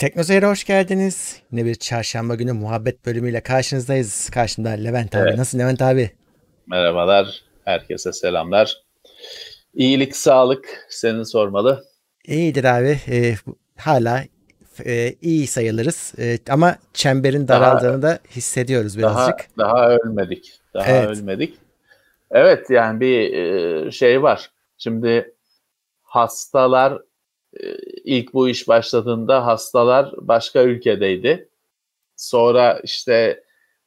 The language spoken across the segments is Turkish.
Teknoseyir'e hoş geldiniz. Yine bir çarşamba günü muhabbet bölümüyle karşınızdayız. Karşımda Levent abi. Evet. Nasılsın Levent abi? Merhabalar. Herkese selamlar. İyilik, sağlık senin sormalı. İyidir abi. Ee, hala e, iyi sayılırız. E, ama çemberin daraldığını daha, da hissediyoruz birazcık. Daha, daha ölmedik. Daha evet. ölmedik. Evet yani bir e, şey var. Şimdi hastalar ilk bu iş başladığında hastalar başka ülkedeydi. Sonra işte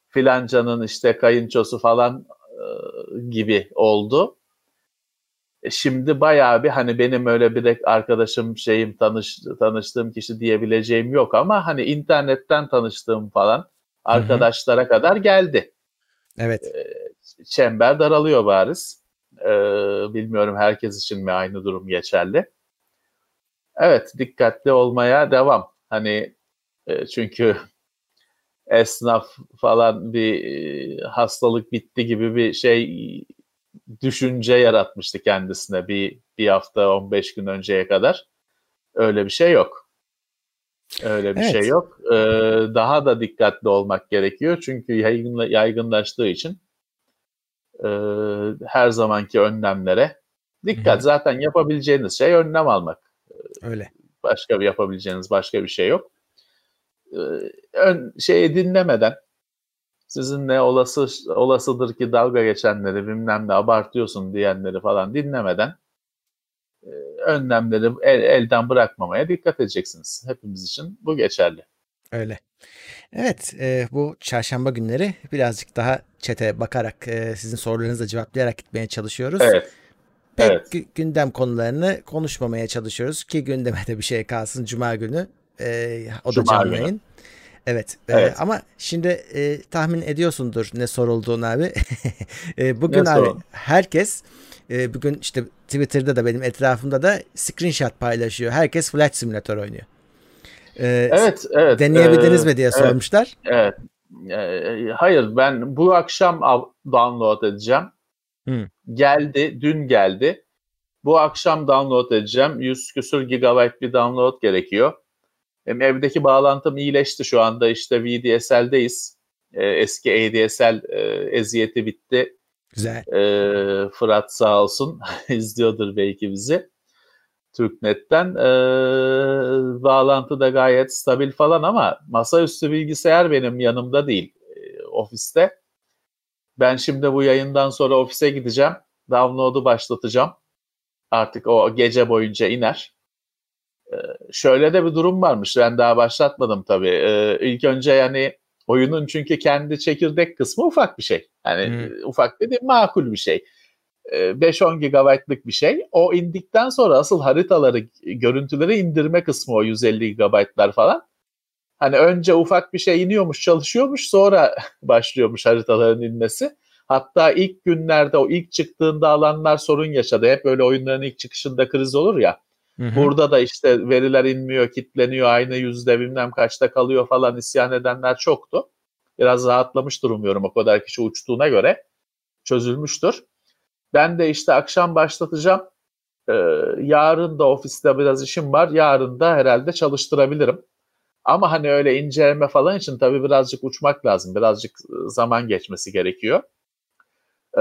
filancanın işte kayınçosu falan e, gibi oldu. E, şimdi bayağı bir hani benim öyle bir arkadaşım şeyim tanış, tanıştığım kişi diyebileceğim yok ama hani internetten tanıştığım falan arkadaşlara Hı-hı. kadar geldi. Evet. Çember daralıyor bariz. bilmiyorum herkes için mi aynı durum geçerli. Evet dikkatli olmaya devam. Hani e, çünkü esnaf falan bir e, hastalık bitti gibi bir şey düşünce yaratmıştı kendisine bir bir hafta 15 gün önceye kadar. Öyle bir şey yok. Öyle bir şey evet. şey yok. Ee, daha da dikkatli olmak gerekiyor çünkü yaygınla, yaygınlaştığı için e, her zamanki önlemlere dikkat. Hı-hı. Zaten yapabileceğiniz şey önlem almak. Öyle. Başka bir yapabileceğiniz başka bir şey yok. Ee, ön şeyi dinlemeden sizin ne olası olasıdır ki dalga geçenleri bilmem ne abartıyorsun diyenleri falan dinlemeden e, önlemleri el, elden bırakmamaya dikkat edeceksiniz. Hepimiz için bu geçerli. Öyle. Evet e, bu çarşamba günleri birazcık daha çete bakarak e, sizin sorularınıza cevaplayarak gitmeye çalışıyoruz. Evet pek evet. gündem konularını konuşmamaya çalışıyoruz ki gündeme de bir şey kalsın Cuma günü. E, o Cuma da canlı yayın. Evet, e, evet. E, ama şimdi e, tahmin ediyorsundur ne sorulduğunu abi. e, bugün ne abi sorun? herkes e, bugün işte Twitter'da da benim etrafımda da screenshot paylaşıyor. Herkes Flight Simulator oynuyor. E, evet, evet. Deneyebildiniz e, mi diye evet, sormuşlar. Evet. E, hayır ben bu akşam download edeceğim. Hmm. Geldi, dün geldi. Bu akşam download edeceğim. 100 küsur gigabyte bir download gerekiyor. Hem evdeki bağlantım iyileşti şu anda işte VDSL'deyiz. Ee, eski ADSL e, eziyeti bitti. Güzel. Ee, Fırat sağ olsun izliyordur belki bizi. Türknet'ten. Ee, bağlantı da gayet stabil falan ama masaüstü bilgisayar benim yanımda değil e, ofiste. Ben şimdi bu yayından sonra ofise gideceğim. Download'u başlatacağım. Artık o gece boyunca iner. Ee, şöyle de bir durum varmış. Ben daha başlatmadım tabii. Ee, ilk önce yani oyunun çünkü kendi çekirdek kısmı ufak bir şey. Yani hmm. ufak dediğim makul bir şey. 5-10 ee, GB'lık bir şey. O indikten sonra asıl haritaları, görüntüleri indirme kısmı o 150 GB'lar falan. Hani önce ufak bir şey iniyormuş, çalışıyormuş, sonra başlıyormuş haritaların inmesi. Hatta ilk günlerde o ilk çıktığında alanlar sorun yaşadı. Hep böyle oyunların ilk çıkışında kriz olur ya. Hı hı. Burada da işte veriler inmiyor, kitleniyor, aynı yüzde bilmem kaçta kalıyor falan isyan edenler çoktu. Biraz rahatlamış durumuyorum o kadar kişi uçtuğuna göre. Çözülmüştür. Ben de işte akşam başlatacağım. Ee, yarın da ofiste biraz işim var. Yarın da herhalde çalıştırabilirim. Ama hani öyle inceleme falan için tabii birazcık uçmak lazım. Birazcık ıı, zaman geçmesi gerekiyor. Ee,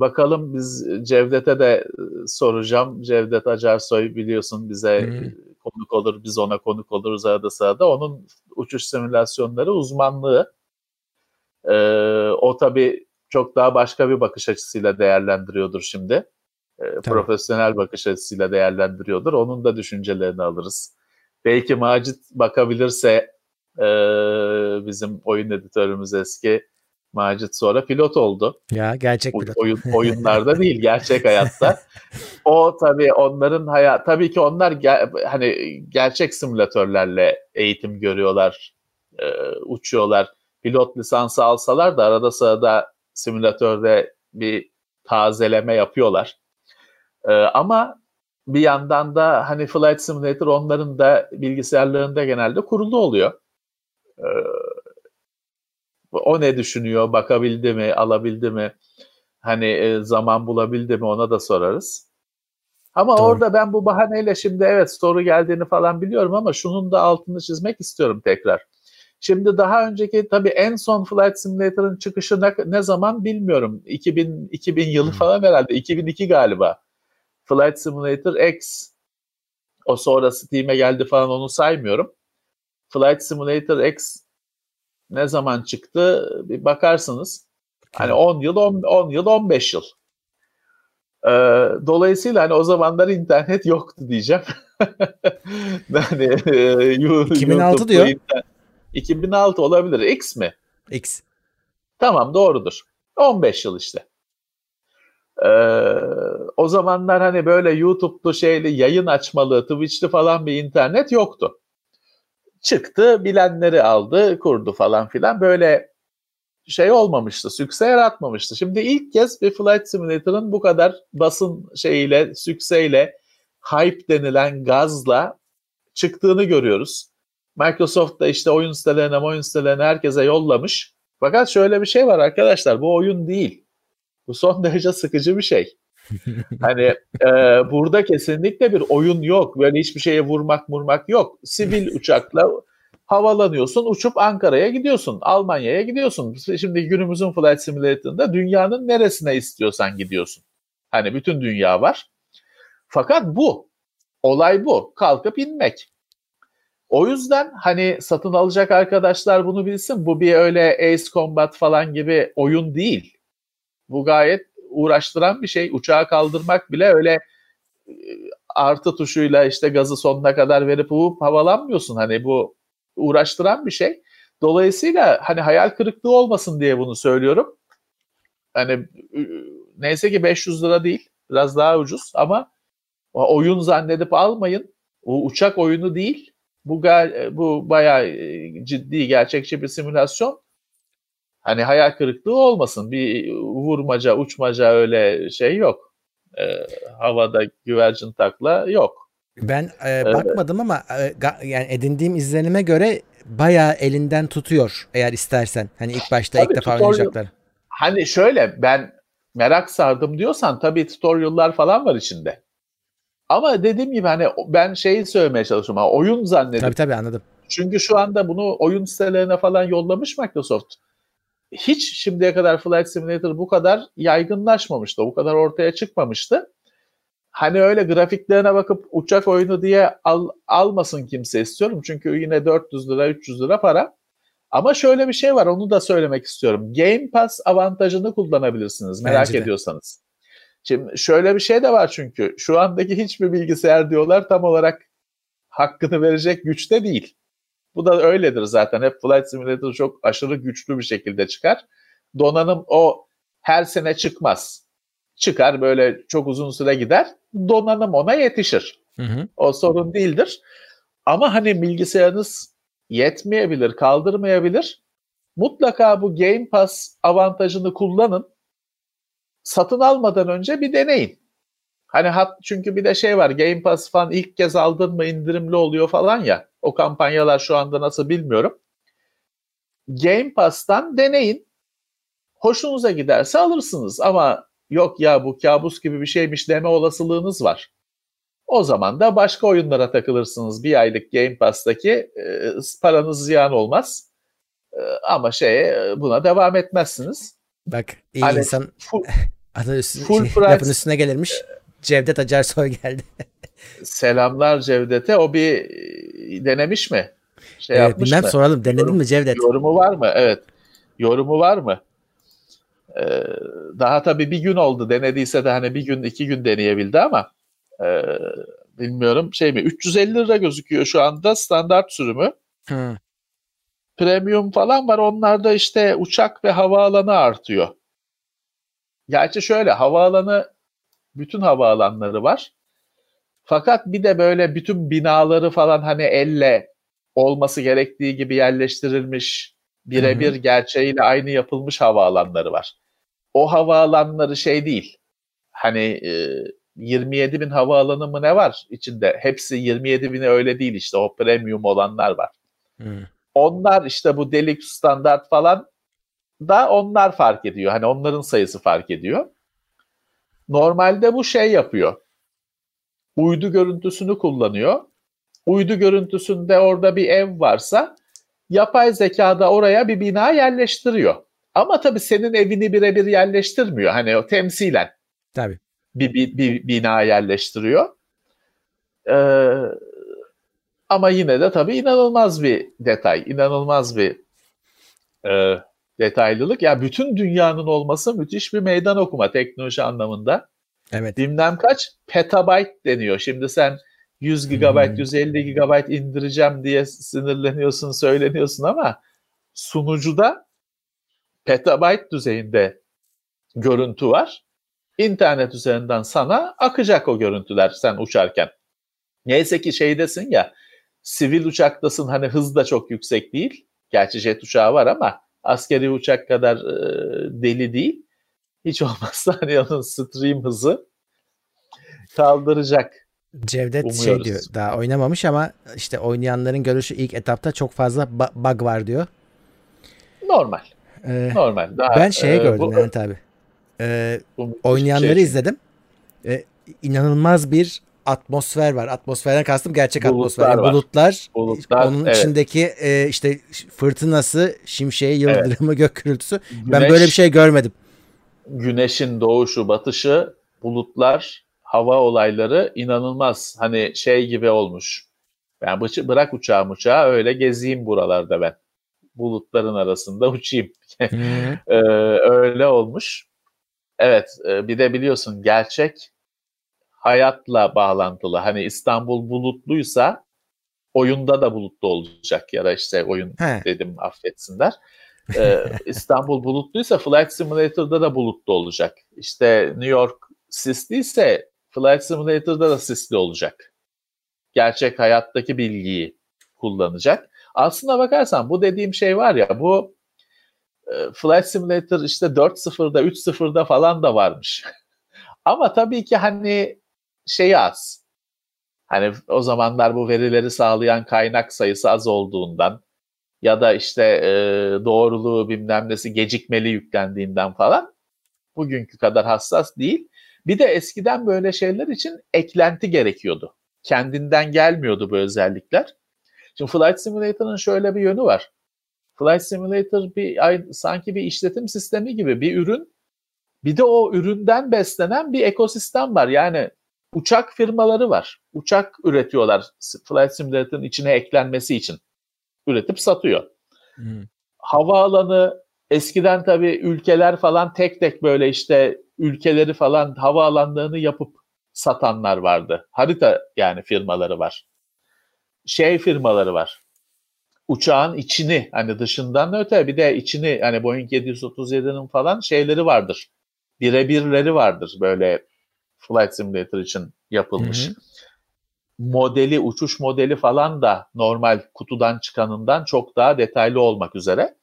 bakalım biz Cevdet'e de ıı, soracağım. Cevdet Acarsoy biliyorsun bize hmm. konuk olur, biz ona konuk oluruz arada sırada. Onun uçuş simülasyonları uzmanlığı. Ee, o tabii çok daha başka bir bakış açısıyla değerlendiriyordur şimdi. Ee, profesyonel bakış açısıyla değerlendiriyordur. Onun da düşüncelerini alırız belki Macit bakabilirse e, bizim oyun editörümüz eski Macit sonra pilot oldu. Ya gerçek pilot. Oyun, oyunlarda değil gerçek hayatta. O tabii onların hayat tabii ki onlar ger- hani gerçek simülatörlerle eğitim görüyorlar, e, uçuyorlar. Pilot lisansı alsalar da arada sırada simülatörde bir tazeleme yapıyorlar. E, ama bir yandan da hani Flight Simulator onların da bilgisayarlarında genelde kurulu oluyor. Ee, o ne düşünüyor, bakabildi mi, alabildi mi, hani e, zaman bulabildi mi ona da sorarız. Ama Doğru. orada ben bu bahaneyle şimdi evet soru geldiğini falan biliyorum ama şunun da altını çizmek istiyorum tekrar. Şimdi daha önceki tabii en son Flight Simulator'ın çıkışı ne, ne zaman bilmiyorum. 2000 2000 yılı falan herhalde. 2002 galiba. Flight Simulator X. O sonra Steam'e geldi falan onu saymıyorum. Flight Simulator X ne zaman çıktı bir bakarsınız. Hani 10 yıl 10, 10 yıl 15 yıl. Ee, dolayısıyla hani o zamanlar internet yoktu diyeceğim. yani, e, 2006 diyor. Internet, 2006 olabilir. X mi? X. Tamam doğrudur. 15 yıl işte. Ee, o zamanlar hani böyle YouTube'lu şeyli yayın açmalı, Twitch'li falan bir internet yoktu. Çıktı, bilenleri aldı, kurdu falan filan. Böyle şey olmamıştı, sükse yaratmamıştı. Şimdi ilk kez bir Flight Simulator'ın bu kadar basın şeyiyle, sükseyle, hype denilen gazla çıktığını görüyoruz. Microsoft da işte oyun sitelerine, oyun sitelerine herkese yollamış. Fakat şöyle bir şey var arkadaşlar, bu oyun değil. Bu son derece sıkıcı bir şey. hani e, burada kesinlikle bir oyun yok. Böyle hiçbir şeye vurmak vurmak yok. Sivil uçakla havalanıyorsun, uçup Ankara'ya gidiyorsun, Almanya'ya gidiyorsun. Şimdi günümüzün Flight Simulator'ında dünyanın neresine istiyorsan gidiyorsun. Hani bütün dünya var. Fakat bu, olay bu. Kalkıp inmek. O yüzden hani satın alacak arkadaşlar bunu bilsin. Bu bir öyle Ace Combat falan gibi oyun değil. Bu gayet uğraştıran bir şey. Uçağı kaldırmak bile öyle e, artı tuşuyla işte gazı sonuna kadar verip uğup havalanmıyorsun. Hani bu uğraştıran bir şey. Dolayısıyla hani hayal kırıklığı olmasın diye bunu söylüyorum. Hani neyse ki 500 lira değil. Biraz daha ucuz ama oyun zannedip almayın. O uçak oyunu değil. Bu bu bayağı e, ciddi gerçekçi bir simülasyon. Hani hayal kırıklığı olmasın. Bir vurmaca, uçmaca öyle şey yok. Ee, havada güvercin takla yok. Ben e, bakmadım ama e, yani edindiğim izlenime göre bayağı elinden tutuyor eğer istersen. Hani ilk başta tabii, ilk defa tutorial, oynayacaklar. Hani şöyle ben merak sardım diyorsan tabii tutorial'lar falan var içinde. Ama dediğim gibi hani ben şeyi söylemeye çalışıyorum. Oyun zannedip. Tabii tabii anladım. Çünkü şu anda bunu oyun sitelerine falan yollamış Microsoft. Hiç şimdiye kadar Flight Simulator bu kadar yaygınlaşmamıştı. Bu kadar ortaya çıkmamıştı. Hani öyle grafiklerine bakıp uçak oyunu diye al, almasın kimse istiyorum. Çünkü yine 400 lira 300 lira para. Ama şöyle bir şey var onu da söylemek istiyorum. Game Pass avantajını kullanabilirsiniz merak Bence ediyorsanız. Şimdi şöyle bir şey de var çünkü şu andaki hiçbir bilgisayar diyorlar tam olarak hakkını verecek güçte değil. Bu da öyledir zaten. Hep Flight Simulator çok aşırı güçlü bir şekilde çıkar. Donanım o her sene çıkmaz. Çıkar böyle çok uzun süre gider. Donanım ona yetişir. Hı hı. O sorun değildir. Ama hani bilgisayarınız yetmeyebilir, kaldırmayabilir. Mutlaka bu Game Pass avantajını kullanın satın almadan önce bir deneyin. Hani hat çünkü bir de şey var Game Pass falan ilk kez aldın mı indirimli oluyor falan ya. O kampanyalar şu anda nasıl bilmiyorum. Game Pass'tan deneyin. Hoşunuza giderse alırsınız ama yok ya bu kabus gibi bir şeymiş deme olasılığınız var. O zaman da başka oyunlara takılırsınız. Bir aylık Game Pass'taki e, paranız ziyan olmaz. E, ama şey buna devam etmezsiniz. Bak iyi hani insan full, adı üstüne, full şey, price, üstüne gelirmiş. Cevdet Acarsoy geldi. selamlar Cevdet'e. O bir e, denemiş mi? Şey evet, yapmış bilmem mı? soralım. Denedin Yorum, mi Cevdet? Yorumu var mı? Evet. Yorumu var mı? Ee, daha tabii bir gün oldu. Denediyse de hani bir gün iki gün deneyebildi ama e, bilmiyorum şey mi? 350 lira gözüküyor şu anda standart sürümü. Hı premium falan var. Onlarda işte uçak ve havaalanı artıyor. Gerçi şöyle havaalanı bütün havaalanları var. Fakat bir de böyle bütün binaları falan hani elle olması gerektiği gibi yerleştirilmiş birebir gerçeğiyle aynı yapılmış havaalanları var. O havaalanları şey değil. Hani e, 27 bin havaalanı mı ne var içinde? Hepsi 27 bini öyle değil işte o premium olanlar var. Hı. Onlar işte bu delik standart falan da onlar fark ediyor. Hani onların sayısı fark ediyor. Normalde bu şey yapıyor. uydu görüntüsünü kullanıyor. Uydu görüntüsünde orada bir ev varsa yapay zeka da oraya bir bina yerleştiriyor. Ama tabii senin evini birebir yerleştirmiyor. Hani o temsilen. Tabii. Bir, bir, bir bina yerleştiriyor. Ee, ama yine de tabii inanılmaz bir detay, inanılmaz bir e, detaylılık. Ya yani bütün dünyanın olması müthiş bir meydan okuma teknoloji anlamında. Evet. Bilmem kaç petabyte deniyor. Şimdi sen 100 GB, hmm. 150 GB indireceğim diye sinirleniyorsun, söyleniyorsun ama sunucuda petabyte düzeyinde görüntü var. İnternet üzerinden sana akacak o görüntüler sen uçarken. Neyse ki şeydesin ya, sivil uçaktasın hani hız da çok yüksek değil. Gerçi jet uçağı var ama askeri uçak kadar e, deli değil. Hiç olmazsa hani onun stream hızı kaldıracak. Cevdet şey Umuyoruz. şey diyor daha oynamamış ama işte oynayanların görüşü ilk etapta çok fazla bug var diyor. Normal. Ee, Normal. Daha, ben şeye e, gördüm bu, yani tabi. Ee, oynayanları şey. izledim. Ee, inanılmaz bir atmosfer var. Atmosferden kastım gerçek bulutlar atmosfer. Yani bulutlar, bulutlar, onun evet. içindeki e, işte fırtınası, şimşeği, yıldırımı, evet. gök gürültüsü. Güneş, ben böyle bir şey görmedim. Güneşin doğuşu, batışı, bulutlar, hava olayları inanılmaz. Hani şey gibi olmuş. Ben bırak uçağı uçağı öyle gezeyim buralarda ben. Bulutların arasında uçayım. ee, öyle olmuş. Evet e, bir de biliyorsun gerçek hayatla bağlantılı. Hani İstanbul bulutluysa oyunda da bulutlu olacak ya da işte oyun He. dedim affetsinler. Ee, İstanbul bulutluysa Flight Simulator'da da bulutlu olacak. İşte New York sisliyse Flight Simulator'da da sisli olacak. Gerçek hayattaki bilgiyi kullanacak. Aslına bakarsan bu dediğim şey var ya bu e, Flight Simulator işte 4.0'da 3.0'da falan da varmış. Ama tabii ki hani şeyi az. Hani o zamanlar bu verileri sağlayan kaynak sayısı az olduğundan ya da işte e, doğruluğu bilmem nesi gecikmeli yüklendiğinden falan bugünkü kadar hassas değil. Bir de eskiden böyle şeyler için eklenti gerekiyordu. Kendinden gelmiyordu bu özellikler. Şimdi Flight Simulator'ın şöyle bir yönü var. Flight Simulator bir sanki bir işletim sistemi gibi bir ürün. Bir de o üründen beslenen bir ekosistem var. Yani uçak firmaları var. Uçak üretiyorlar Flight Simulator'ın içine eklenmesi için. Üretip satıyor. Hmm. Havaalanı eskiden tabii ülkeler falan tek tek böyle işte ülkeleri falan havaalanlarını yapıp satanlar vardı. Harita yani firmaları var. Şey firmaları var. Uçağın içini hani dışından öte bir de içini hani Boeing 737'nin falan şeyleri vardır. Birebirleri vardır böyle Flight Simulator için yapılmış. Hı hı. Modeli, uçuş modeli falan da normal kutudan çıkanından çok daha detaylı olmak üzere.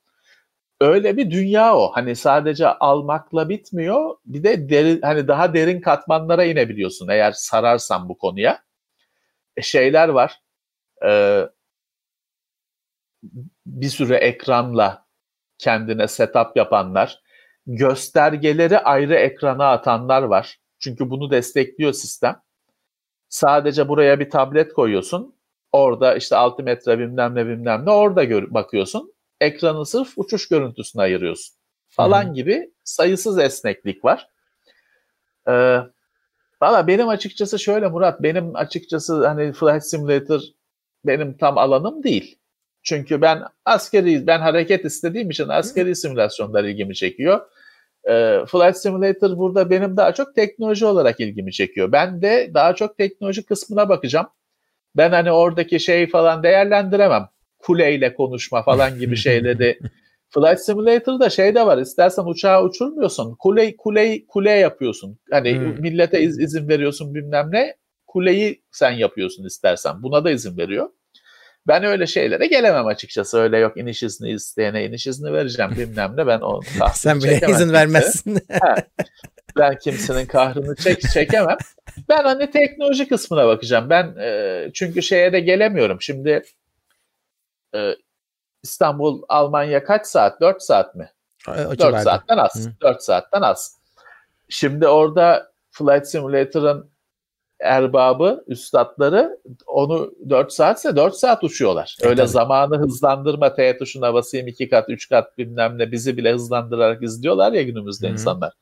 Öyle bir dünya o. Hani sadece almakla bitmiyor. Bir de derin, hani daha derin katmanlara inebiliyorsun eğer sararsan bu konuya. E şeyler var. E, bir sürü ekranla kendine setup yapanlar, göstergeleri ayrı ekrana atanlar var. Çünkü bunu destekliyor sistem. Sadece buraya bir tablet koyuyorsun. Orada işte altimetre bilmem ne bilmem ne orada gör- bakıyorsun. Ekranı sırf uçuş görüntüsüne ayırıyorsun. Falan hmm. gibi sayısız esneklik var. Ee, Valla benim açıkçası şöyle Murat, benim açıkçası hani Flight Simulator benim tam alanım değil. Çünkü ben askeri, ben hareket istediğim için askeri simülasyonlar ilgimi çekiyor. E, Flight Simulator burada benim daha çok teknoloji olarak ilgimi çekiyor. Ben de daha çok teknoloji kısmına bakacağım. Ben hani oradaki şey falan değerlendiremem. Kuleyle konuşma falan gibi şeyleri. Flight Simulator'da şey de var. İstersen uçağı uçurmuyorsun. Kule kule kule yapıyorsun. Hani hmm. millete iz, izin veriyorsun bilmem ne. Kuleyi sen yapıyorsun istersen. Buna da izin veriyor. Ben öyle şeylere gelemem açıkçası. Öyle yok iniş izni isteyene iniş izni vereceğim bilmem ne. Ben o Sen bile izin vermezsin. ben kimsenin kahrını çek, çekemem. Ben hani teknoloji kısmına bakacağım. Ben e, çünkü şeye de gelemiyorum. Şimdi e, İstanbul, Almanya kaç saat? 4 saat mi? O 4 saatten az. Hı. 4 saatten az. Şimdi orada Flight Simulator'ın erbabı, üstadları onu 4 saatse 4 saat uçuyorlar. E, Öyle tabii. zamanı hızlandırma T tuşuna basayım 2 kat 3 kat bilmem ne bizi bile hızlandırarak izliyorlar ya günümüzde Hı-hı. insanlar.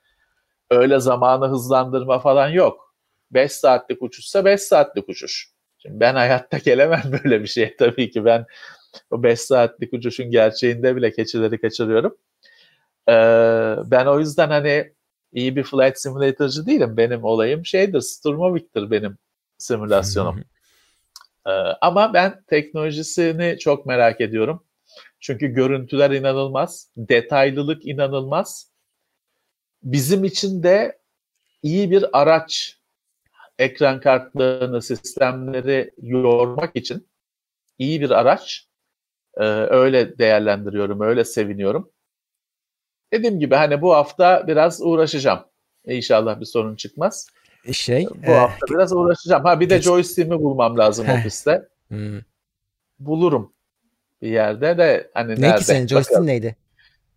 Öyle zamanı hızlandırma falan yok. 5 saatlik uçuşsa 5 saatlik uçuş. Şimdi ben hayatta gelemem böyle bir şeye tabii ki. Ben o 5 saatlik uçuşun gerçeğinde bile keçileri kaçırıyorum. Ee, ben o yüzden hani iyi bir flight simulator'cı değilim. Benim olayım şeydir, Sturmovic'tir benim simülasyonum. ee, ama ben teknolojisini çok merak ediyorum. Çünkü görüntüler inanılmaz, detaylılık inanılmaz. Bizim için de iyi bir araç ekran kartlarını, sistemleri yormak için iyi bir araç. Ee, öyle değerlendiriyorum, öyle seviniyorum. Dediğim gibi hani bu hafta biraz uğraşacağım. İnşallah bir sorun çıkmaz. E, şey, bu e, hafta biraz uğraşacağım. Ha bir de joystick'imi bulmam lazım ofiste. Hmm. Bulurum bir yerde de hani ne nerede? ki senin joystick'in neydi?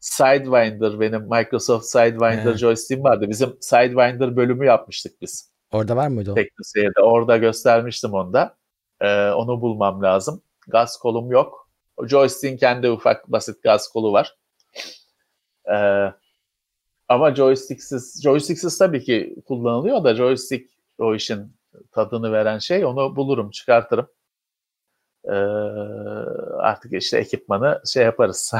Sidewinder benim Microsoft Sidewinder joystick'im vardı. Bizim Sidewinder bölümü yapmıştık biz. Orada var mıydı o? Teknoseyir'de. Orada göstermiştim onda. Ee, onu bulmam lazım. Gaz kolum yok. O joystick'in kendi ufak basit gaz kolu var. Ee, ama joysticksiz, joysticksiz tabii ki kullanılıyor da joystick o işin tadını veren şey onu bulurum, çıkartırım. Ee, artık işte ekipmanı şey yaparız.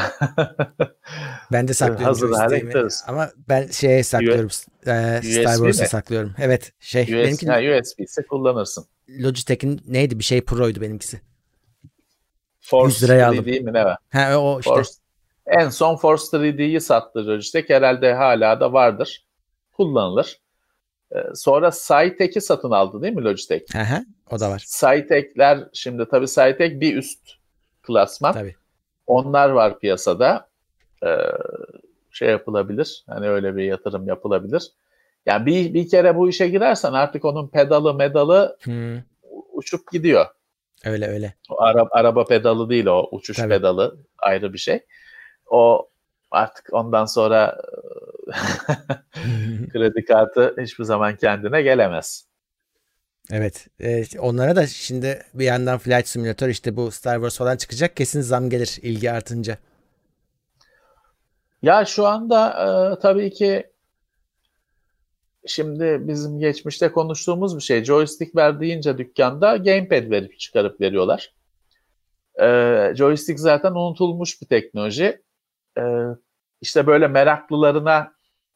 ben de saklıyorum Hazır hale getiririz. Ama ben şeye saklıyorum. e, Star Wars'a saklıyorum. Evet şey. USB, benimki, ha, USB ise kullanırsın. Logitech'in neydi bir şey Pro'ydu benimkisi. Force 100 liraya aldım. değil mi ne var? Ha o işte. Force, en son Force 3D'yi sattı Logitech. Herhalde hala da vardır. Kullanılır. Ee, sonra Cytek'i satın aldı değil mi Logitech? Aha, o da var. Cytek'ler şimdi tabii Cytek bir üst klasman. Tabii. Onlar var piyasada. Ee, şey yapılabilir. Hani öyle bir yatırım yapılabilir. Yani bir, bir kere bu işe girersen artık onun pedalı medalı hmm. uçup gidiyor. Öyle öyle. O araba, araba pedalı değil o uçuş Tabii. pedalı ayrı bir şey o artık ondan sonra kredi kartı hiçbir zaman kendine gelemez. Evet. E, onlara da şimdi bir yandan Flight Simulator işte bu Star Wars falan çıkacak. Kesin zam gelir ilgi artınca. Ya şu anda e, tabii ki şimdi bizim geçmişte konuştuğumuz bir şey. Joystick ver deyince dükkanda gamepad verip çıkarıp veriyorlar. E, joystick zaten unutulmuş bir teknoloji e, işte böyle meraklılarına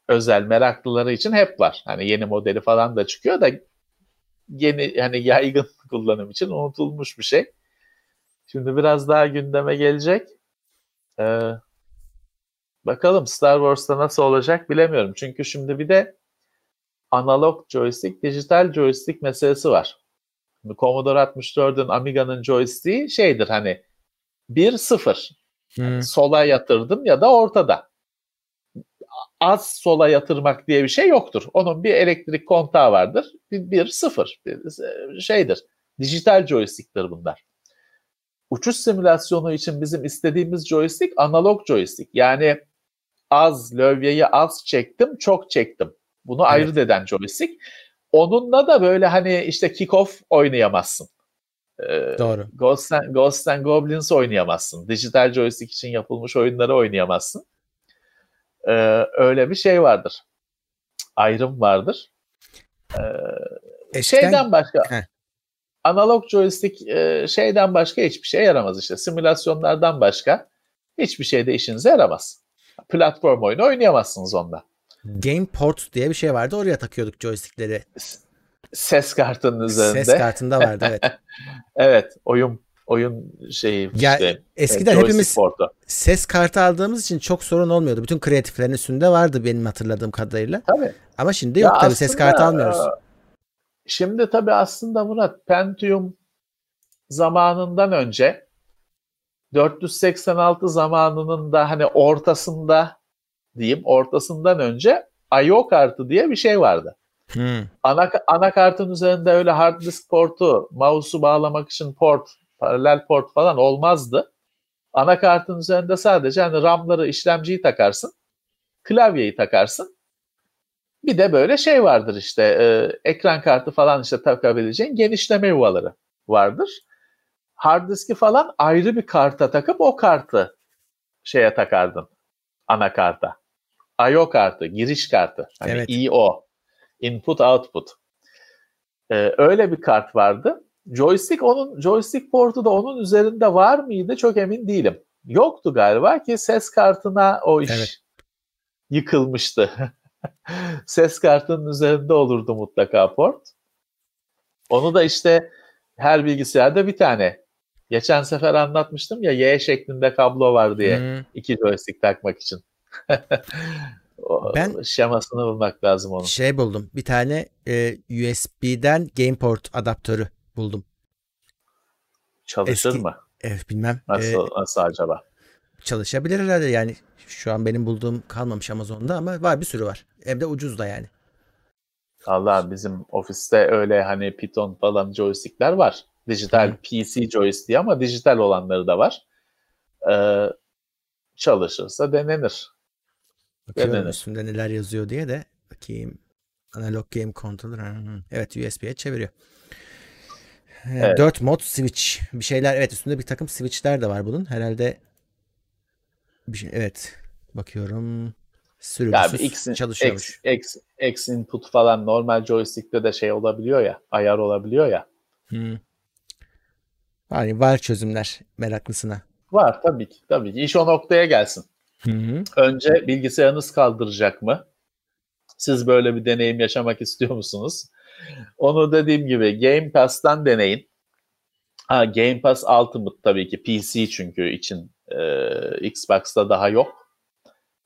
özel meraklıları için hep var. Hani yeni modeli falan da çıkıyor da yeni hani yaygın kullanım için unutulmuş bir şey. Şimdi biraz daha gündeme gelecek. Ee, bakalım Star Wars'ta nasıl olacak bilemiyorum. Çünkü şimdi bir de analog joystick, dijital joystick meselesi var. Şimdi Commodore 64'ün Amiga'nın joystick'i şeydir hani 1-0. Hmm. Sola yatırdım ya da ortada. Az sola yatırmak diye bir şey yoktur. Onun bir elektrik kontağı vardır. Bir, bir sıfır bir şeydir. Dijital joystick'tir bunlar. Uçuş simülasyonu için bizim istediğimiz joystick analog joystick. Yani az lövyeyi az çektim, çok çektim. Bunu evet. ayırt eden joystick. Onunla da böyle hani işte kick-off oynayamazsın. Ee, Doğru. Ghost and, Ghost and Goblins oynayamazsın. Dijital joystick için yapılmış oyunları oynayamazsın. Ee, öyle bir şey vardır. Ayrım vardır. Ee, Eskiden... Şeyden başka Heh. analog joystick e, şeyden başka hiçbir şey yaramaz işte. Simülasyonlardan başka hiçbir şeyde işinize yaramaz. Platform oyunu oynayamazsınız onda. Gameport diye bir şey vardı. Oraya takıyorduk joystickleri ses kartının üzerinde. Ses kartında vardı evet. evet oyun oyun şeyi ya, işte. Eskiden hepimiz portu. ses kartı aldığımız için çok sorun olmuyordu. Bütün kreatiflerin üstünde vardı benim hatırladığım kadarıyla. Tabii. Ama şimdi yok ya tabii ses kartı almıyoruz. E, şimdi tabii aslında Murat Pentium zamanından önce 486 zamanının da hani ortasında diyeyim ortasından önce I.O. kartı diye bir şey vardı. Hmm. Ana, anakartın üzerinde öyle hard disk portu, mouse'u bağlamak için port, paralel port falan olmazdı. Anakartın üzerinde sadece hani RAM'ları, işlemciyi takarsın, klavyeyi takarsın. Bir de böyle şey vardır işte e, ekran kartı falan işte takabileceğin genişleme yuvaları vardır. Hard diski falan ayrı bir karta takıp o kartı şeye takardın anakarta. I.O. kartı, giriş kartı. Hani evet. I.O. Input Output. Ee, öyle bir kart vardı. Joystick onun joystick portu da onun üzerinde var mıydı çok emin değilim. Yoktu galiba ki ses kartına o iş evet. yıkılmıştı. ses kartının üzerinde olurdu mutlaka port. Onu da işte her bilgisayarda bir tane. Geçen sefer anlatmıştım ya Y şeklinde kablo var diye hmm. iki joystick takmak için. ben şemasını bulmak lazım onun. Şey buldum. Bir tane e, USB'den GamePort adaptörü buldum. Çalışır Eski, mı? Evet bilmem. Nasıl, ee, nasıl acaba? Çalışabilir herhalde yani. Şu an benim bulduğum kalmamış Amazon'da ama var bir sürü var. Hem de ucuz da yani. Allah bizim ofiste öyle hani Python falan joystickler var. Dijital Hı. PC joystick ama dijital olanları da var. Ee, çalışırsa denenir. Bakıyorum denenir. üstünde neler yazıyor diye de bakayım. Analog Game Controller. Evet USB'ye çeviriyor. Ee, evet. 4 mod switch. Bir şeyler evet üstünde bir takım switchler de var bunun. Herhalde bir şey evet bakıyorum sürümsüz ya X, çalışıyormuş. X, X, X input falan normal joystick'te de şey olabiliyor ya ayar olabiliyor ya. Hmm. Yani var çözümler meraklısına. Var tabii ki tabii ki. İş o noktaya gelsin. Hı hı. Önce bilgisayarınız kaldıracak mı? Siz böyle bir deneyim yaşamak istiyor musunuz? Onu dediğim gibi Game Pass'tan deneyin. Ha, Game Pass Ultimate tabii ki PC çünkü için e, Xbox'ta daha yok.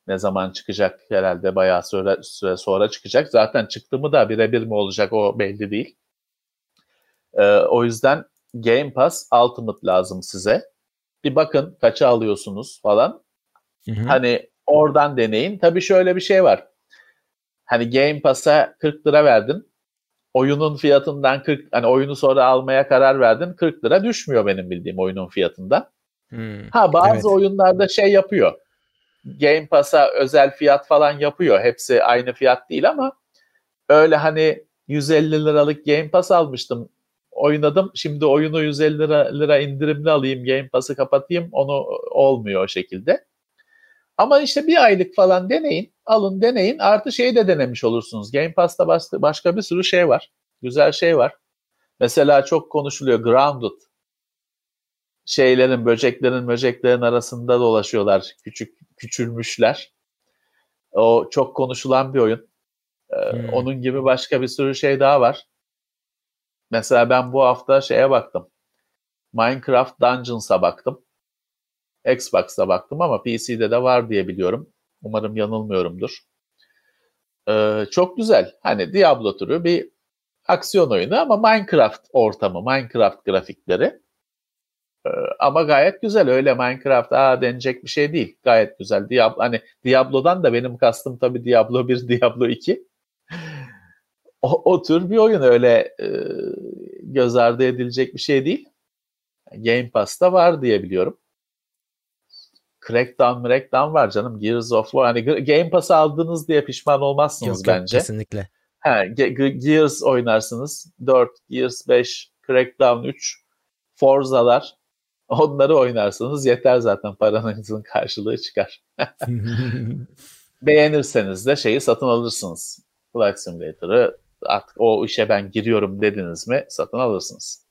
Ne zaman çıkacak herhalde bayağı süre, süre sonra çıkacak. Zaten çıktı mı da birebir mi olacak o belli değil. E, o yüzden Game Pass Ultimate lazım size. Bir bakın kaça alıyorsunuz falan. Hı hı. Hani oradan deneyin. Tabii şöyle bir şey var. Hani Game Pass'a 40 lira verdin. Oyunun fiyatından 40 hani oyunu sonra almaya karar verdin. 40 lira düşmüyor benim bildiğim oyunun fiyatından. Hmm, ha bazı evet. oyunlarda şey yapıyor. Game Pass'a özel fiyat falan yapıyor. Hepsi aynı fiyat değil ama öyle hani 150 liralık Game Pass almıştım. Oynadım. Şimdi oyunu 150 lira, lira indirimli alayım. Game Pass'ı kapatayım. Onu olmuyor o şekilde. Ama işte bir aylık falan deneyin. Alın deneyin. Artı şeyi de denemiş olursunuz. Game Pass'ta başka bir sürü şey var. Güzel şey var. Mesela çok konuşuluyor Grounded. Şeylerin, böceklerin, böceklerin arasında dolaşıyorlar. Küçük, küçülmüşler. O çok konuşulan bir oyun. Ee, hmm. Onun gibi başka bir sürü şey daha var. Mesela ben bu hafta şeye baktım. Minecraft Dungeons'a baktım. Xbox'ta baktım ama PC'de de var diye biliyorum. Umarım yanılmıyorumdur. Ee, çok güzel. Hani Diablo türü bir aksiyon oyunu ama Minecraft ortamı, Minecraft grafikleri. Ee, ama gayet güzel. Öyle Minecraft aa denecek bir şey değil. Gayet güzel. Diablo, hani Diablo'dan da benim kastım tabii Diablo 1, Diablo 2. o, o tür bir oyun öyle e, göz ardı edilecek bir şey değil. Game Pass'ta var diye biliyorum. Crackdown, Crackdown var canım. Gears of War. Hani Game Pass aldınız diye pişman olmazsınız yok, bence. Yok kesinlikle. Ha, Ge- Gears oynarsınız. 4, Gears 5, Crackdown 3, Forza'lar. Onları oynarsınız. Yeter zaten paranızın karşılığı çıkar. Beğenirseniz de şeyi satın alırsınız. Flight Simulator'ı artık o işe ben giriyorum dediniz mi satın alırsınız.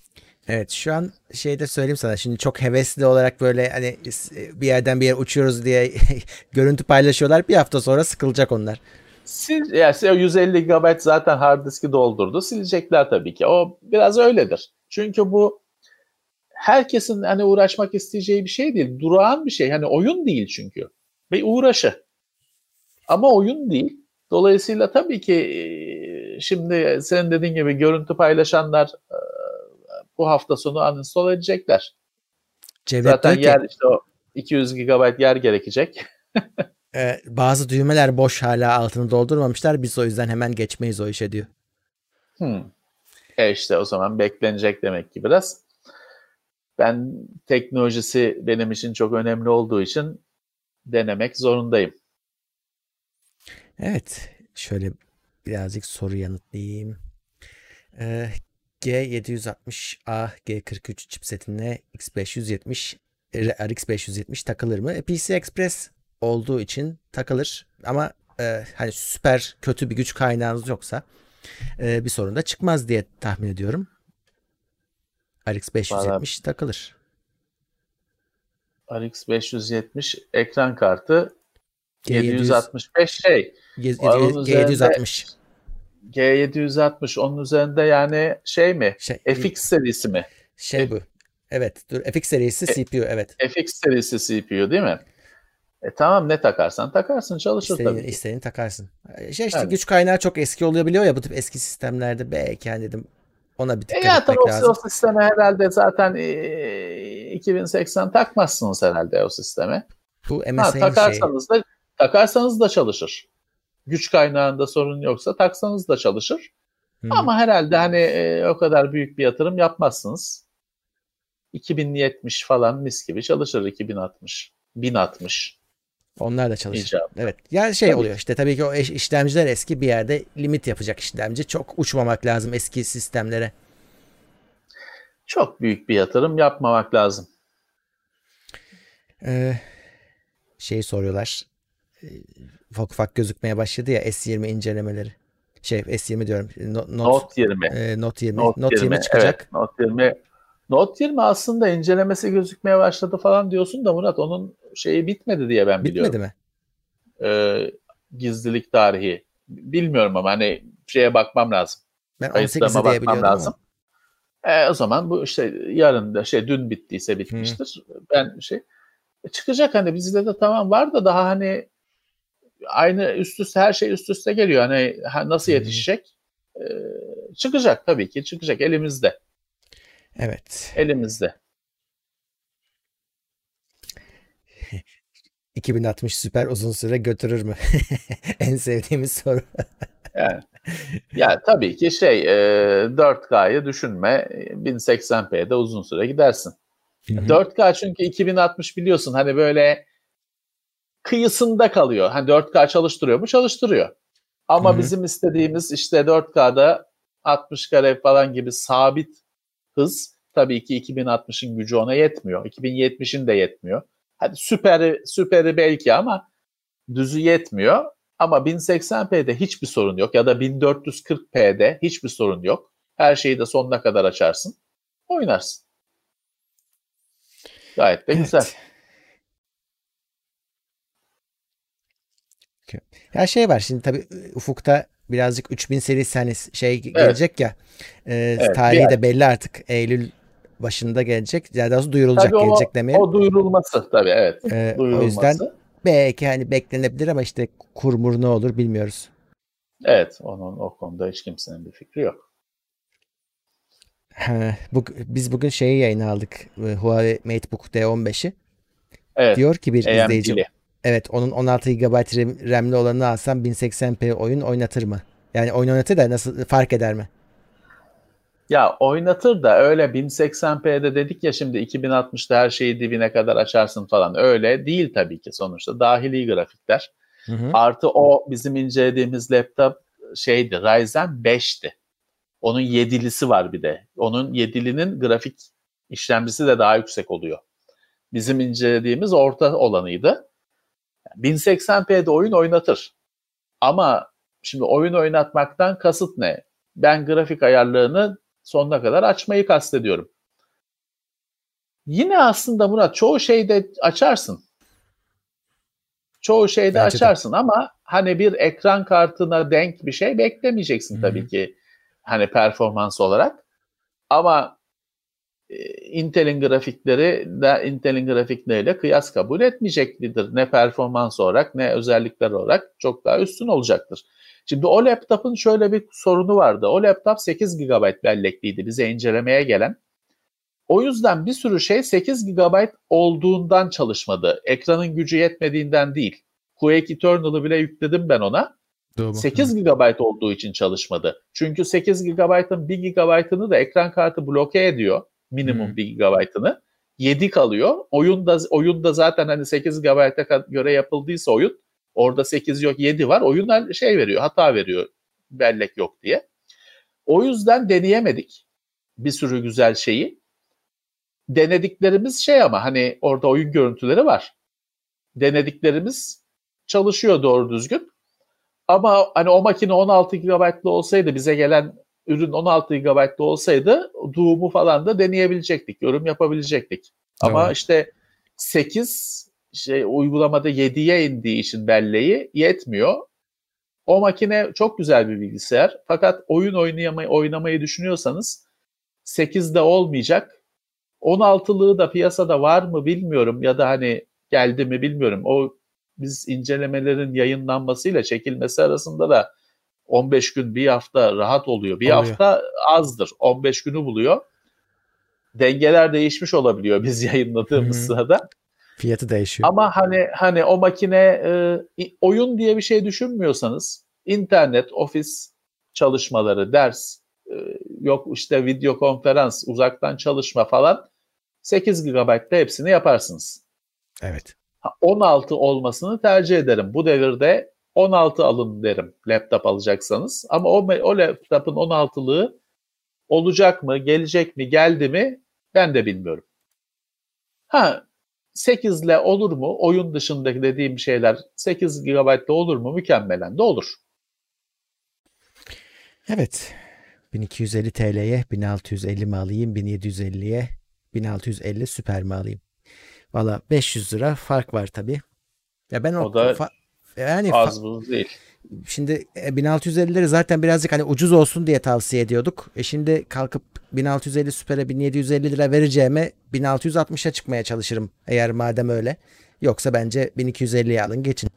Evet şu an şeyde söyleyeyim sana şimdi çok hevesli olarak böyle hani bir yerden bir yere uçuyoruz diye görüntü paylaşıyorlar. Bir hafta sonra sıkılacak onlar. Sil, yani 150 GB zaten hard diski doldurdu. Silecekler tabii ki. O biraz öyledir. Çünkü bu herkesin hani uğraşmak isteyeceği bir şey değil. Durağan bir şey. Hani oyun değil çünkü. Bir uğraşı. Ama oyun değil. Dolayısıyla tabii ki şimdi senin dediğin gibi görüntü paylaşanlar bu hafta sonu uninstall edecekler. Cevdet Zaten yer işte o 200 GB yer gerekecek. ee, bazı düğmeler boş hala altını doldurmamışlar. Biz o yüzden hemen geçmeyiz o işe diyor. Hmm. E işte o zaman beklenecek demek ki biraz. Ben teknolojisi benim için çok önemli olduğu için denemek zorundayım. Evet. Şöyle birazcık soru yanıtlayayım. Ee, G760A G43 chipsetine X570 RX 570 takılır mı? PC Express olduğu için takılır ama e, hani süper kötü bir güç kaynağınız yoksa e, bir sorun da çıkmaz diye tahmin ediyorum. RX 570 takılır. RX 570 ekran kartı G700, 765 şey. G, G760. G760 onun üzerinde yani şey mi? Şey, FX serisi mi? Şey bu. Evet. Dur FX serisi e, CPU evet. FX serisi CPU değil mi? E tamam ne takarsan takarsın çalışır istediğin, tabii. İstediğini takarsın. Şey işte evet. güç kaynağı çok eski olabiliyor ya bu tip eski sistemlerde belki hani dedim ona bir dikkat e ya, etmek tabii lazım. O sisteme herhalde zaten e, 2080 takmazsınız herhalde o sisteme. Bu MSI'nin ha, takarsanız şey... da takarsanız da çalışır. Güç kaynağında sorun yoksa taksanız da çalışır. Hmm. Ama herhalde hani e, o kadar büyük bir yatırım yapmazsınız. 2070 falan mis gibi çalışır 2060. 1060. Onlar da çalışır. İcabı. Evet. Yani şey tabii. oluyor işte tabii ki o işlemciler eski bir yerde limit yapacak işlemci. Çok uçmamak lazım eski sistemlere. Çok büyük bir yatırım yapmamak lazım. Ee, şey soruyorlar. Ufak ufak gözükmeye başladı ya S20 incelemeleri. Şey S20 diyorum. Not, Note 20. E, Note 20. Note, Note 20, 20 çıkacak. Evet, Note 20 Note 20 aslında incelemesi gözükmeye başladı falan diyorsun da Murat onun şeyi bitmedi diye ben biliyorum. Bitmedi mi? Ee, gizlilik tarihi. Bilmiyorum ama hani şeye bakmam lazım. Ben 18'i diye biliyordum lazım. Ama. E, o zaman bu işte yarın da şey dün bittiyse bitmiştir. Hmm. Ben şey çıkacak hani bizde de tamam var da daha hani aynı üst üste her şey üst üste geliyor. Hani nasıl yetişecek? Ee, çıkacak tabii ki çıkacak elimizde. Evet. Elimizde. 2060 süper uzun süre götürür mü? en sevdiğimiz soru. yani, ya tabii ki şey e, 4K'yı düşünme 1080p'de uzun süre gidersin. Hı hı. 4K çünkü 2060 biliyorsun hani böyle kıyısında kalıyor. Hani 4K çalıştırıyor mu? Çalıştırıyor. Ama Hı-hı. bizim istediğimiz işte 4K'da 60 kare falan gibi sabit hız tabii ki 2060'ın gücü ona yetmiyor. 2070'in de yetmiyor. Hadi süperi, süperi belki ama düzü yetmiyor. Ama 1080p'de hiçbir sorun yok ya da 1440p'de hiçbir sorun yok. Her şeyi de sonuna kadar açarsın. Oynarsın. Gayet de evet. güzel. Ya şey var şimdi tabii ufukta birazcık 3000 serisi hani şey evet. gelecek ya. E, evet, tarihi de belli artık. Eylül başında gelecek. Yani daha duyurulacak tabii gelecek o, demeye. O duyurulması tabii evet. Ee, duyurulması. O yüzden belki hani beklenebilir ama işte kurmur ne olur bilmiyoruz. Evet onun o konuda hiç kimsenin bir fikri yok. bu, biz bugün şeyi yayın aldık. E, Huawei MateBook D15'i. Evet. Diyor ki bir AMD'li. izleyici. Evet onun 16 GB RAM'li olanı alsam 1080p oyun oynatır mı? Yani oyun oynatır da nasıl fark eder mi? Ya oynatır da öyle 1080p'de dedik ya şimdi 2060'da her şeyi dibine kadar açarsın falan. Öyle değil tabii ki sonuçta. Dahili grafikler. Hı hı. Artı o bizim incelediğimiz laptop şeydi Ryzen 5'ti. Onun 7'lisi var bir de. Onun 7'linin grafik işlemcisi de daha yüksek oluyor. Bizim incelediğimiz orta olanıydı. 1080p'de oyun oynatır. Ama şimdi oyun oynatmaktan kasıt ne? Ben grafik ayarlarını sonuna kadar açmayı kastediyorum. Yine aslında Murat çoğu şeyde açarsın. Çoğu şeyde Bence açarsın de. ama hani bir ekran kartına denk bir şey beklemeyeceksin Hı-hı. tabii ki. Hani performans olarak. Ama Intel'in grafikleri de Intel'in grafikleriyle kıyas kabul etmeyecektir. Ne performans olarak ne özellikler olarak çok daha üstün olacaktır. Şimdi o laptopun şöyle bir sorunu vardı. O laptop 8 GB bellekliydi bize incelemeye gelen. O yüzden bir sürü şey 8 GB olduğundan çalışmadı. Ekranın gücü yetmediğinden değil. Quake Eternal'ı bile yükledim ben ona. Doğru. 8 GB olduğu için çalışmadı. Çünkü 8 GB'ın 1 GB'ını da ekran kartı bloke ediyor. Minimum hmm. 1 GB'ını. 7 kalıyor. Oyunda oyunda zaten hani 8 GB'a göre yapıldıysa oyun Orada 8 yok 7 var. Oyunlar şey veriyor hata veriyor. bellek yok diye. O yüzden deneyemedik bir sürü güzel şeyi. Denediklerimiz şey ama hani orada oyun görüntüleri var. Denediklerimiz çalışıyor doğru düzgün. Ama hani o makine 16 GB'lı olsaydı bize gelen ürün 16 GB'lı olsaydı Doom'u falan da deneyebilecektik. Yorum yapabilecektik. Ama evet. işte 8 şey uygulamada 7'ye indiği için belleği yetmiyor. O makine çok güzel bir bilgisayar. Fakat oyun oynamayı, oynamayı düşünüyorsanız 8'de olmayacak. 16'lığı da piyasada var mı bilmiyorum ya da hani geldi mi bilmiyorum. O biz incelemelerin yayınlanmasıyla çekilmesi arasında da 15 gün bir hafta rahat oluyor. Bir oluyor. hafta azdır. 15 günü buluyor. Dengeler değişmiş olabiliyor biz yayınladığımız Hı-hı. sırada. Fiyatı değişiyor. Ama hani hani o makine e, oyun diye bir şey düşünmüyorsanız internet, ofis çalışmaları, ders, e, yok işte video konferans, uzaktan çalışma falan 8 GB'da hepsini yaparsınız. Evet. 16 olmasını tercih ederim. Bu devirde 16 alın derim laptop alacaksanız. Ama o, o laptopun 16'lığı olacak mı, gelecek mi, geldi mi ben de bilmiyorum. Ha 8 ile olur mu? Oyun dışındaki dediğim şeyler 8 GB olur mu? Mükemmelen de olur. Evet. 1250 TL'ye 1650 mi alayım? 1750'ye 1650 süper mi alayım? Valla 500 lira fark var tabi. Ya ben o, o da fa- yani az bu değil. Şimdi 1650'leri e, zaten birazcık hani ucuz olsun diye tavsiye ediyorduk. E şimdi kalkıp 1650 süpere 1750 lira vereceğime 1660'a çıkmaya çalışırım eğer madem öyle. Yoksa bence 1250'ye alın geçin.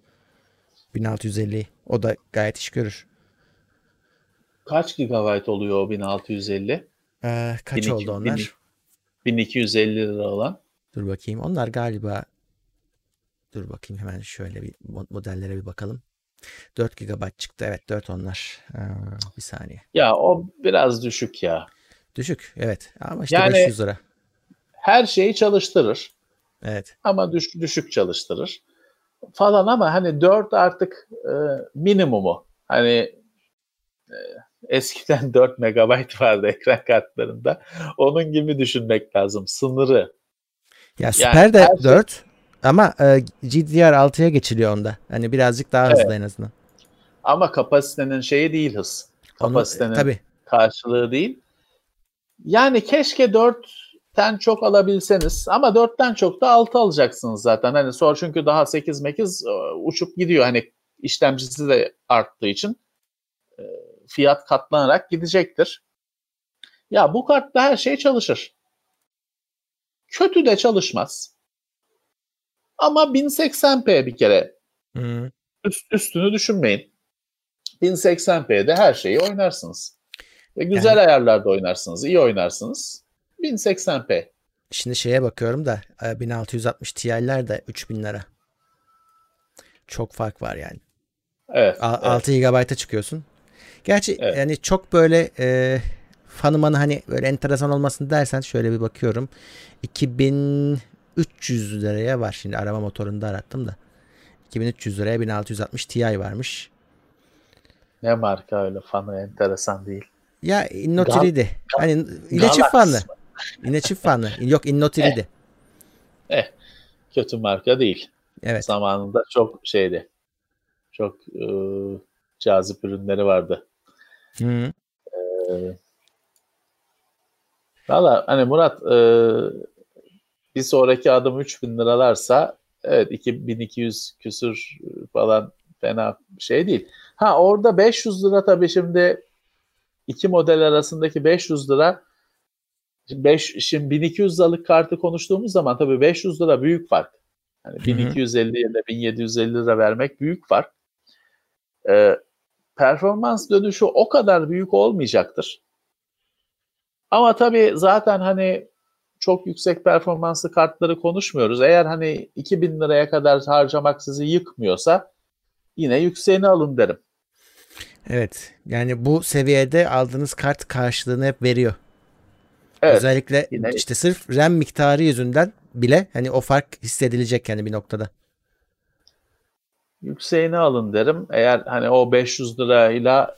1650'yi. O da gayet iş görür. Kaç gigabayt oluyor o 1650? Ee, kaç 12, oldu onlar? 1250 lira olan. Dur bakayım. Onlar galiba dur bakayım hemen şöyle bir modellere bir bakalım. 4 GB çıktı. Evet 4 onlar. Ee, bir saniye. Ya o biraz düşük ya. Düşük evet ama işte yani, 500 lira. Her şeyi çalıştırır. Evet. Ama düş, düşük çalıştırır falan ama hani 4 artık e, minimumu. Hani e, eskiden 4 megabayt vardı ekran kartlarında. Onun gibi düşünmek lazım. Sınırı. Ya süper yani de 4 şey... ama e, GDDR6'ya geçiliyor onda. Hani birazcık daha hızlı evet. en azından. Ama kapasitenin şeyi değil hız. Kapasitenin Onu, tabii. karşılığı değil. Yani keşke 4'ten çok alabilseniz ama 4'ten çok da 6 alacaksınız zaten. Hani sonra çünkü daha 8 mekiz e, uçup gidiyor. Hani işlemcisi de arttığı için e, fiyat katlanarak gidecektir. Ya bu kartta her şey çalışır. Kötü de çalışmaz. Ama 1080p bir kere. Hmm. Üst, üstünü düşünmeyin. 1080p'de her şeyi oynarsınız. Ve güzel yani, ayarlarda oynarsınız, iyi oynarsınız. 1080p. Şimdi şeye bakıyorum da 1660 e, Ti'ler de 3000 lira. Çok fark var yani. Evet. A- evet. 6 GB'a çıkıyorsun. Gerçi evet. yani çok böyle e, fanımanı hani böyle enteresan olmasın dersen şöyle bir bakıyorum. 2300 liraya var şimdi arama motorunda arattım da. 2300 liraya 1660 Ti varmış. Ne marka öyle fanı enteresan değil. Ya Innotri'di. Hani yine çift fanlı. Yine çift fanlı. Yok Innotri'di. Eh. eh. Kötü marka değil. Evet. Zamanında çok şeydi. Çok e, cazip ürünleri vardı. Hı. E, Valla hani Murat e, bir sonraki adım 3000 liralarsa evet 2200 küsür falan fena şey değil. Ha orada 500 lira tabii şimdi iki model arasındaki 500 lira 5 şimdi 1200 liralık kartı konuştuğumuz zaman tabii 500 lira büyük fark. Yani 1250 ya da 1750 lira vermek büyük fark. Ee, performans dönüşü o kadar büyük olmayacaktır. Ama tabii zaten hani çok yüksek performanslı kartları konuşmuyoruz. Eğer hani 2000 liraya kadar harcamak sizi yıkmıyorsa yine yükseğini alın derim. Evet. Yani bu seviyede aldığınız kart karşılığını hep veriyor. Evet. Özellikle yine... işte sırf RAM miktarı yüzünden bile hani o fark hissedilecek yani bir noktada. Yükseğini alın derim. Eğer hani o 500 lirayla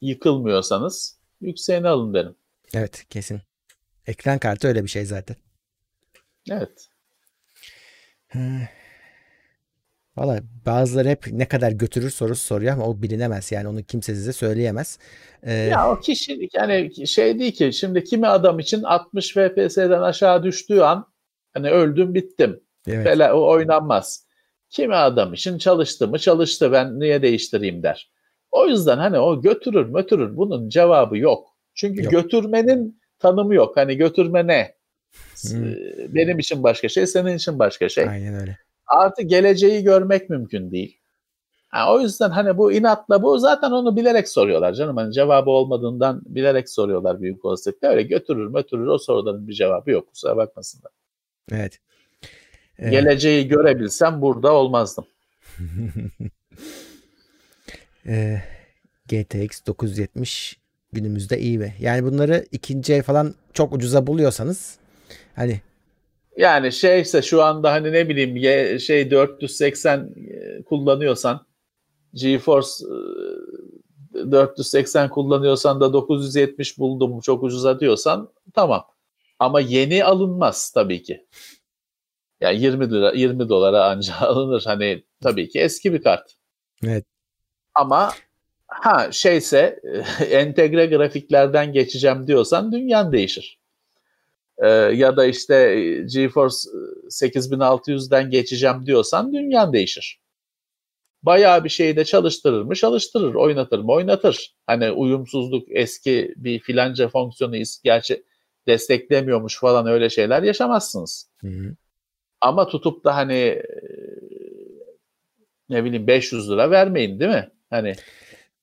yıkılmıyorsanız yükseğini alın derim. Evet kesin. Ekran kartı öyle bir şey zaten. Evet. Valla bazıları hep ne kadar götürür sorusu soruyor ama o bilinemez. Yani onu kimse size söyleyemez. Ee, ya o kişilik yani şey değil ki şimdi kimi adam için 60 FPS'den aşağı düştüğü an hani öldüm bittim. Evet. Fela, o oynanmaz. Kimi adam için çalıştı mı çalıştı ben niye değiştireyim der. O yüzden hani o götürür götürür bunun cevabı yok. Çünkü yok. götürmenin tanımı yok. Hani götürme ne? Hmm. Benim için başka şey, senin için başka şey. Aynen öyle. Artı geleceği görmek mümkün değil. Ha, o yüzden hani bu inatla bu zaten onu bilerek soruyorlar canım. Hani cevabı olmadığından bilerek soruyorlar büyük olasılıkla. Öyle götürür götürür o soruların bir cevabı yok. Kusura bakmasınlar. Evet. Ee... Geleceği görebilsem burada olmazdım. ee, GTX 970 günümüzde iyi mi? Yani bunları ikinci el falan çok ucuza buluyorsanız hani yani şeyse şu anda hani ne bileyim şey 480 e, kullanıyorsan GeForce 480 e, kullanıyorsan da 970 buldum çok ucuza diyorsan tamam. Ama yeni alınmaz tabii ki. Yani 20 lira 20 dolara ancak alınır. Hani tabii ki eski bir kart. Evet. Ama ha şeyse entegre grafiklerden geçeceğim diyorsan dünyan değişir. Ee, ya da işte e, GeForce 8600'den geçeceğim diyorsan dünyan değişir. Bayağı bir şeyi de çalıştırır mı? Çalıştırır. Oynatır mı? Oynatır. Hani uyumsuzluk eski bir filanca fonksiyonu gerçi desteklemiyormuş falan öyle şeyler yaşamazsınız. Hı hı. Ama tutup da hani e, ne bileyim 500 lira vermeyin değil mi? Hani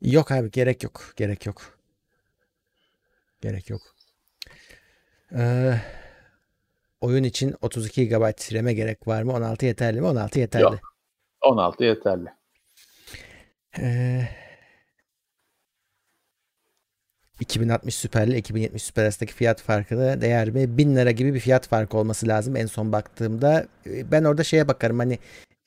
Yok abi gerek yok. Gerek yok. Gerek yok. Ee, oyun için 32 GB RAM'e gerek var mı? 16 yeterli mi? 16 yeterli. Yok. 16 yeterli. Ee, 2060 Super ile 2070 Super arasındaki fiyat farkı değer mi? 1000 lira gibi bir fiyat farkı olması lazım en son baktığımda. Ben orada şeye bakarım hani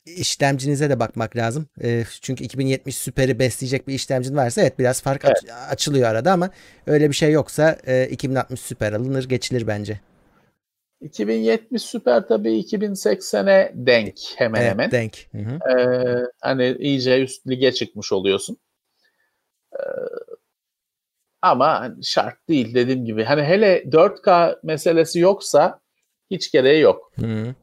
işlemcinize de bakmak lazım. E, çünkü 2070 süperi besleyecek bir işlemcin varsa evet biraz fark evet. aç- açılıyor arada ama öyle bir şey yoksa e, 2060 süper alınır geçilir bence. 2070 süper tabii 2080'e denk hemen evet, hemen. Denk. Hı hı. Ee, hani iyice üst lige çıkmış oluyorsun. Ee, ama şart değil dediğim gibi. Hani hele 4K meselesi yoksa hiç gereği yok. Hı hı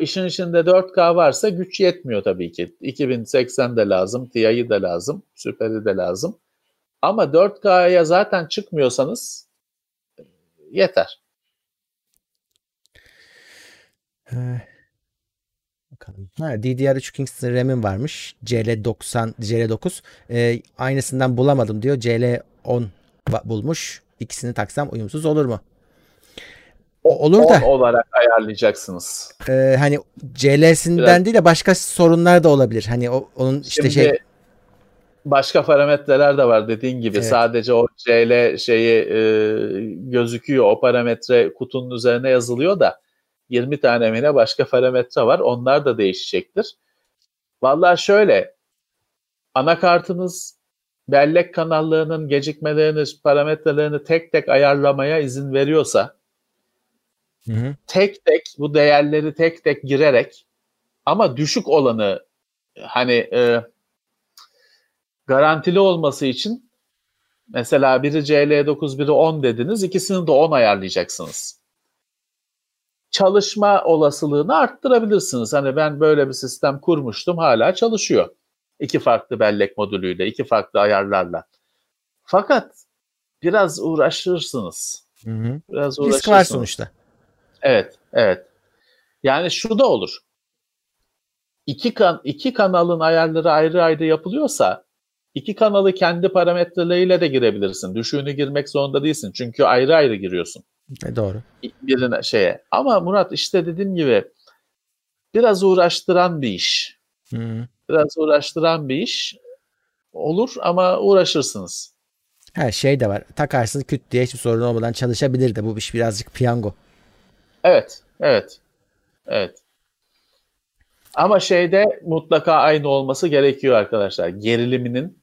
işin içinde 4K varsa güç yetmiyor tabii ki. 2080 de lazım, Ti'yi de lazım, Super'i de lazım. Ama 4K'ya zaten çıkmıyorsanız yeter. Ee, bakalım. Ha, DDR3 Kingston RAM'im varmış. CL90, CL9. Ee, aynısından bulamadım diyor. CL10 bulmuş. İkisini taksam uyumsuz olur mu? Olur da olarak ayarlayacaksınız. E, hani CL'sinden Biraz. değil de başka sorunlar da olabilir. Hani o, onun işte Şimdi, şey başka parametreler de var dediğin gibi. Evet. Sadece o CL şeyi e, gözüküyor. O parametre kutunun üzerine yazılıyor da 20 tane mi başka parametre var. Onlar da değişecektir. Vallahi şöyle anakartınız bellek kanallarının gecikmelerini, parametrelerini tek tek ayarlamaya izin veriyorsa Hı hı. Tek tek bu değerleri tek tek girerek ama düşük olanı hani e, garantili olması için mesela biri CL9 biri 10 dediniz ikisini de 10 ayarlayacaksınız. Çalışma olasılığını arttırabilirsiniz. Hani ben böyle bir sistem kurmuştum hala çalışıyor. İki farklı bellek modülüyle, iki farklı ayarlarla. Fakat biraz uğraşırsınız. Hı hı. Biraz uğraşırsınız. Risk var sonuçta. Evet, evet. Yani şu da olur. İki, kan iki kanalın ayarları ayrı ayrı yapılıyorsa iki kanalı kendi parametreleriyle de girebilirsin. Düşüğünü girmek zorunda değilsin. Çünkü ayrı ayrı giriyorsun. E doğru. Birine şeye. Ama Murat işte dediğim gibi biraz uğraştıran bir iş. Hı. Biraz uğraştıran bir iş olur ama uğraşırsınız. Her şey de var. Takarsın küt diye hiçbir sorun olmadan çalışabilir de bu iş birazcık piyango. Evet, evet, evet. Ama şeyde mutlaka aynı olması gerekiyor arkadaşlar. Geriliminin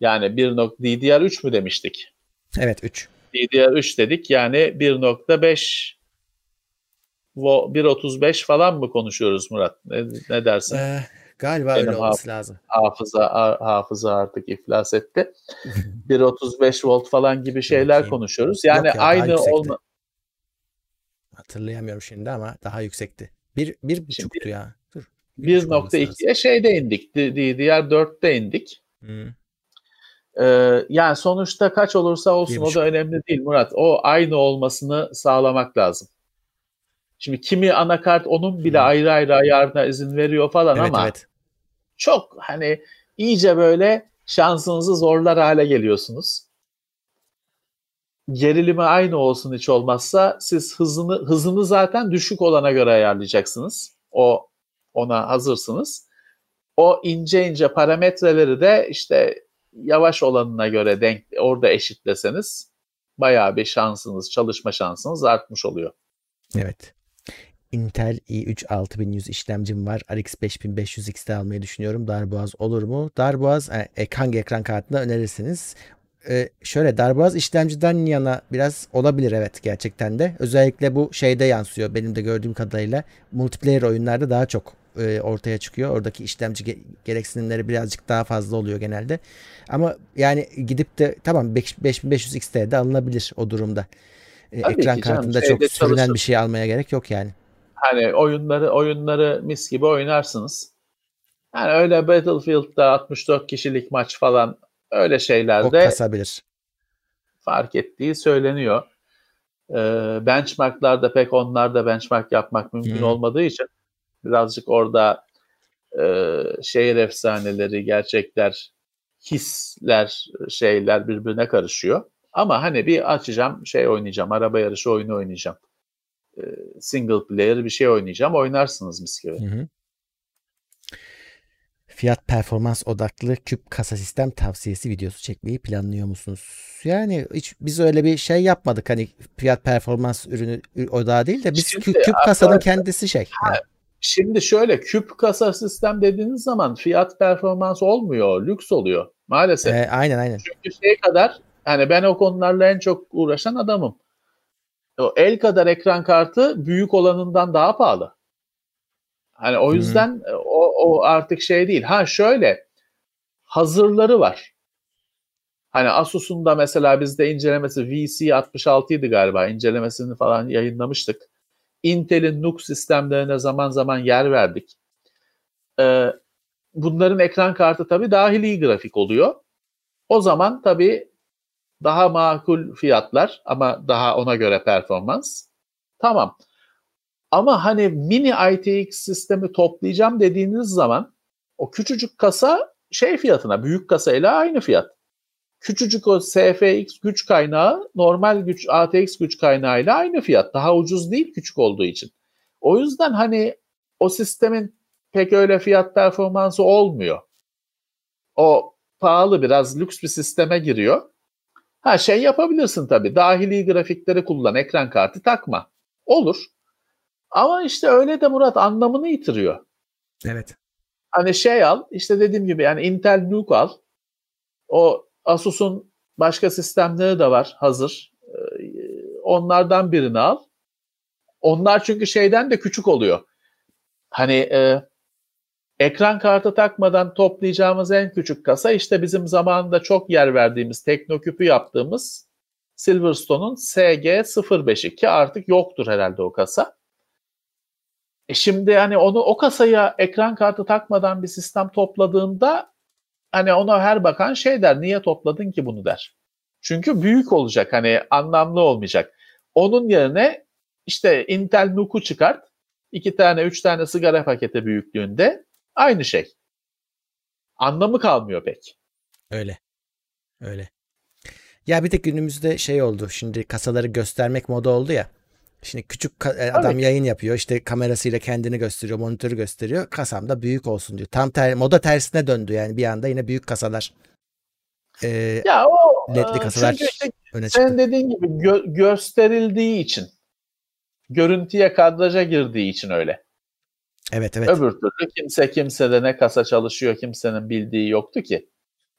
Yani 1. DDR3 mü demiştik? Evet 3. DDR3 dedik yani 1.5 1.35 falan mı konuşuyoruz Murat? Ne, ne dersin? Ee, galiba Benim öyle olması lazım. Hafıza hafıza artık iflas etti. 1.35 volt falan gibi şeyler konuşuyoruz. Yani ya, aynı olma Hatırlayamıyorum şimdi ama daha yüksekti. Bir, bir buçuktu ya. Dur. 1.2'ye şeyde indik. Diğer 4'te indik. Hmm. Ee, yani sonuçta kaç olursa olsun o da önemli değil Murat. O aynı olmasını sağlamak lazım. Şimdi kimi anakart onun bile hmm. ayrı ayrı ayarına izin veriyor falan evet, ama evet. çok hani iyice böyle şansınızı zorlar hale geliyorsunuz. Gerilimi aynı olsun hiç olmazsa siz hızını hızını zaten düşük olana göre ayarlayacaksınız. O ona hazırsınız. O ince ince parametreleri de işte yavaş olanına göre denk orada eşitleseniz bayağı bir şansınız, çalışma şansınız artmış oluyor. Evet. Intel i3 6100 işlemcim var. RX 5500 XT almayı düşünüyorum. Darboğaz olur mu? Darboğaz e, hangi ekran kartında önerirsiniz? Ee, şöyle darboğaz işlemciden yana biraz olabilir evet gerçekten de. Özellikle bu şeyde yansıyor benim de gördüğüm kadarıyla. Multiplayer oyunlarda daha çok e, ortaya çıkıyor. Oradaki işlemci gereksinimleri birazcık daha fazla oluyor genelde. Ama yani gidip de tamam 5500 XT'de alınabilir o durumda. E, ekran kartında çok sürünen çalışır. bir şey almaya gerek yok yani. Hani oyunları oyunları mis gibi oynarsınız. Yani öyle Battlefield'da 64 kişilik maç falan öyle şeylerde kasabilir. Fark ettiği söyleniyor. Ee, benchmarklarda pek onlarda benchmark yapmak mümkün hmm. olmadığı için birazcık orada e, şehir efsaneleri, gerçekler, hisler, şeyler birbirine karışıyor. Ama hani bir açacağım, şey oynayacağım, araba yarışı oyunu oynayacağım. E, single player bir şey oynayacağım, oynarsınız mis gibi. Hı hı. Fiyat performans odaklı küp kasa sistem tavsiyesi videosu çekmeyi planlıyor musunuz? Yani hiç biz öyle bir şey yapmadık. Hani fiyat performans ürünü odağı değil de biz Şimdi, küp, küp kasanın kendisi şey. Yani. Şimdi şöyle küp kasa sistem dediğiniz zaman fiyat performans olmuyor, lüks oluyor maalesef. E, aynen aynen. Çünkü şey kadar hani ben o konularla en çok uğraşan adamım. O el kadar ekran kartı büyük olanından daha pahalı. Hani o yüzden hmm. o, o artık şey değil. Ha şöyle hazırları var. Hani Asus'un da mesela bizde incelemesi VC66 idi galiba. incelemesini falan yayınlamıştık. Intel'in NUC sistemlerine zaman zaman yer verdik. Ee, bunların ekran kartı tabii dahili grafik oluyor. O zaman tabii daha makul fiyatlar ama daha ona göre performans. Tamam. Ama hani mini ITX sistemi toplayacağım dediğiniz zaman o küçücük kasa şey fiyatına, büyük kasa ile aynı fiyat. Küçücük o SFX güç kaynağı normal güç ATX güç kaynağı ile aynı fiyat. Daha ucuz değil küçük olduğu için. O yüzden hani o sistemin pek öyle fiyat performansı olmuyor. O pahalı biraz lüks bir sisteme giriyor. Ha şey yapabilirsin tabii. Dahili grafikleri kullan, ekran kartı takma. Olur. Ama işte öyle de Murat anlamını yitiriyor. Evet. Hani şey al, işte dediğim gibi yani Intel Nuke al. O Asus'un başka sistemleri de var hazır. Ee, onlardan birini al. Onlar çünkü şeyden de küçük oluyor. Hani e, ekran kartı takmadan toplayacağımız en küçük kasa işte bizim zamanında çok yer verdiğimiz Teknoküp'ü yaptığımız Silverstone'un SG05'i ki artık yoktur herhalde o kasa. E şimdi hani onu o kasaya ekran kartı takmadan bir sistem topladığında hani ona her bakan şey der niye topladın ki bunu der. Çünkü büyük olacak hani anlamlı olmayacak. Onun yerine işte Intel NUC'u çıkart. iki tane üç tane sigara paketi büyüklüğünde aynı şey. Anlamı kalmıyor pek. Öyle. Öyle. Ya bir tek günümüzde şey oldu. Şimdi kasaları göstermek moda oldu ya. Şimdi küçük e, adam Tabii. yayın yapıyor işte kamerasıyla kendini gösteriyor monitörü gösteriyor kasam da büyük olsun diyor. Tam ter, moda tersine döndü yani bir anda yine büyük kasalar. E, ya o ledli kasalar işte, öne çıktı. Sen dediğin gibi gö- gösterildiği için görüntüye kadraja girdiği için öyle. Evet evet. Öbür türlü kimse kimse de ne kasa çalışıyor kimsenin bildiği yoktu ki.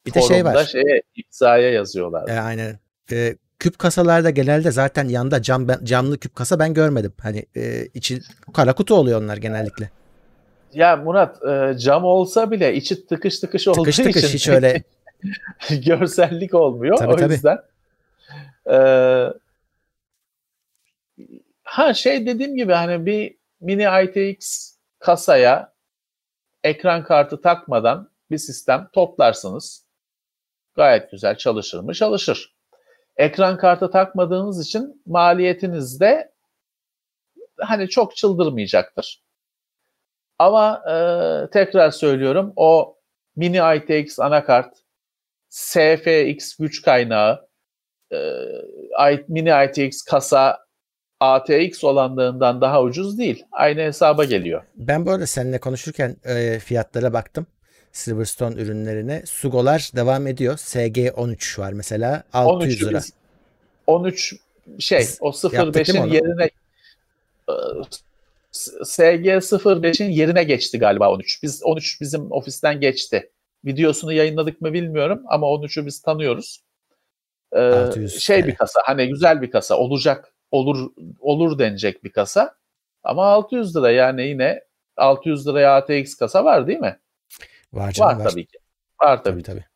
Bir de şey var. Şeye, imzaya yazıyorlar. E, aynen. E, küp kasalarda genelde zaten yanda cam camlı küp kasa ben görmedim. Hani e, içi kara kutu oluyor onlar genellikle. Ya Murat e, cam olsa bile içi tıkış tıkış olduğu tıkış tıkış için hiç öyle görsellik olmuyor. Tabii, o tabii. yüzden e, ha şey dediğim gibi hani bir mini ITX kasaya ekran kartı takmadan bir sistem toplarsınız. Gayet güzel çalışır mı? Çalışır. Ekran kartı takmadığınız için maliyetiniz de hani çok çıldırmayacaktır. Ama e, tekrar söylüyorum o mini ITX anakart, SFX güç kaynağı, e, mini ITX kasa ATX olanlarından daha ucuz değil. Aynı hesaba geliyor. Ben bu arada seninle konuşurken e, fiyatlara baktım. Silverstone ürünlerine. Sugolar devam ediyor. SG13 var mesela 600 lira. 13 şey o 05'in yerine SG05'in yerine geçti galiba 13. Biz 13 bizim ofisten geçti. Videosunu yayınladık mı bilmiyorum ama 13'ü biz tanıyoruz. Ee, şey bir kasa hani güzel bir kasa olacak olur olur denecek bir kasa. Ama 600 lira yani yine 600 liraya ATX kasa var değil mi? Var canım, var. Var tabii ki. Var tabii. tabii. tabii.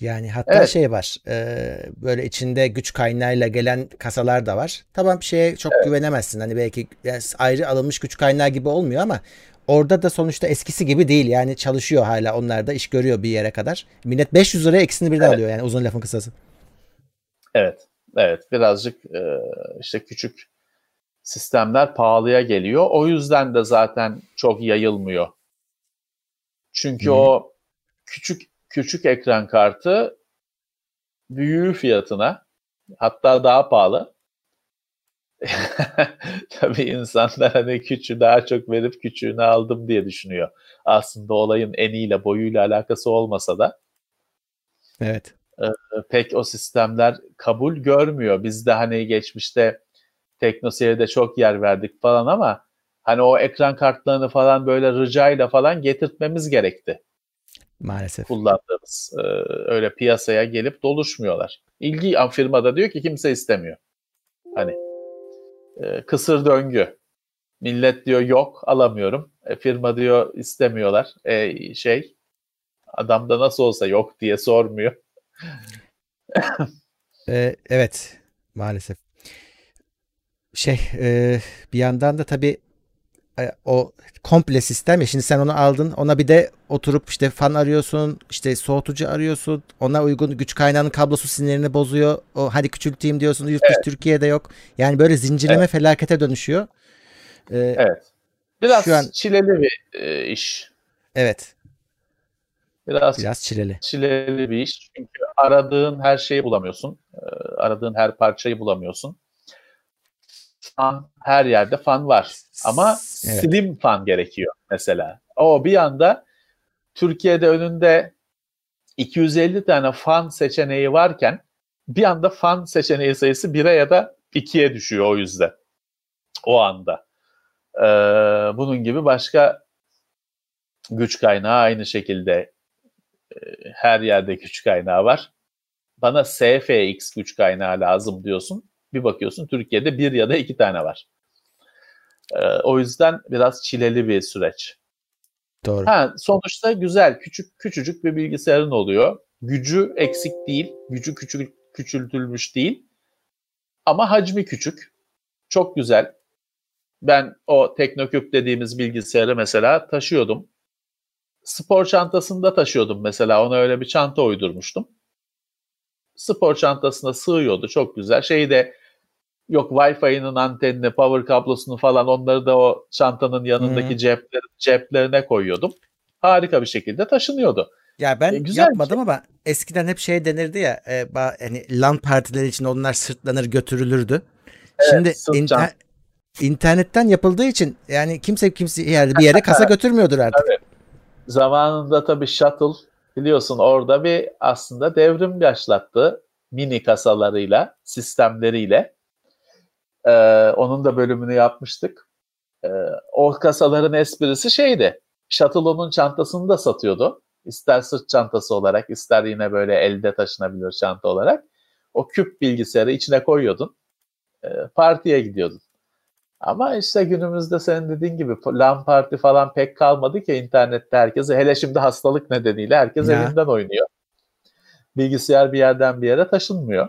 Yani hatta evet. şey var e, böyle içinde güç kaynağıyla gelen kasalar da var. Tamam bir şeye çok evet. güvenemezsin. Hani belki yani ayrı alınmış güç kaynağı gibi olmuyor ama orada da sonuçta eskisi gibi değil. Yani çalışıyor hala onlar da iş görüyor bir yere kadar. Millet 500 liraya ikisini birden evet. alıyor yani uzun lafın kısası. Evet. Evet. Birazcık e, işte küçük sistemler pahalıya geliyor. O yüzden de zaten çok yayılmıyor. Çünkü hmm. o küçük küçük ekran kartı büyüğü fiyatına hatta daha pahalı. Tabii insanlar hani küçüğü daha çok verip küçüğünü aldım diye düşünüyor. Aslında olayın eniyle boyuyla alakası olmasa da. Evet. E, pek o sistemler kabul görmüyor. Biz de hani geçmişte teknoseyirde çok yer verdik falan ama hani o ekran kartlarını falan böyle ricayla falan getirtmemiz gerekti. Maalesef. Kullandığımız. Ee, öyle piyasaya gelip doluşmuyorlar. İlgi firmada diyor ki kimse istemiyor. Hani e, kısır döngü. Millet diyor yok alamıyorum. E, firma diyor istemiyorlar. E, şey adam da nasıl olsa yok diye sormuyor. e, evet maalesef. Şey e, bir yandan da tabii e, o komple sistem ya şimdi sen onu aldın ona bir de oturup işte fan arıyorsun işte soğutucu arıyorsun ona uygun güç kaynağının kablosu sinirini bozuyor o hadi küçülteyim diyorsun yurt evet. Türkiye'de yok yani böyle zincirleme evet. felakete dönüşüyor. Ee, evet. Biraz şu an, çileli bir e, iş. Evet. Biraz, Biraz çileli. Çileli bir iş. Çünkü aradığın her şeyi bulamıyorsun. E, aradığın her parçayı bulamıyorsun fan her yerde fan var. Ama evet. slim fan gerekiyor mesela. O bir anda Türkiye'de önünde 250 tane fan seçeneği varken bir anda fan seçeneği sayısı 1'e ya da 2'ye düşüyor o yüzden. O anda. Ee, bunun gibi başka güç kaynağı aynı şekilde e, her yerde güç kaynağı var. Bana SFX güç kaynağı lazım diyorsun. Bir bakıyorsun Türkiye'de bir ya da iki tane var. Ee, o yüzden biraz çileli bir süreç. Doğru. Ha, sonuçta güzel, küçük küçücük bir bilgisayarın oluyor. Gücü eksik değil, gücü küçük küçültülmüş değil. Ama hacmi küçük. Çok güzel. Ben o Teknoküp dediğimiz bilgisayarı mesela taşıyordum. Spor çantasında taşıyordum mesela. Ona öyle bir çanta uydurmuştum. Spor çantasına sığıyordu. Çok güzel. Şeyi de yok Wi-Fi'nin antenini, power kablosunu falan onları da o çantanın yanındaki hmm. cepler, ceplerine koyuyordum. Harika bir şekilde taşınıyordu. Ya ben e, güzel yapmadım şey. ama eskiden hep şey denirdi ya e, hani LAN partileri için onlar sırtlanır götürülürdü. Evet, Şimdi inter, internetten yapıldığı için yani kimse kimse yani bir yere kasa götürmüyordur artık. Tabii. Zamanında tabii shuttle biliyorsun orada bir aslında devrim başlattı mini kasalarıyla, sistemleriyle. Ee, onun da bölümünü yapmıştık. Ee, o kasaların esprisi şeydi. Shuttle'ın çantasını da satıyordu. ister sırt çantası olarak ister yine böyle elde taşınabilir çanta olarak o küp bilgisayarı içine koyuyordun. E, partiye gidiyordun. Ama işte günümüzde senin dediğin gibi LAN parti falan pek kalmadı ki internette herkese hele şimdi hastalık nedeniyle herkes ya. evinden oynuyor. Bilgisayar bir yerden bir yere taşınmıyor.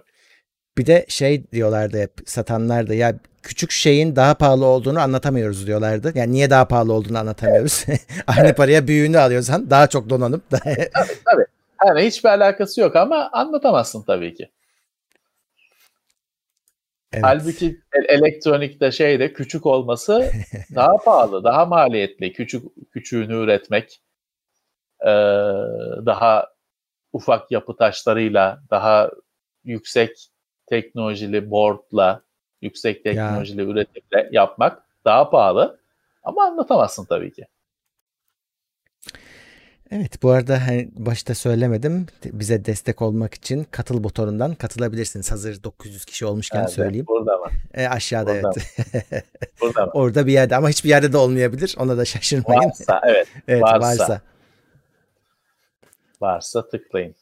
Bir de şey diyorlardı hep satanlar da ya küçük şeyin daha pahalı olduğunu anlatamıyoruz diyorlardı. Yani niye daha pahalı olduğunu anlatamıyoruz. Aynı paraya büyüğünü alıyorsan daha çok donanıp tabii tabii. Yani hiçbir alakası yok ama anlatamazsın tabii ki. Evet. Halbuki elektronikte şeyde küçük olması daha pahalı, daha maliyetli. Küçük küçüğünü üretmek daha ufak yapı taşlarıyla, daha yüksek teknolojili boardla, yüksek teknolojili ya. üretimle yapmak daha pahalı. Ama anlatamazsın tabii ki. Evet bu arada hani başta söylemedim bize destek olmak için katıl butonundan katılabilirsiniz. Hazır 900 kişi olmuşken evet, söyleyeyim. Burada mı? E, aşağıda burada evet. burada mı? Orada bir yerde ama hiçbir yerde de olmayabilir. Ona da şaşırmayın. Varsa evet. evet varsa. varsa. Varsa tıklayın.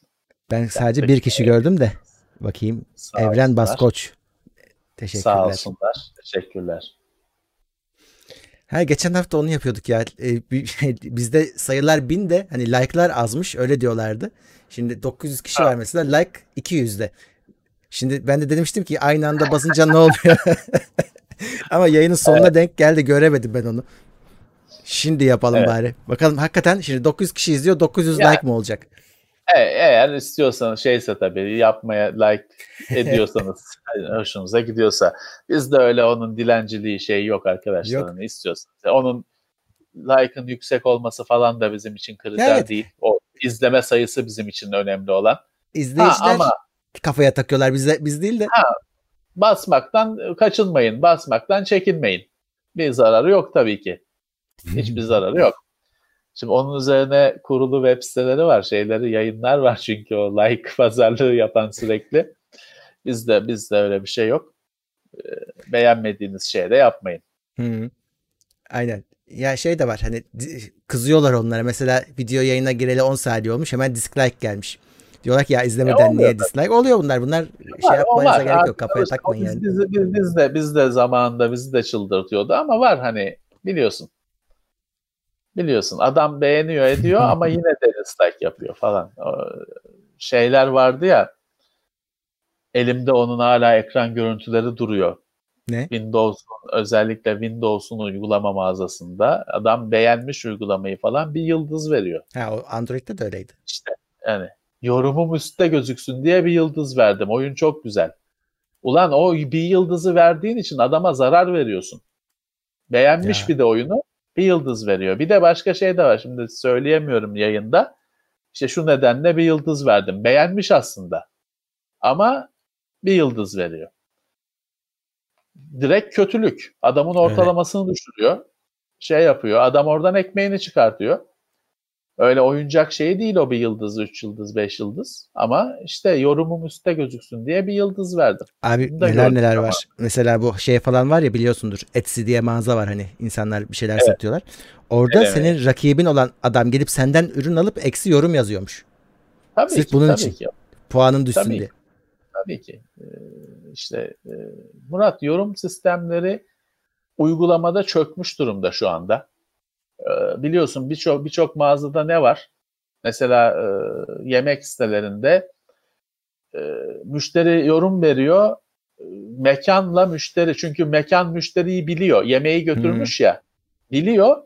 Ben sadece bir kişi gördüm de bakayım. Sağ Evren olsunlar. Baskoç. Teşekkürler. Sağ olsunlar. Teşekkürler. Ha geçen hafta onu yapıyorduk ya. Ee, bizde sayılar bin de hani like'lar azmış öyle diyorlardı. Şimdi 900 kişi ha. var mesela like 200'de. Şimdi ben de demiştim ki aynı anda basınca ne oluyor? Ama yayının sonuna evet. denk geldi göremedim ben onu. Şimdi yapalım evet. bari. Bakalım hakikaten şimdi 900 kişi izliyor 900 ya, like mı olacak? E, eğer istiyorsanız şeyse tabii yapmaya like ediyorsanız hoşunuza gidiyorsa biz de öyle onun dilenciliği şey yok arkadaşlar yok. ne istiyorsanız. Onun like'ın yüksek olması falan da bizim için kriter evet. değil. O izleme sayısı bizim için önemli olan. İzleyiciler ha, ama, kafaya takıyorlar biz, biz değil de. Ha, basmaktan kaçınmayın, basmaktan çekinmeyin. Bir zararı yok tabii ki. Hiçbir zararı yok. Şimdi onun üzerine kurulu web siteleri var, şeyleri, yayınlar var çünkü o like pazarlığı yapan sürekli. Bizde bizde öyle bir şey yok. Ee, beğenmediğiniz şeye de yapmayın. Hı. Aynen. Ya şey de var hani kızıyorlar onlara. Mesela video yayına gireli 10 saniye olmuş hemen dislike gelmiş. Diyorlar ki ya izlemeden e, niye dislike? Oluyor bunlar. Bunlar şey var, yapmanıza gerek yok. Kafaya takmayın yani. Biz, biz, biz, de biz de zamanında bizi de çıldırtıyordu ama var hani biliyorsun. Biliyorsun adam beğeniyor ediyor ama yine de dislike yapıyor falan. O şeyler vardı ya elimde onun hala ekran görüntüleri duruyor. Ne? Windows'un özellikle Windows'un uygulama mağazasında adam beğenmiş uygulamayı falan bir yıldız veriyor. Ha o Android'de de öyleydi. İşte yani yorumum üstte gözüksün diye bir yıldız verdim. Oyun çok güzel. Ulan o bir yıldızı verdiğin için adama zarar veriyorsun. Beğenmiş ya. bir de oyunu bir yıldız veriyor. Bir de başka şey de var. Şimdi söyleyemiyorum yayında. İşte şu nedenle bir yıldız verdim. Beğenmiş aslında. Ama bir yıldız veriyor. Direkt kötülük. Adamın ortalamasını evet. düşürüyor. Şey yapıyor. Adam oradan ekmeğini çıkartıyor. Öyle oyuncak şey değil o bir yıldız, üç yıldız, beş yıldız. Ama işte yorumum üstte gözüksün diye bir yıldız verdim. Abi neler neler ama. var. Mesela bu şey falan var ya biliyorsundur. Etsy diye mağaza var hani insanlar bir şeyler evet. satıyorlar. Orada evet, senin rakibin olan adam gelip senden ürün alıp eksi yorum yazıyormuş. Tabii Sırf ki, bunun tabii için. Ki. Puanın düşsün tabii diye. Ki. Tabii ki. Ee, işte e, Murat yorum sistemleri uygulamada çökmüş durumda şu anda. Ee, biliyorsun birçok birçok mağazada ne var? Mesela e, yemek sitelerinde e, müşteri yorum veriyor. Mekanla müşteri çünkü mekan müşteriyi biliyor. Yemeği götürmüş hmm. ya. Biliyor.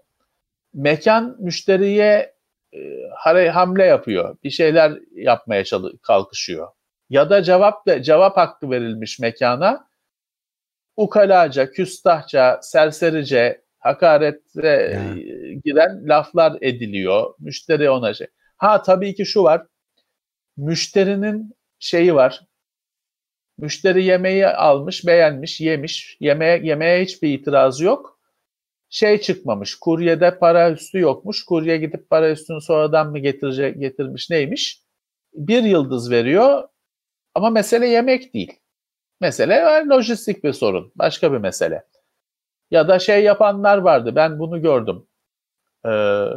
Mekan müşteriye e, hamle yapıyor. Bir şeyler yapmaya kalkışıyor. Ya da cevap cevap hakkı verilmiş mekana ukalaca, küstahça, serserice hakarete yani. Giren laflar ediliyor. Müşteri ona şey. Ha tabii ki şu var. Müşterinin şeyi var. Müşteri yemeği almış, beğenmiş, yemiş. Yemeğe, yemeğe hiçbir itirazı yok. Şey çıkmamış. Kuryede para üstü yokmuş. Kurye gidip para üstünü sonradan mı getirecek, getirmiş neymiş? Bir yıldız veriyor. Ama mesele yemek değil. Mesele lojistik bir sorun. Başka bir mesele. Ya da şey yapanlar vardı. Ben bunu gördüm. Ee,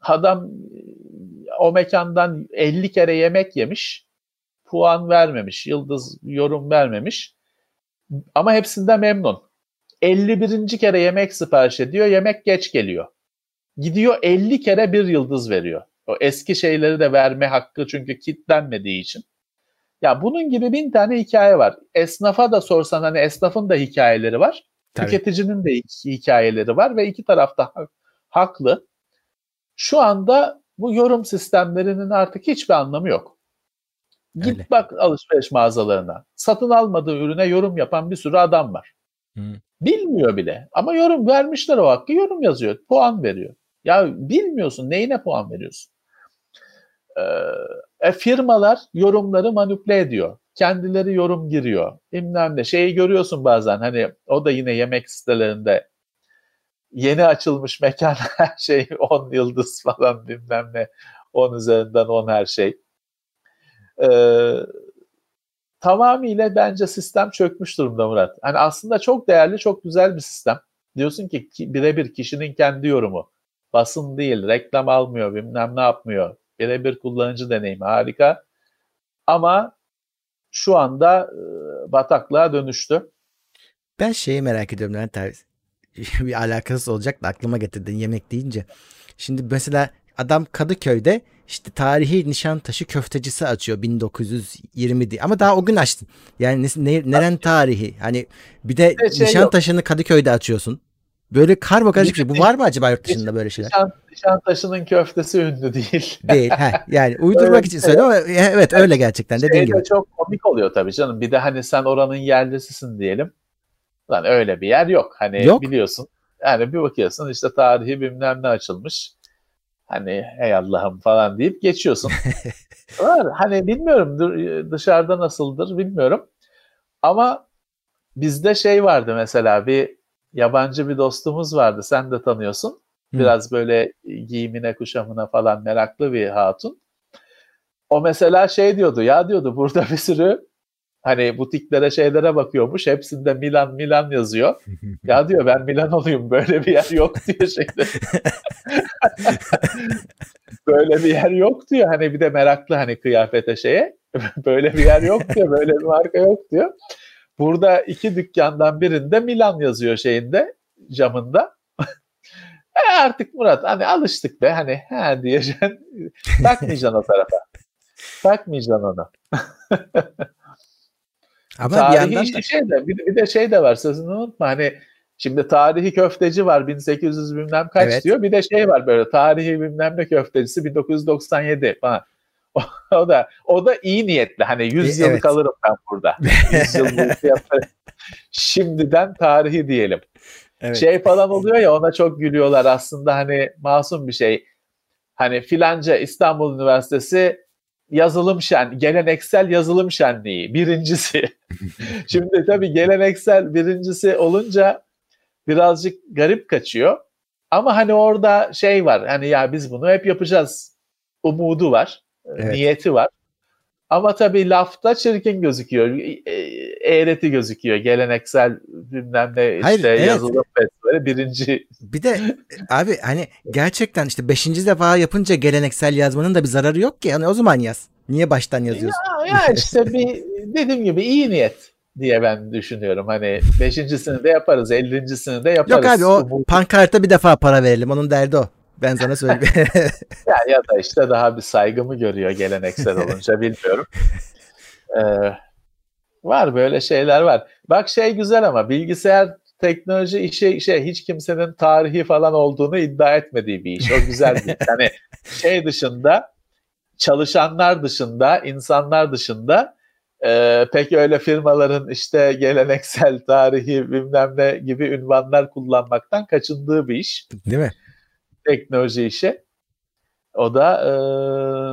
adam o mekandan 50 kere yemek yemiş. Puan vermemiş, yıldız yorum vermemiş. Ama hepsinde memnun. 51. kere yemek sipariş ediyor, yemek geç geliyor. Gidiyor 50 kere bir yıldız veriyor. O eski şeyleri de verme hakkı çünkü kitlenmediği için. Ya bunun gibi bin tane hikaye var. Esnafa da sorsan hani esnafın da hikayeleri var. Tabii. Tüketicinin de hikayeleri var ve iki tarafta haklı. Şu anda bu yorum sistemlerinin artık hiçbir anlamı yok. Git Öyle. bak alışveriş mağazalarına. Satın almadığı ürüne yorum yapan bir sürü adam var. Hı. Bilmiyor bile ama yorum vermişler o hakkı yorum yazıyor. Puan veriyor. Ya bilmiyorsun neyine puan veriyorsun? Ee, e, firmalar yorumları manipüle ediyor. Kendileri yorum giriyor. Ne. Şeyi görüyorsun bazen hani o da yine yemek sitelerinde yeni açılmış mekan her şey 10 yıldız falan bilmem ne 10 üzerinden 10 her şey. Ee, tamamıyla bence sistem çökmüş durumda Murat. Hani aslında çok değerli, çok güzel bir sistem. Diyorsun ki birebir kişinin kendi yorumu. Basın değil, reklam almıyor, bilmem ne yapmıyor. Birebir kullanıcı deneyimi harika. Ama şu anda e, bataklığa dönüştü. Ben şeyi merak ediyorum Levent abi. bir alakası olacak da aklıma getirdin yemek deyince. Şimdi mesela adam Kadıköy'de işte tarihi Nişantaşı köftecisi açıyor 1920 diye. Ama daha o gün açtın. Yani ne, neren tarihi? Hani bir de şey Nişantaşı'nı Kadıköy'de açıyorsun. Böyle karma karışık şey. Bu var mı acaba yurt dışında böyle şeyler? Nişan, Nişantaşı'nın köftesi ünlü değil. Değil. Heh, yani uydurmak için şey söylüyorum ama evet öyle gerçekten dediğin gibi. çok komik oluyor tabii canım. Bir de hani sen oranın yerlisisin diyelim. Lan öyle bir yer yok. Hani yok. biliyorsun. Yani bir bakıyorsun işte tarihi bilmem ne açılmış. Hani hey Allah'ım falan deyip geçiyorsun. Var. Hani bilmiyorum dışarıda nasıldır bilmiyorum. Ama bizde şey vardı mesela bir yabancı bir dostumuz vardı. Sen de tanıyorsun. Biraz böyle giyimine kuşamına falan meraklı bir hatun. O mesela şey diyordu ya diyordu burada bir sürü hani butiklere şeylere bakıyormuş. Hepsinde Milan Milan yazıyor. ya diyor ben Milan olayım böyle bir yer yok diyor şeyde. böyle bir yer yok diyor. Hani bir de meraklı hani kıyafete şeye. böyle bir yer yok diyor. Böyle bir marka yok diyor. Burada iki dükkandan birinde Milan yazıyor şeyinde camında. e artık Murat hani alıştık be hani ha diyeceksin. Takmayacaksın o tarafa. Takmayacaksın onu. Ama tarihi bir yandan işte şey de bir, bir de şey de var sözünü unutma hani şimdi tarihi köfteci var 1800 bilmem kaç evet. diyor bir de şey var böyle tarihi bilmem ne köftecisi 1997 falan. O, o da o da iyi niyetli hani 100 yıl evet. kalırım ben burada. 100 yıl Şimdiden tarihi diyelim. Evet. Şey falan oluyor ya ona çok gülüyorlar aslında hani masum bir şey. Hani filanca İstanbul Üniversitesi yazılım şen, geleneksel yazılım şenliği birincisi. Şimdi tabii geleneksel birincisi olunca birazcık garip kaçıyor. Ama hani orada şey var hani ya biz bunu hep yapacağız umudu var, evet. niyeti var. Ama tabii lafta çirkin gözüküyor. E, eğreti gözüküyor. Geleneksel bilmem ne Hayır, işte evet. yazılım festivali birinci. Bir de abi hani gerçekten işte beşinci defa yapınca geleneksel yazmanın da bir zararı yok ki. Yani o zaman yaz. Niye baştan yazıyorsun? Ya, ya işte bir dediğim gibi iyi niyet diye ben düşünüyorum. Hani beşincisini de yaparız, ellincisini de yaparız. Yok abi o pankarta bir defa para verelim. Onun derdi o. Ben sana söyleyeyim. ya, ya da işte daha bir saygımı görüyor geleneksel olunca bilmiyorum. Ee, var böyle şeyler var. Bak şey güzel ama bilgisayar teknoloji işi şey hiç kimsenin tarihi falan olduğunu iddia etmediği bir iş. O güzel bir. Yani şey dışında çalışanlar dışında, insanlar dışında e, pek öyle firmaların işte geleneksel tarihi bilmem ne gibi ünvanlar kullanmaktan kaçındığı bir iş. Değil mi? Teknoloji işi. O da e,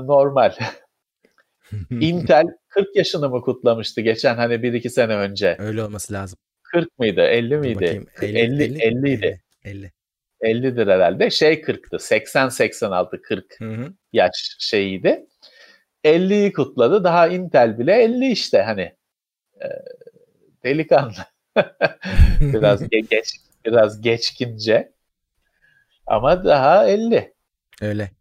normal. Intel 40 yaşını mı kutlamıştı geçen hani bir iki sene önce? Öyle olması lazım. 40 mıydı? 50 miydi? 50, 50, 50, 50 idi. 50. 50'dir herhalde. Şey 40'tı. 80 86 40 hı hı. yaş şeyiydi. 50'yi kutladı. Daha Intel bile 50 işte hani. E, delikanlı. biraz geç biraz geçkince. Ama daha 50. Öyle.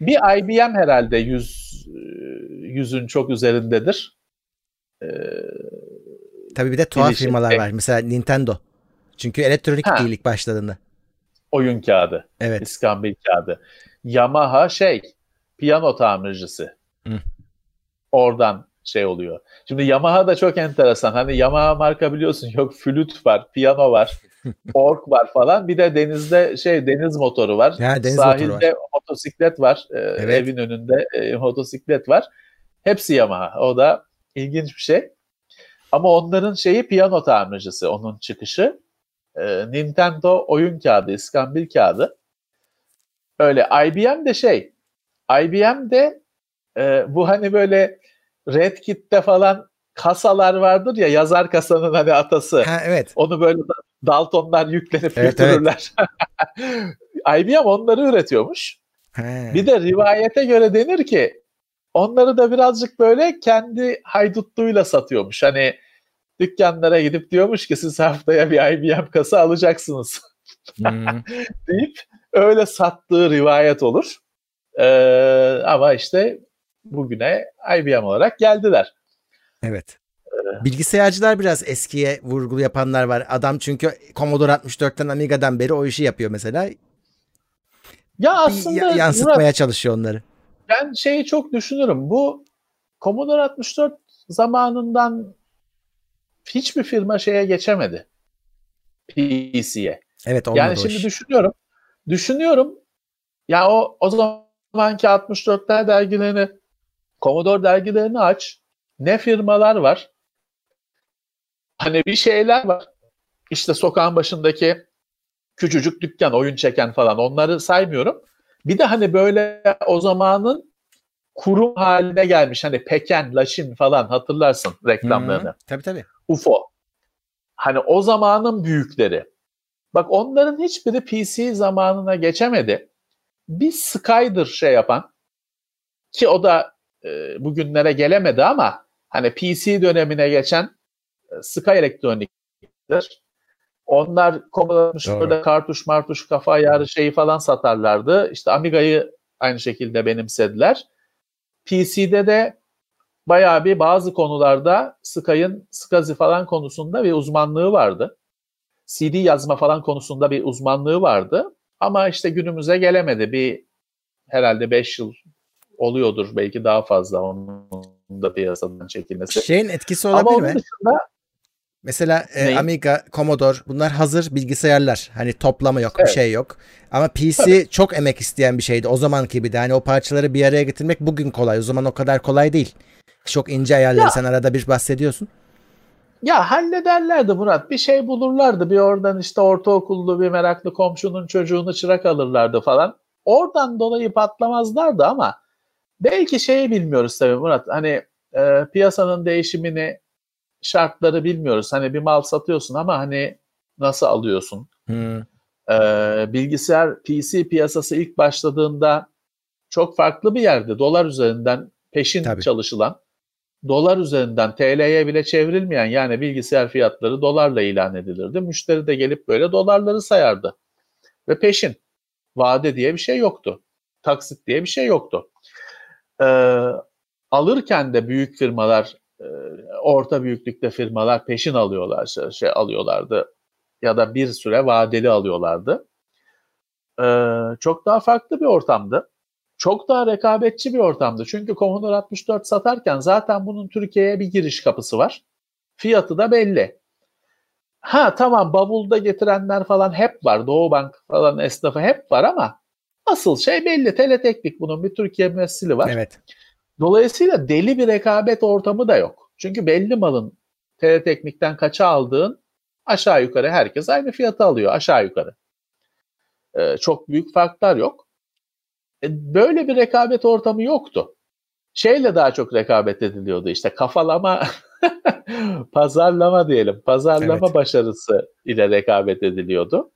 Bir IBM herhalde 100 yüzün çok üzerindedir. Ee, Tabii bir de tuhaf firmalar var. Mesela Nintendo. Çünkü elektronik ha. değil başladığında. Oyun kağıdı. Evet. İskambil kağıdı. Yamaha şey piyano tamircisi. Hı. Oradan şey oluyor. Şimdi Yamaha da çok enteresan. Hani Yamaha marka biliyorsun yok flüt var, piyano var, ork var falan. Bir de denizde şey deniz motoru var. Ya, deniz Sahilde motoru var. motosiklet var. Ee, evet. Evin önünde e, motosiklet var. Hepsi Yamaha. O da ilginç bir şey. Ama onların şeyi piyano tamircisi. Onun çıkışı. Ee, Nintendo oyun kağıdı, iskambil kağıdı. Öyle IBM de şey. IBM de e, bu hani böyle Red Kit'te falan kasalar vardır ya yazar kasanın hani atası. Ha, evet. Onu böyle Daltonlar yüklenip evet, götürürler. Evet. IBM onları üretiyormuş. He. Bir de rivayete göre denir ki onları da birazcık böyle kendi haydutluğuyla satıyormuş. Hani dükkanlara gidip diyormuş ki siz haftaya bir IBM kasa alacaksınız. Hmm. deyip öyle sattığı rivayet olur. Ee, ama işte bugüne IBM olarak geldiler. Evet. Bilgisayarcılar biraz eskiye vurgulu yapanlar var. Adam çünkü Commodore 64'ten Amiga'dan beri o işi yapıyor mesela. Ya aslında y- yansıtmaya Murat, çalışıyor onları. Ben şeyi çok düşünürüm. Bu Commodore 64 zamanından hiçbir firma şeye geçemedi. PC'ye. Evet, yani şimdi iş. düşünüyorum. Düşünüyorum. Ya o o zamanki 64'ler dergilerini Commodore dergilerini aç. Ne firmalar var? Hani bir şeyler var. İşte sokağın başındaki küçücük dükkan, oyun çeken falan onları saymıyorum. Bir de hani böyle o zamanın kurum haline gelmiş. Hani Peken, Laşin falan hatırlarsın reklamlarını. Hmm, tabii tabii. UFO. Hani o zamanın büyükleri. Bak onların hiçbiri PC zamanına geçemedi. Bir Sky'dır şey yapan ki o da e, bugünlere gelemedi ama hani PC dönemine geçen Sky Elektronik'tir. Onlar Commodore kartuş martuş kafa ayarı şeyi falan satarlardı. İşte Amiga'yı aynı şekilde benimsediler. PC'de de bayağı bir bazı konularda Sky'ın SCSI falan konusunda bir uzmanlığı vardı. CD yazma falan konusunda bir uzmanlığı vardı. Ama işte günümüze gelemedi. Bir herhalde 5 yıl oluyordur belki daha fazla onun da piyasadan çekilmesi. Şeyin etkisi olabilir Ama mi? Dışında, Mesela e, Amiga, Commodore bunlar hazır bilgisayarlar. Hani toplama yok, evet. bir şey yok. Ama PC Tabii. çok emek isteyen bir şeydi o zaman gibi de. Hani o parçaları bir araya getirmek bugün kolay. O zaman o kadar kolay değil. Çok ince ayarları sen arada bir bahsediyorsun. Ya hallederlerdi Murat. Bir şey bulurlardı. Bir oradan işte ortaokullu bir meraklı komşunun çocuğunu çırak alırlardı falan. Oradan dolayı patlamazlardı ama belki şeyi bilmiyoruz tabii Murat. Hani e, piyasanın değişimini şartları bilmiyoruz. Hani bir mal satıyorsun ama hani nasıl alıyorsun? Hmm. Ee, bilgisayar PC piyasası ilk başladığında çok farklı bir yerde. Dolar üzerinden peşin Tabii. çalışılan, dolar üzerinden TL'ye bile çevrilmeyen yani bilgisayar fiyatları dolarla ilan edilirdi. Müşteri de gelip böyle dolarları sayardı. Ve peşin. Vade diye bir şey yoktu. Taksit diye bir şey yoktu. Ee, alırken de büyük firmalar orta büyüklükte firmalar peşin alıyorlar, şey, alıyorlardı ya da bir süre vadeli alıyorlardı. Ee, çok daha farklı bir ortamdı. Çok daha rekabetçi bir ortamdı. Çünkü Commodore 64 satarken zaten bunun Türkiye'ye bir giriş kapısı var. Fiyatı da belli. Ha tamam bavulda getirenler falan hep var. Doğu Bank falan esnafı hep var ama asıl şey belli. Teleteknik bunun bir Türkiye müessili var. Evet. Dolayısıyla deli bir rekabet ortamı da yok. Çünkü belli malın teleteknikten kaça aldığın aşağı yukarı herkes aynı fiyatı alıyor aşağı yukarı. Ee, çok büyük farklar yok. E, böyle bir rekabet ortamı yoktu. Şeyle daha çok rekabet ediliyordu işte kafalama, pazarlama diyelim. Pazarlama evet. başarısı ile rekabet ediliyordu.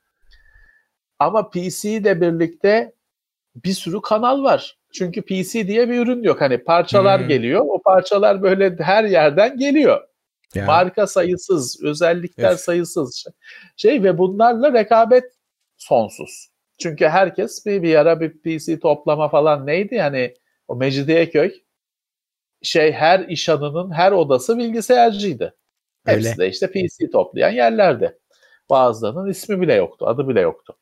Ama PC ile birlikte bir sürü kanal var. Çünkü PC diye bir ürün yok. Hani parçalar hmm. geliyor. O parçalar böyle her yerden geliyor. Ya. Marka sayısız, özellikler evet. sayısız şey ve bunlarla rekabet sonsuz. Çünkü herkes bir, bir ara bir PC toplama falan neydi yani o Mecidiyeköy şey her iş adının her odası bilgisayarcıydı. Hepsi Öyle. de işte PC toplayan yerlerdi. Bazılarının ismi bile yoktu, adı bile yoktu.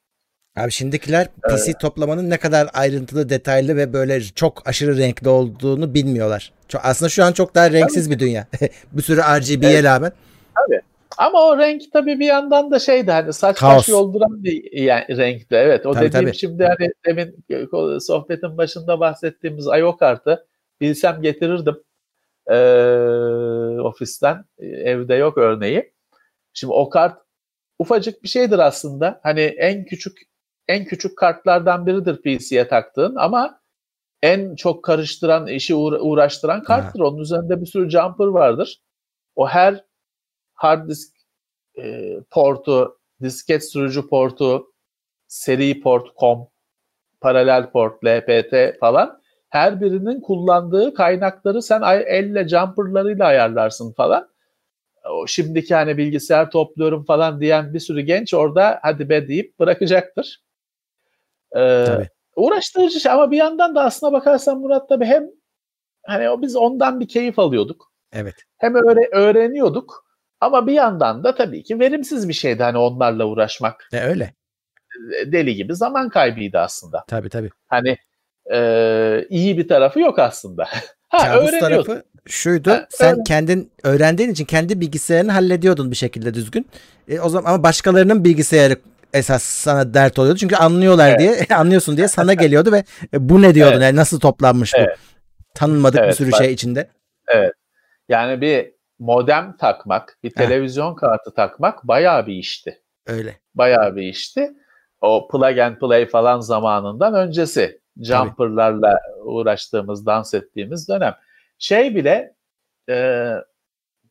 Abi şimdikiler PC evet. toplamanın ne kadar ayrıntılı, detaylı ve böyle çok aşırı renkli olduğunu bilmiyorlar. Çok, aslında şu an çok daha renksiz tabii. bir dünya. bir sürü RGB'ye evet. rağmen. Tabii. Ama o renk tabii bir yandan da şeydi hani saç Kaos. baş yolduran bir yani renkti. Evet o tabii, dediğim tabii. şimdi hani demin sohbetin başında bahsettiğimiz IO kartı bilsem getirirdim ee, ofisten. Evde yok örneği. Şimdi o kart ufacık bir şeydir aslında. Hani en küçük en küçük kartlardan biridir PC'ye taktığın ama en çok karıştıran, işi uğraştıran karttır. Onun üzerinde bir sürü jumper vardır. O her hard disk e, portu, disket sürücü portu, seri port, COM, paralel port, LPT falan her birinin kullandığı kaynakları sen elle jumperlarıyla ayarlarsın falan. O şimdiki hani bilgisayar topluyorum falan diyen bir sürü genç orada hadi be deyip bırakacaktır. Ee, tabii. Uğraştırıcı şey ama bir yandan da aslına bakarsan Murat tabii hem hani o biz ondan bir keyif alıyorduk. Evet. Hem öğre, öğreniyorduk ama bir yandan da tabii ki verimsiz bir şeydi hani onlarla uğraşmak. E öyle. Deli gibi zaman kaybıydı aslında. Tabii tabii. Hani e, iyi bir tarafı yok aslında. ha, Kabus tarafı şuydu. Ha, sen öyle. kendin öğrendiğin için kendi bilgisayarını hallediyordun bir şekilde düzgün. E, o zaman ama başkalarının bilgisayarı esas sana dert oluyordu. Çünkü anlıyorlar evet. diye, anlıyorsun diye sana geliyordu ve e, bu ne diyordun? Evet. Yani nasıl toplanmış bu? Evet. Tanınmadık evet, bir sürü bak, şey içinde. Evet. Yani bir modem takmak, bir televizyon ha. kartı takmak bayağı bir işti. Öyle. Bayağı bir işti. O plug and play falan zamanından öncesi. Jumper'larla uğraştığımız, dans ettiğimiz dönem. Şey bile e,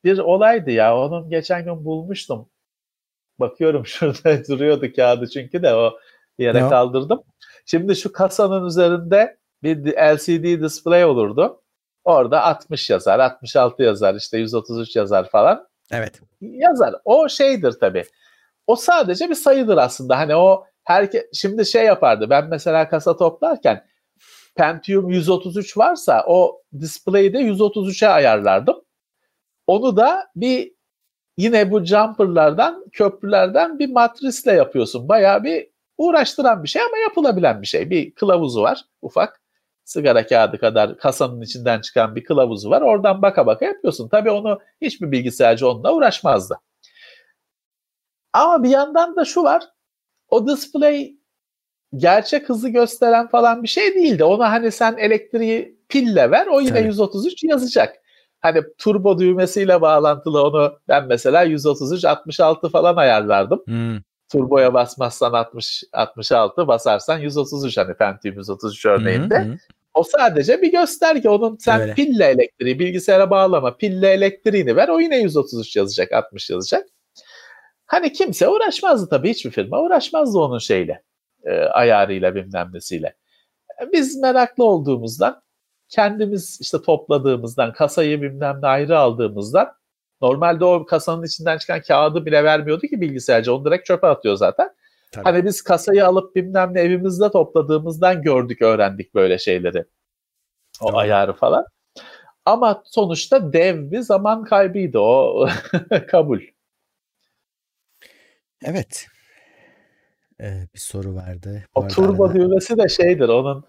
bir olaydı ya. Onun geçen gün bulmuştum. Bakıyorum şurada duruyordu kağıdı çünkü de o yere no. kaldırdım. Şimdi şu kasanın üzerinde bir LCD display olurdu. Orada 60 yazar, 66 yazar, işte 133 yazar falan. Evet. Yazar. O şeydir tabii. O sadece bir sayıdır aslında. Hani o herke şimdi şey yapardı. Ben mesela kasa toplarken Pentium 133 varsa o display'i de 133'e ayarlardım. Onu da bir yine bu jumperlardan, köprülerden bir matrisle yapıyorsun. Bayağı bir uğraştıran bir şey ama yapılabilen bir şey. Bir kılavuzu var ufak. Sigara kağıdı kadar kasanın içinden çıkan bir kılavuzu var. Oradan baka baka yapıyorsun. Tabii onu hiçbir bilgisayarcı onunla uğraşmazdı. Ama bir yandan da şu var. O display gerçek hızı gösteren falan bir şey değildi. Ona hani sen elektriği pille ver o yine Tabii. 133 yazacak. Hani turbo düğmesiyle bağlantılı onu ben mesela 133 66 falan ayarlardım. Hmm. Turboya basmazsan 60 66 basarsan 133 hani Pentium 133 örneğinde. Hmm. O sadece bir gösterge. Onun sen Öyle. pille elektriği bilgisayara bağlama. Pille elektriğini ver. O yine 133 yazacak, 60 yazacak. Hani kimse uğraşmazdı tabii hiçbir firma uğraşmazdı onun şeyle. E, ayarıyla bilmem nesiyle. Biz meraklı olduğumuzdan kendimiz işte topladığımızdan kasayı bilmem ne ayrı aldığımızdan normalde o kasanın içinden çıkan kağıdı bile vermiyordu ki bilgisayarcı onu direkt çöpe atıyor zaten. Tabii. Hani biz kasayı alıp bilmem ne evimizde topladığımızdan gördük öğrendik böyle şeyleri. O Doğru. ayarı falan. Ama sonuçta dev bir zaman kaybıydı o kabul. Evet. Ee, bir soru vardı. Bu o turbo düğmesi de şeydir. Onun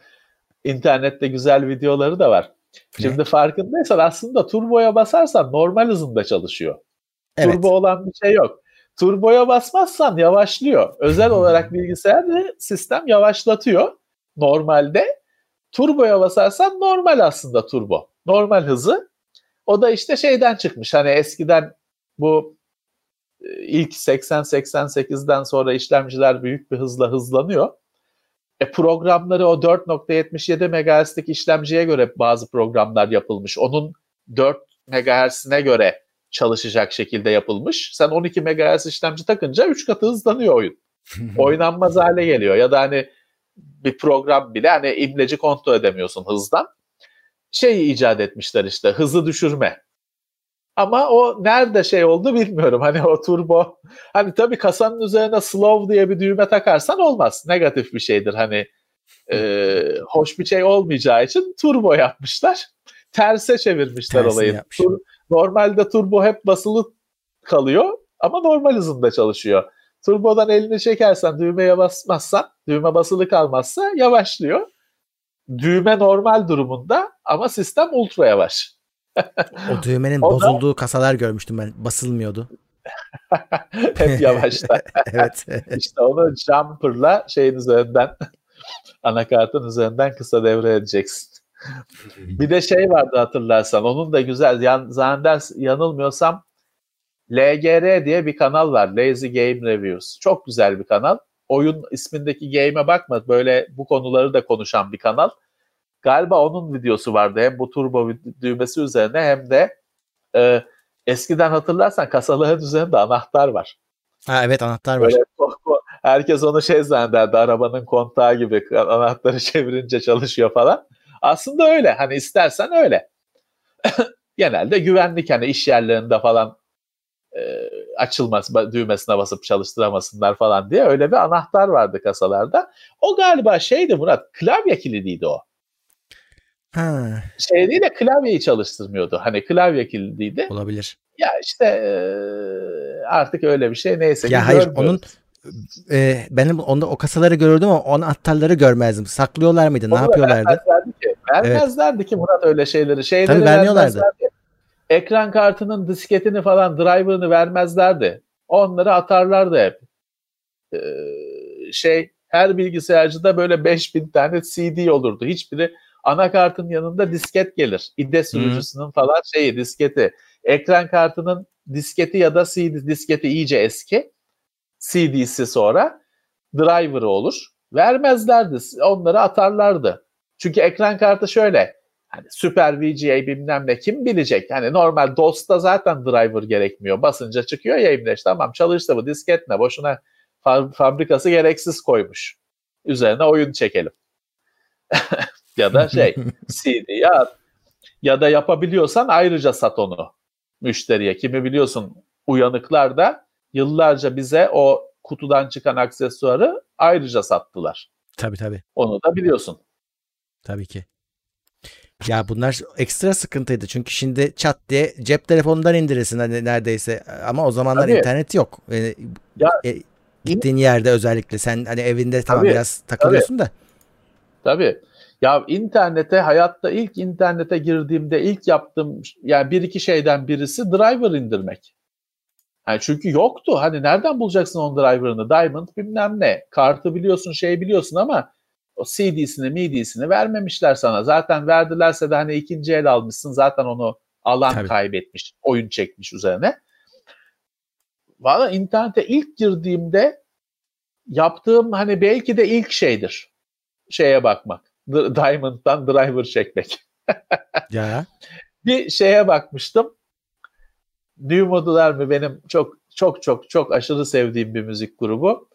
internette güzel videoları da var. Şimdi ne? farkındaysan aslında turboya basarsan normal hızında çalışıyor. Evet. Turbo olan bir şey yok. Turboya basmazsan yavaşlıyor. Özel olarak bilgisayarda sistem yavaşlatıyor normalde. Turboya basarsan normal aslında turbo. Normal hızı. O da işte şeyden çıkmış. Hani eskiden bu ilk 80-88'den sonra işlemciler büyük bir hızla hızlanıyor. E programları o 4.77 MHz'lik işlemciye göre bazı programlar yapılmış. Onun 4 MHz'ine göre çalışacak şekilde yapılmış. Sen 12 MHz işlemci takınca 3 katı hızlanıyor oyun. Oynanmaz hale geliyor. Ya da hani bir program bile hani imleci kontrol edemiyorsun hızdan. Şeyi icat etmişler işte hızı düşürme. Ama o nerede şey oldu bilmiyorum. Hani o turbo hani tabii kasanın üzerine slow diye bir düğme takarsan olmaz. Negatif bir şeydir. Hani e, hoş bir şey olmayacağı için turbo yapmışlar. Terse çevirmişler Tersini olayı. Tur, normalde turbo hep basılı kalıyor ama normal hızında çalışıyor. Turbodan elini çekersen düğmeye basmazsan, düğme basılı kalmazsa yavaşlıyor. Düğme normal durumunda ama sistem ultra yavaş. O düğmenin o bozulduğu da... kasalar görmüştüm ben. Basılmıyordu. Hep yavaşta. evet. İşte onu jumper'la şeyin üzerinden anakartın üzerinden kısa devre edeceksin. bir de şey vardı hatırlarsan. Onun da güzel. Yan, zanneder yanılmıyorsam LGR diye bir kanal var. Lazy Game Reviews. Çok güzel bir kanal. Oyun ismindeki game'e bakma. Böyle bu konuları da konuşan bir kanal. Galiba onun videosu vardı. Hem bu turbo düğmesi üzerine hem de e, eskiden hatırlarsan kasaların üzerinde anahtar var. Ha evet anahtar var. Böyle, herkes onu şey zannederdi arabanın kontağı gibi anahtarı çevirince çalışıyor falan. Aslında öyle. Hani istersen öyle. Genelde güvenlik hani iş yerlerinde falan e, açılmaz düğmesine basıp çalıştıramasınlar falan diye öyle bir anahtar vardı kasalarda. O galiba şeydi Murat klavye kilidiydi o. Ha. Şey değil de klavyeyi çalıştırmıyordu. Hani klavye kilidiydi. Olabilir. Ya işte e, artık öyle bir şey neyse. Ya hayır onun e, benim onda o kasaları görürdüm ama onun anahtarları görmezdim. Saklıyorlar mıydı? Onu ne yapıyorlardı? Vermezlerdi ki. Vermezlerdi evet. ki Murat öyle şeyleri. Şeyleri Tabii vermiyorlardı. Ekran kartının disketini falan driver'ını vermezlerdi. Onları atarlardı hep. Ee, şey her bilgisayarcıda böyle 5000 tane CD olurdu. Hiçbiri anakartın yanında disket gelir. IDE sürücüsünün falan şeyi disketi. Ekran kartının disketi ya da CD disketi iyice eski. CD'si sonra driver'ı olur. Vermezlerdi. Onları atarlardı. Çünkü ekran kartı şöyle. Hani Super VGA bilmem ne kim bilecek? Hani normal DOS'ta zaten driver gerekmiyor. Basınca çıkıyor ya imleç. Tamam çalıştı bu disket ne? Boşuna fabrikası gereksiz koymuş. Üzerine oyun çekelim. ya da şey CD ya ya da yapabiliyorsan ayrıca sat onu müşteriye. Kimi biliyorsun uyanıklar da yıllarca bize o kutudan çıkan aksesuarı ayrıca sattılar. Tabii tabii. Onu da biliyorsun. Tabii ki. Ya bunlar ekstra sıkıntıydı. Çünkü şimdi çat diye cep telefonundan indirirsin hani neredeyse. Ama o zamanlar Tabii. internet yok. Yani, ya, e, gittiğin yerde özellikle sen hani evinde tamam Tabii. biraz takılıyorsun Tabii. da. Tabii. Ya internete hayatta ilk internete girdiğimde ilk yaptığım yani bir iki şeyden birisi driver indirmek. Yani çünkü yoktu. Hani nereden bulacaksın on driver'ını? Diamond bilmem ne. Kartı biliyorsun, şey biliyorsun ama o CD'sini, MIDI'sini vermemişler sana. Zaten verdilerse de hani ikinci el almışsın. Zaten onu alan Tabii. kaybetmiş. Oyun çekmiş üzerine. Valla internete ilk girdiğimde yaptığım hani belki de ilk şeydir. Şeye bakmak. Diamond'dan driver çekmek. ya. Bir şeye bakmıştım. New Modular mı benim çok çok çok çok aşırı sevdiğim bir müzik grubu.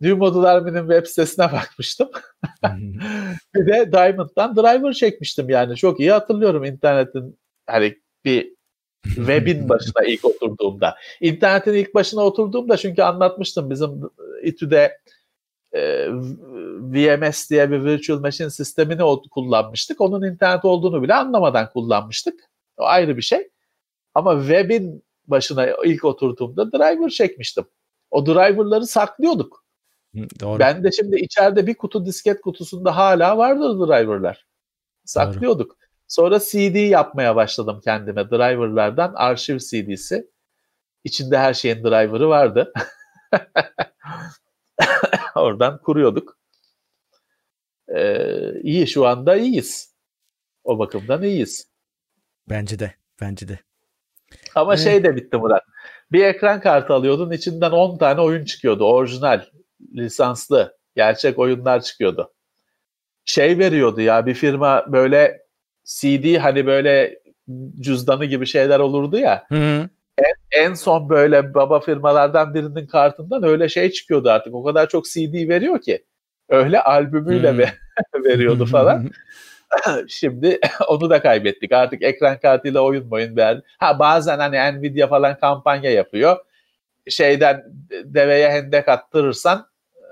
New Model Army'nin web sitesine bakmıştım. bir de Diamond'dan driver çekmiştim yani. Çok iyi hatırlıyorum internetin hani bir web'in başına ilk oturduğumda. İnternetin ilk başına oturduğumda çünkü anlatmıştım bizim İTÜ'de e, VMS diye bir virtual machine sistemini kullanmıştık. Onun internet olduğunu bile anlamadan kullanmıştık. O ayrı bir şey. Ama web'in başına ilk oturduğumda driver çekmiştim. O driverları saklıyorduk. Doğru. Ben de şimdi içeride bir kutu disket kutusunda hala vardır driverlar. Saklıyorduk. Doğru. Sonra CD yapmaya başladım kendime driverlardan arşiv CD'si. İçinde her şeyin driver'ı vardı. Oradan kuruyorduk. Ee, iyi şu anda iyiyiz. O bakımdan iyiyiz. Bence de. Bence de. Ama ee... şey de bitti Murat. Bir ekran kartı alıyordun içinden 10 tane oyun çıkıyordu orijinal lisanslı gerçek oyunlar çıkıyordu. Şey veriyordu ya bir firma böyle CD hani böyle cüzdanı gibi şeyler olurdu ya. Hı hı. En, en son böyle baba firmalardan birinin kartından öyle şey çıkıyordu artık. O kadar çok CD veriyor ki. Öyle albümüyle hmm. veriyordu falan. Şimdi onu da kaybettik. Artık ekran kartıyla oyun oyun verdi. Ha bazen hani Nvidia falan kampanya yapıyor. Şeyden deveye hendek attırırsan,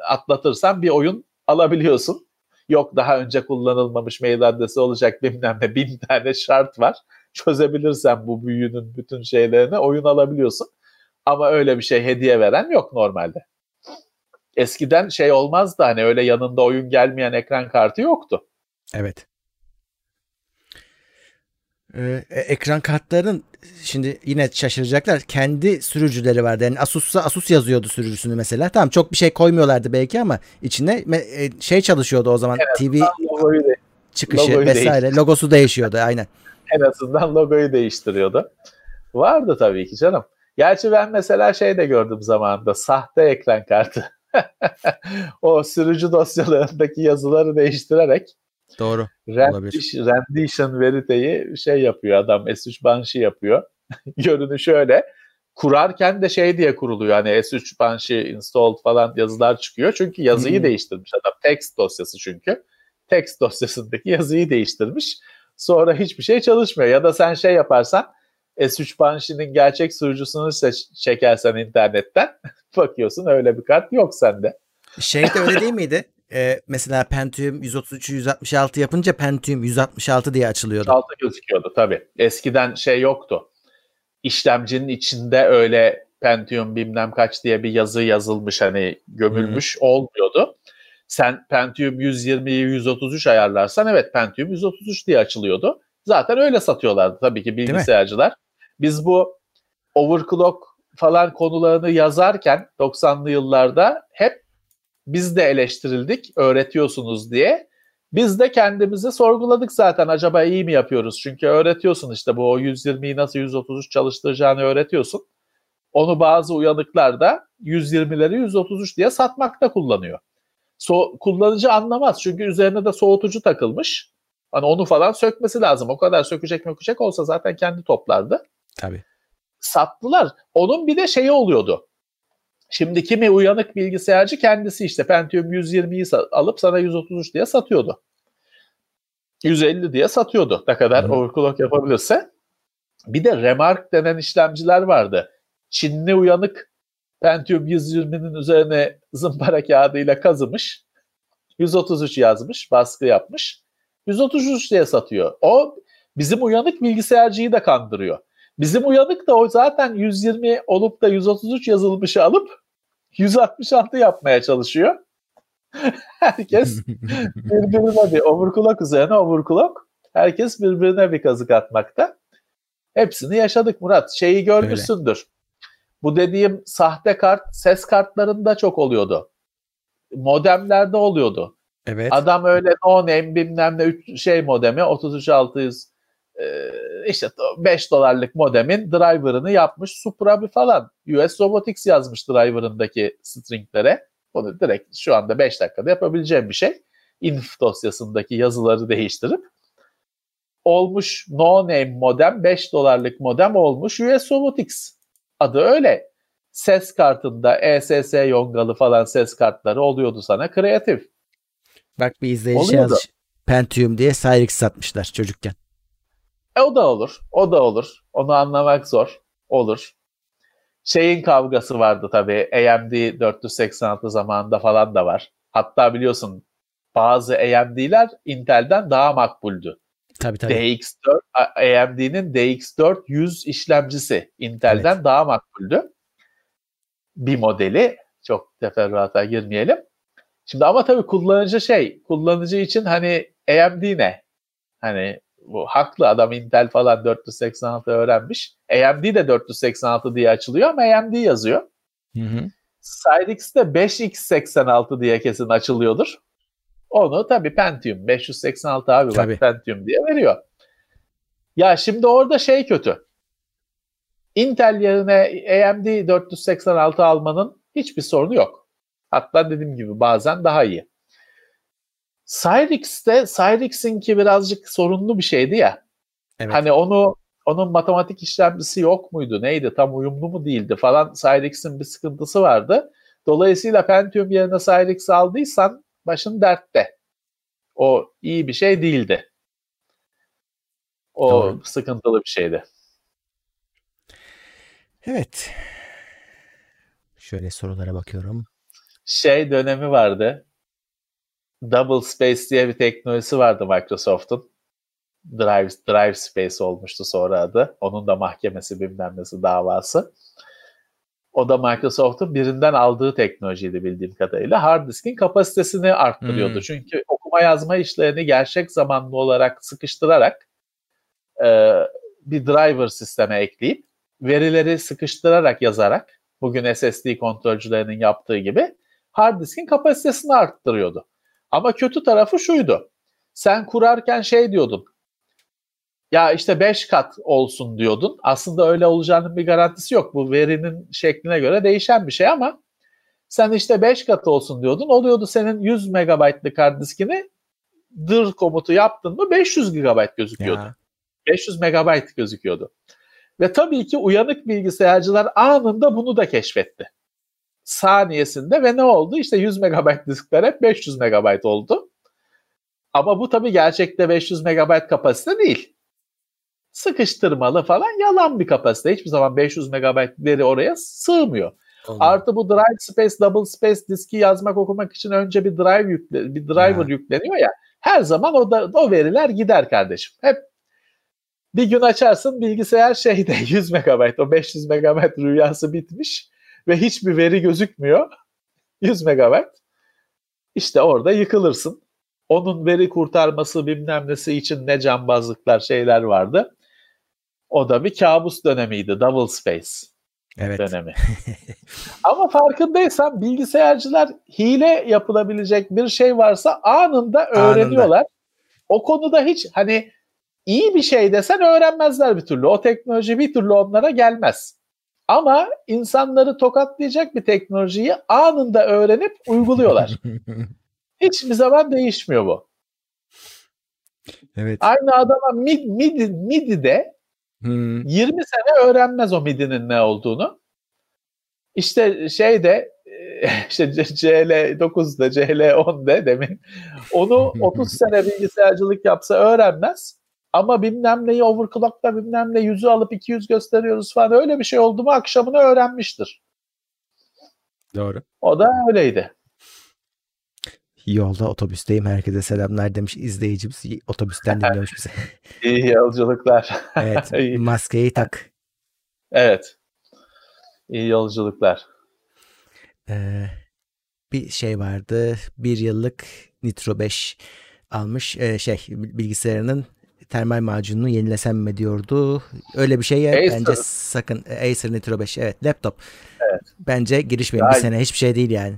atlatırsan bir oyun alabiliyorsun. Yok daha önce kullanılmamış mail adresi olacak bilmem ne bin tane şart var. Çözebilirsen bu büyünün bütün şeylerini oyun alabiliyorsun. Ama öyle bir şey hediye veren yok normalde. Eskiden şey olmazdı hani öyle yanında oyun gelmeyen ekran kartı yoktu. Evet. Ee, e, ekran kartlarının şimdi yine şaşıracaklar. Kendi sürücüleri vardı. Yani Asus'sa Asus yazıyordu sürücüsünü mesela. Tamam çok bir şey koymuyorlardı belki ama içine e, şey çalışıyordu o zaman. Evet, TV çıkışı logoyu vesaire. Değiştir. Logosu değişiyordu aynen. En azından logoyu değiştiriyordu. Vardı tabii ki canım. Gerçi ben mesela şey de gördüm zamanında. Sahte ekran kartı. o sürücü dosyalarındaki yazıları değiştirerek Doğru. Rendition, rendition veriteyi şey yapıyor adam S3 Banshee yapıyor. Görünü şöyle. Kurarken de şey diye kuruluyor. Hani S3 Banshee installed falan yazılar çıkıyor. Çünkü yazıyı hmm. değiştirmiş adam. Text dosyası çünkü. Text dosyasındaki yazıyı değiştirmiş. Sonra hiçbir şey çalışmıyor. Ya da sen şey yaparsan S3 Banshee'nin gerçek sürücüsünü seç, çekersen internetten bakıyorsun öyle bir kart yok sende. Şey de öyle değil miydi? Ee, mesela Pentium 133'ü 166 yapınca Pentium 166 diye açılıyordu. 166 gözüküyordu tabii. Eskiden şey yoktu. İşlemcinin içinde öyle Pentium bilmem kaç diye bir yazı yazılmış hani gömülmüş hmm. olmuyordu. Sen Pentium 120'yi 133 ayarlarsan evet Pentium 133 diye açılıyordu. Zaten öyle satıyorlardı tabii ki bilgisayarcılar. Biz bu overclock falan konularını yazarken 90'lı yıllarda hep biz de eleştirildik öğretiyorsunuz diye. Biz de kendimizi sorguladık zaten acaba iyi mi yapıyoruz? Çünkü öğretiyorsun işte bu o 120'yi nasıl 133 çalıştıracağını öğretiyorsun. Onu bazı uyanıklar da 120'leri 133 diye satmakta kullanıyor. So kullanıcı anlamaz çünkü üzerine de soğutucu takılmış. Hani onu falan sökmesi lazım. O kadar sökecek mökecek olsa zaten kendi toplardı. Tabii. Sattılar. Onun bir de şeyi oluyordu. Şimdi kimi uyanık bilgisayarcı kendisi işte Pentium 120'yi alıp sana 133 diye satıyordu. 150 diye satıyordu. Ne kadar hmm. overclock yapabilirse. Bir de Remark denen işlemciler vardı. Çinli uyanık Pentium 120'nin üzerine zımpara kağıdıyla kazımış. 133 yazmış, baskı yapmış. 133 diye satıyor. O bizim uyanık bilgisayarcıyı da kandırıyor. Bizim uyanık da o zaten 120 olup da 133 yazılmışı alıp 166 yapmaya çalışıyor. Herkes birbirine bir overclock üzerine overclock. Herkes birbirine bir kazık atmakta. Hepsini yaşadık Murat. Şeyi görmüşsündür. Öyle. Bu dediğim sahte kart ses kartlarında çok oluyordu. Modemlerde oluyordu. Evet. Adam öyle no name bilmem ne şey modemi 33600 e, işte 5 dolarlık modemin driver'ını yapmış Supra bir falan. US Robotics yazmış driver'ındaki stringlere. Bunu direkt şu anda 5 dakikada yapabileceğim bir şey. inf dosyasındaki yazıları değiştirip olmuş no name modem 5 dolarlık modem olmuş US Robotics. Adı öyle. Ses kartında ESS yongalı falan ses kartları oluyordu sana kreatif. Bak bir izleyici şey yazmış. Pentium diye Cyrix satmışlar çocukken. E o da olur. O da olur. Onu anlamak zor. Olur. Şeyin kavgası vardı tabii. AMD 486 zamanında falan da var. Hatta biliyorsun bazı AMD'ler Intel'den daha makbuldü. Tabii tabii. DX4 AMD'nin DX400 işlemcisi Intel'den evet. daha makbuldü. Bir modeli çok teferruata girmeyelim. Şimdi ama tabii kullanıcı şey, kullanıcı için hani AMD ne? Hani bu haklı adam Intel falan 486 öğrenmiş. AMD de 486 diye açılıyor ama AMD yazıyor. Hı hı. Cyrix de 5x86 diye kesin açılıyordur. Onu tabii Pentium 586 abi tabii. bak Pentium diye veriyor. Ya şimdi orada şey kötü. Intel yerine AMD 486 almanın hiçbir sorunu yok. Hatta dediğim gibi bazen daha iyi. Cyrix'te Cyrix'inki birazcık sorunlu bir şeydi ya. Evet. Hani onu onun matematik işlemcisi yok muydu? Neydi? Tam uyumlu mu değildi falan. Cyrix'in bir sıkıntısı vardı. Dolayısıyla Pentium yerine Cyrix aldıysan başın dertte. O iyi bir şey değildi. O Doğru. sıkıntılı bir şeydi. Evet. Şöyle sorulara bakıyorum. Şey dönemi vardı. Double Space diye bir teknolojisi vardı Microsoft'un. Drive, Drive Space olmuştu sonra adı. Onun da mahkemesi bilmem nesi davası. O da Microsoft'un birinden aldığı teknolojiydi bildiğim kadarıyla. Hard diskin kapasitesini arttırıyordu. Hmm. Çünkü okuma yazma işlerini gerçek zamanlı olarak sıkıştırarak e, bir driver sisteme ekleyip verileri sıkıştırarak yazarak bugün SSD kontrolcülerinin yaptığı gibi hard diskin kapasitesini arttırıyordu. Ama kötü tarafı şuydu. Sen kurarken şey diyordun. Ya işte 5 kat olsun diyordun. Aslında öyle olacağının bir garantisi yok. Bu verinin şekline göre değişen bir şey ama sen işte 5 kat olsun diyordun. Oluyordu senin 100 megabaytlık hard diskini dır komutu yaptın mı 500 GB gözüküyordu. Ya. 500 megabayt gözüküyordu. Ve tabii ki uyanık bilgisayarcılar anında bunu da keşfetti. Saniyesinde ve ne oldu? İşte 100 megabayt diskler hep 500 megabayt oldu. Ama bu tabii gerçekte 500 megabayt kapasite değil. Sıkıştırmalı falan yalan bir kapasite. Hiçbir zaman 500 megabayt veri oraya sığmıyor. Anladım. Artı bu drive space, double space diski yazmak okumak için önce bir drive yükle, bir driver ha. yükleniyor ya. Her zaman o da o veriler gider kardeşim. Hep bir gün açarsın bilgisayar şeyde 100 MB o 500 MB rüyası bitmiş ve hiçbir veri gözükmüyor. 100 MB. İşte orada yıkılırsın. Onun veri kurtarması bilmem nesi için ne cambazlıklar şeyler vardı. O da bir kabus dönemiydi. Double Space evet. dönemi. Ama farkındaysan bilgisayarcılar hile yapılabilecek bir şey varsa anında öğreniyorlar. Anında. O konuda hiç hani iyi bir şey desen öğrenmezler bir türlü. O teknoloji bir türlü onlara gelmez. Ama insanları tokatlayacak bir teknolojiyi anında öğrenip uyguluyorlar. Hiçbir zaman değişmiyor bu. Evet. Aynı adama mid, mid, midi de hmm. 20 sene öğrenmez o midinin ne olduğunu. İşte şeyde işte CL9'da CL10'da demin onu 30 sene bilgisayarcılık yapsa öğrenmez. Ama bilmem neyi overclock'ta bilmem ne yüzü alıp 200 gösteriyoruz falan öyle bir şey oldu mu akşamını öğrenmiştir. Doğru. O da öyleydi. Yolda otobüsteyim. Herkese selamlar demiş izleyicimiz. Otobüsten dinliyormuş bize. İyi yolculuklar. evet. Maskeyi tak. Evet. İyi yolculuklar. Ee, bir şey vardı. Bir yıllık Nitro 5 almış. Ee, şey bilgisayarının termal macununu yenilesem mi diyordu. Öyle bir şey Acer. bence sakın Acer Nitro 5 evet laptop. Evet. Bence girişmeyin bir sene hiçbir şey değil yani.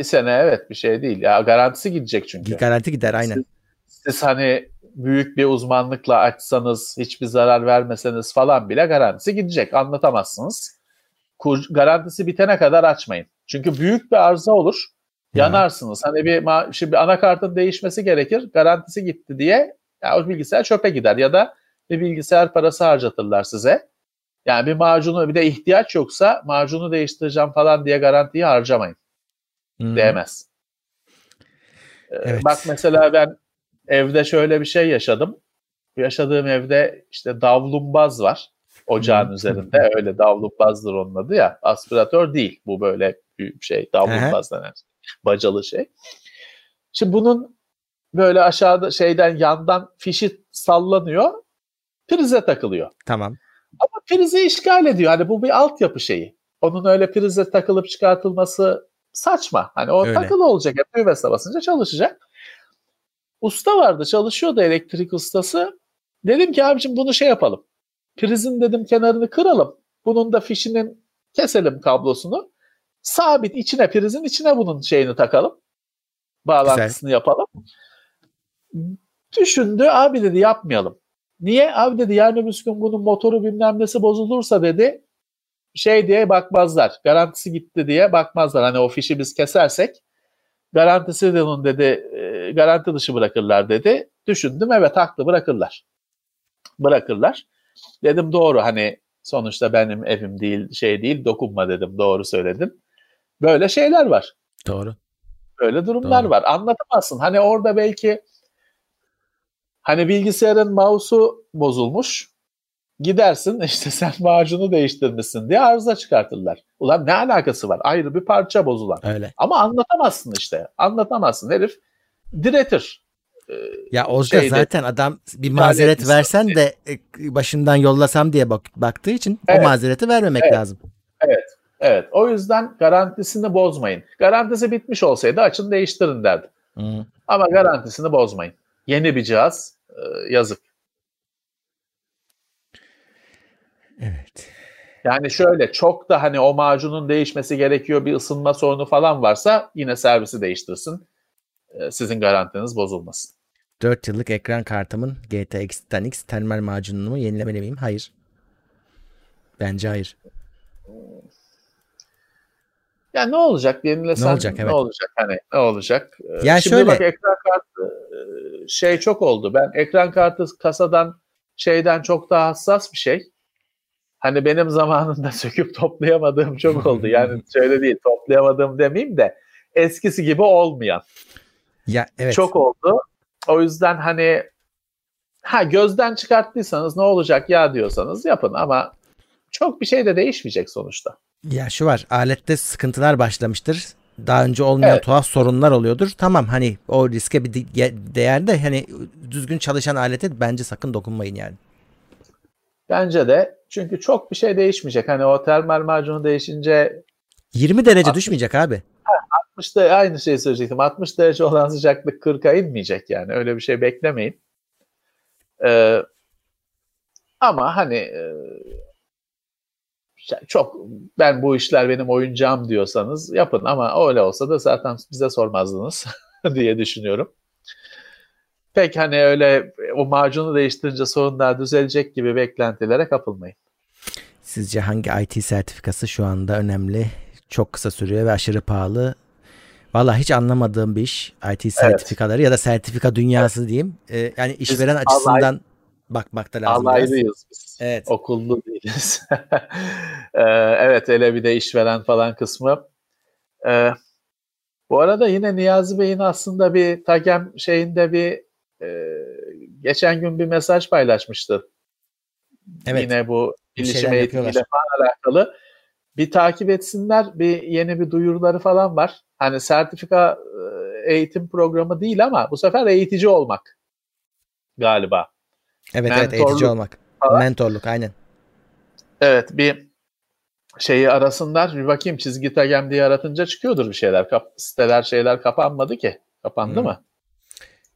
Bir sene evet bir şey değil. Ya garantisi gidecek çünkü. Garanti gider aynen. Siz, siz hani büyük bir uzmanlıkla açsanız, hiçbir zarar vermeseniz falan bile garantisi gidecek. Anlatamazsınız. Kur, garantisi bitene kadar açmayın. Çünkü büyük bir arıza olur. Yanarsınız. Hani bir şimdi anakartın değişmesi gerekir. Garantisi gitti diye ya o bilgisayar çöpe gider ya da bir bilgisayar parası harcatırlar size. Yani bir macunu bir de ihtiyaç yoksa macunu değiştireceğim falan diye garantiyi harcamayın. Hmm. Değmez. Ee, evet. Bak mesela ben evde şöyle bir şey yaşadım. Yaşadığım evde işte davlumbaz var ocağın hmm. üzerinde. Öyle davlumbazdır onun adı ya. Aspiratör değil. Bu böyle büyük şey. Davlumbaz denen bacalı şey. Şimdi bunun böyle aşağıda şeyden yandan fişi sallanıyor. Prize takılıyor. Tamam. Ama prizi işgal ediyor. Hani bu bir altyapı şeyi. Onun öyle prize takılıp çıkartılması saçma. Hani o öyle. takılı olacak. Hep düğmesine basınca çalışacak. Usta vardı çalışıyordu elektrik ustası. Dedim ki abicim bunu şey yapalım. Prizin dedim kenarını kıralım. Bunun da fişinin keselim kablosunu. Sabit içine prizin içine bunun şeyini takalım. Bağlantısını Güzel. yapalım. Düşündü abi dedi yapmayalım. Niye? Abi dedi yarın öbür gün bunun motoru bilmem nesi bozulursa dedi şey diye bakmazlar. Garantisi gitti diye bakmazlar. Hani o fişi biz kesersek garantisi de onun dedi e, garanti dışı bırakırlar dedi. Düşündüm evet haklı bırakırlar. Bırakırlar. Dedim doğru hani sonuçta benim evim değil şey değil dokunma dedim doğru söyledim. Böyle şeyler var. Doğru. Böyle durumlar doğru. var. Anlatamazsın. Hani orada belki Hani bilgisayarın mouse'u bozulmuş. Gidersin işte sen macunu değiştirmişsin diye arıza çıkartırlar. Ulan ne alakası var? Ayrı bir parça bozulan. Öyle. Ama anlatamazsın işte. Anlatamazsın. Herif diretir. Ee, ya Olga zaten adam bir mazeret versen de e, başından yollasam diye bak, baktığı için evet. o mazereti vermemek evet. lazım. Evet. Evet. O yüzden garantisini bozmayın. Garantisi bitmiş olsaydı açın değiştirin derdi. Hı. Ama garantisini bozmayın. Yeni bir cihaz e, yazık. Evet. Yani şöyle çok da hani o macunun değişmesi gerekiyor bir ısınma sorunu falan varsa yine servisi değiştirsin. E, sizin garantiniz bozulmasın. 4 yıllık ekran kartımın GTX 10X termal macunumu yenilemeli miyim? Hayır. Bence hayır. Ya ne olacak yenilesen ne olacak, evet. ne olacak hani ne olacak? Ee, ya Şimdi şöyle... bak ekran kartı e, şey çok oldu. Ben ekran kartı kasadan şeyden çok daha hassas bir şey. Hani benim zamanında söküp toplayamadığım çok oldu. Yani şöyle değil toplayamadığım demeyeyim de eskisi gibi olmayan. Ya evet. Çok oldu. O yüzden hani ha gözden çıkarttıysanız ne olacak ya diyorsanız yapın ama çok bir şey de değişmeyecek sonuçta. Ya şu var alette sıkıntılar başlamıştır. Daha önce olmayan evet. tuhaf sorunlar oluyordur. Tamam hani o riske bir değerde hani düzgün çalışan alete bence sakın dokunmayın yani. Bence de çünkü çok bir şey değişmeyecek. Hani o termal macunu değişince 20 derece 60, düşmeyecek abi. 60 da aynı şeyi söyleyecektim. 60 derece olan sıcaklık 40'a inmeyecek yani. Öyle bir şey beklemeyin. Ee, ama hani e, çok ben bu işler benim oyuncağım diyorsanız yapın ama öyle olsa da zaten bize sormazdınız diye düşünüyorum. Pek hani öyle o macunu değiştirince sorunlar düzelecek gibi beklentilere kapılmayın. Sizce hangi IT sertifikası şu anda önemli? Çok kısa sürüyor ve aşırı pahalı. Valla hiç anlamadığım bir iş. IT sertifikaları evet. ya da sertifika dünyası evet. diyeyim. Ee, yani işveren biz açısından bakmak da lazım. Alaylıyız biz. Evet. Okullu değiliz. ee, evet hele bir de işveren falan kısmı. Ee, bu arada yine Niyazi Bey'in aslında bir Tagem şeyinde bir e, geçen gün bir mesaj paylaşmıştı. Evet. Yine bu bilişim eğitimiyle falan alakalı. Bir takip etsinler. Bir yeni bir duyuruları falan var. Hani sertifika e, eğitim programı değil ama bu sefer eğitici olmak galiba. Evet Mentorluk evet eğitici olmak. Falan. Mentorluk aynen. Evet bir şeyi arasınlar. Bir bakayım çizgi tagem diye aratınca çıkıyordur bir şeyler. Kap, siteler şeyler kapanmadı ki. Kapandı hmm. mı?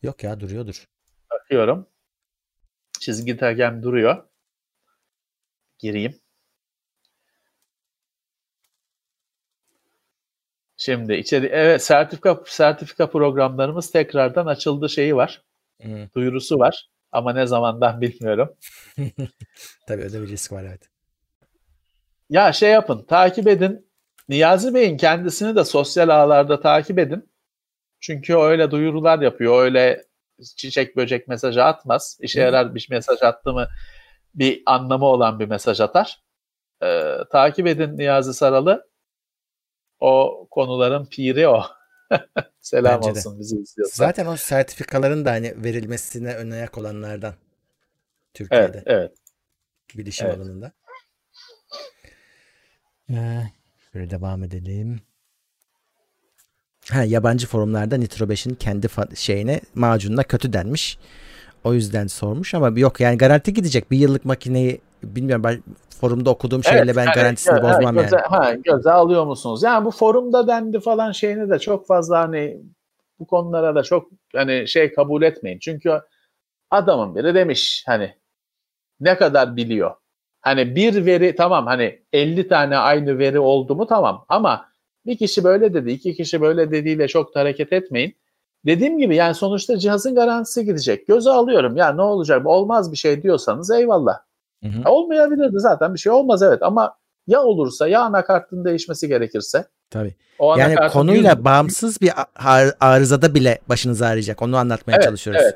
Yok ya duruyordur. Bakıyorum. Çizgi tagem duruyor. Gireyim. Şimdi içeri evet sertifika sertifika programlarımız tekrardan açıldı şeyi var. Hmm. Duyurusu var ama ne zamandan bilmiyorum. Tabii öyle bir risk var evet. Ya şey yapın, takip edin. Niyazi Bey'in kendisini de sosyal ağlarda takip edin. Çünkü öyle duyurular yapıyor. Öyle çiçek böcek mesajı atmaz. İşe yarar bir mesaj attı mı bir anlamı olan bir mesaj atar. Ee, takip edin Niyazi Saralı. O konuların piri o. Selam Bence olsun de. bizi izliyorsa. Zaten o sertifikaların da hani verilmesine ön ayak olanlardan. Türkiye'de. Evet, evet. Bilişim evet. alanında. Ee, şöyle devam edelim. Ha, yabancı forumlarda Nitro 5'in kendi şeyine macununa kötü denmiş. O yüzden sormuş ama yok yani garanti gidecek. Bir yıllık makineyi bilmiyorum ben forumda okuduğum şeyle evet, ben yani, garantisini evet, bozmam göze, yani. Ha, göze alıyor musunuz? Yani bu forumda dendi falan şeyini de çok fazla hani bu konulara da çok hani şey kabul etmeyin. Çünkü adamın biri demiş hani ne kadar biliyor. Hani bir veri tamam hani 50 tane aynı veri oldu mu tamam ama bir kişi böyle dedi, iki kişi böyle dediğiyle çok da hareket etmeyin. Dediğim gibi yani sonuçta cihazın garantisi gidecek. Göze alıyorum ya ne olacak olmaz bir şey diyorsanız eyvallah. Hı hı. Olmayabilirdi zaten bir şey olmaz evet ama ya olursa ya anakartın değişmesi gerekirse. Tabii. O yani konuyla yüz... bağımsız bir arızada bile başınız ağrıyacak. Onu anlatmaya evet, çalışıyoruz. Evet.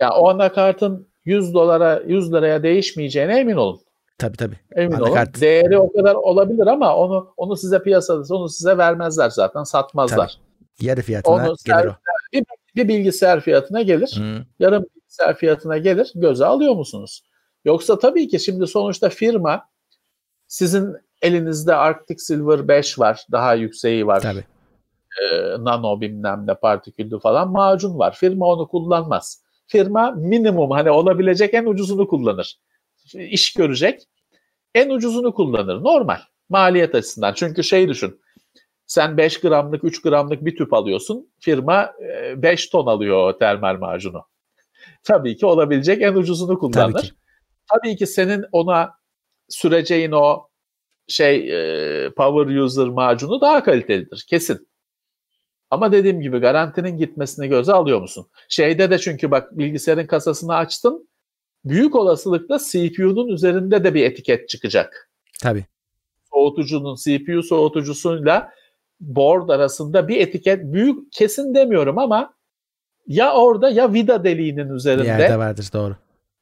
Ya yani o anakartın 100 dolara 100 liraya değişmeyeceğine emin olun. Tabii tabii. Emin Anakart... olun. Değeri o kadar olabilir ama onu onu size piyasada onu size vermezler zaten satmazlar. Tabii. Yarı fiyatına onu gelir o. Bir, bir bilgisayar fiyatına gelir. Hmm. Yarım bilgisayar fiyatına gelir. Göze alıyor musunuz? Yoksa tabii ki şimdi sonuçta firma sizin elinizde Arctic Silver 5 var. Daha yükseği var. Tabii. Ee, nano bilmem ne partiküllü falan macun var. Firma onu kullanmaz. Firma minimum hani olabilecek en ucuzunu kullanır. İş görecek en ucuzunu kullanır. Normal. Maliyet açısından. Çünkü şey düşün. Sen 5 gramlık, 3 gramlık bir tüp alıyorsun. Firma 5 e, ton alıyor o termal macunu. Tabii ki olabilecek en ucuzunu kullanır. Tabii ki, Tabii ki senin ona süreceğin o şey e, power user macunu daha kalitelidir. Kesin. Ama dediğim gibi garantinin gitmesini göze alıyor musun? Şeyde de çünkü bak bilgisayarın kasasını açtın. Büyük olasılıkla CPU'nun üzerinde de bir etiket çıkacak. Tabii. Soğutucunun CPU soğutucusuyla board arasında bir etiket büyük kesin demiyorum ama ya orada ya vida deliğinin üzerinde. Bir yerde vardır doğru.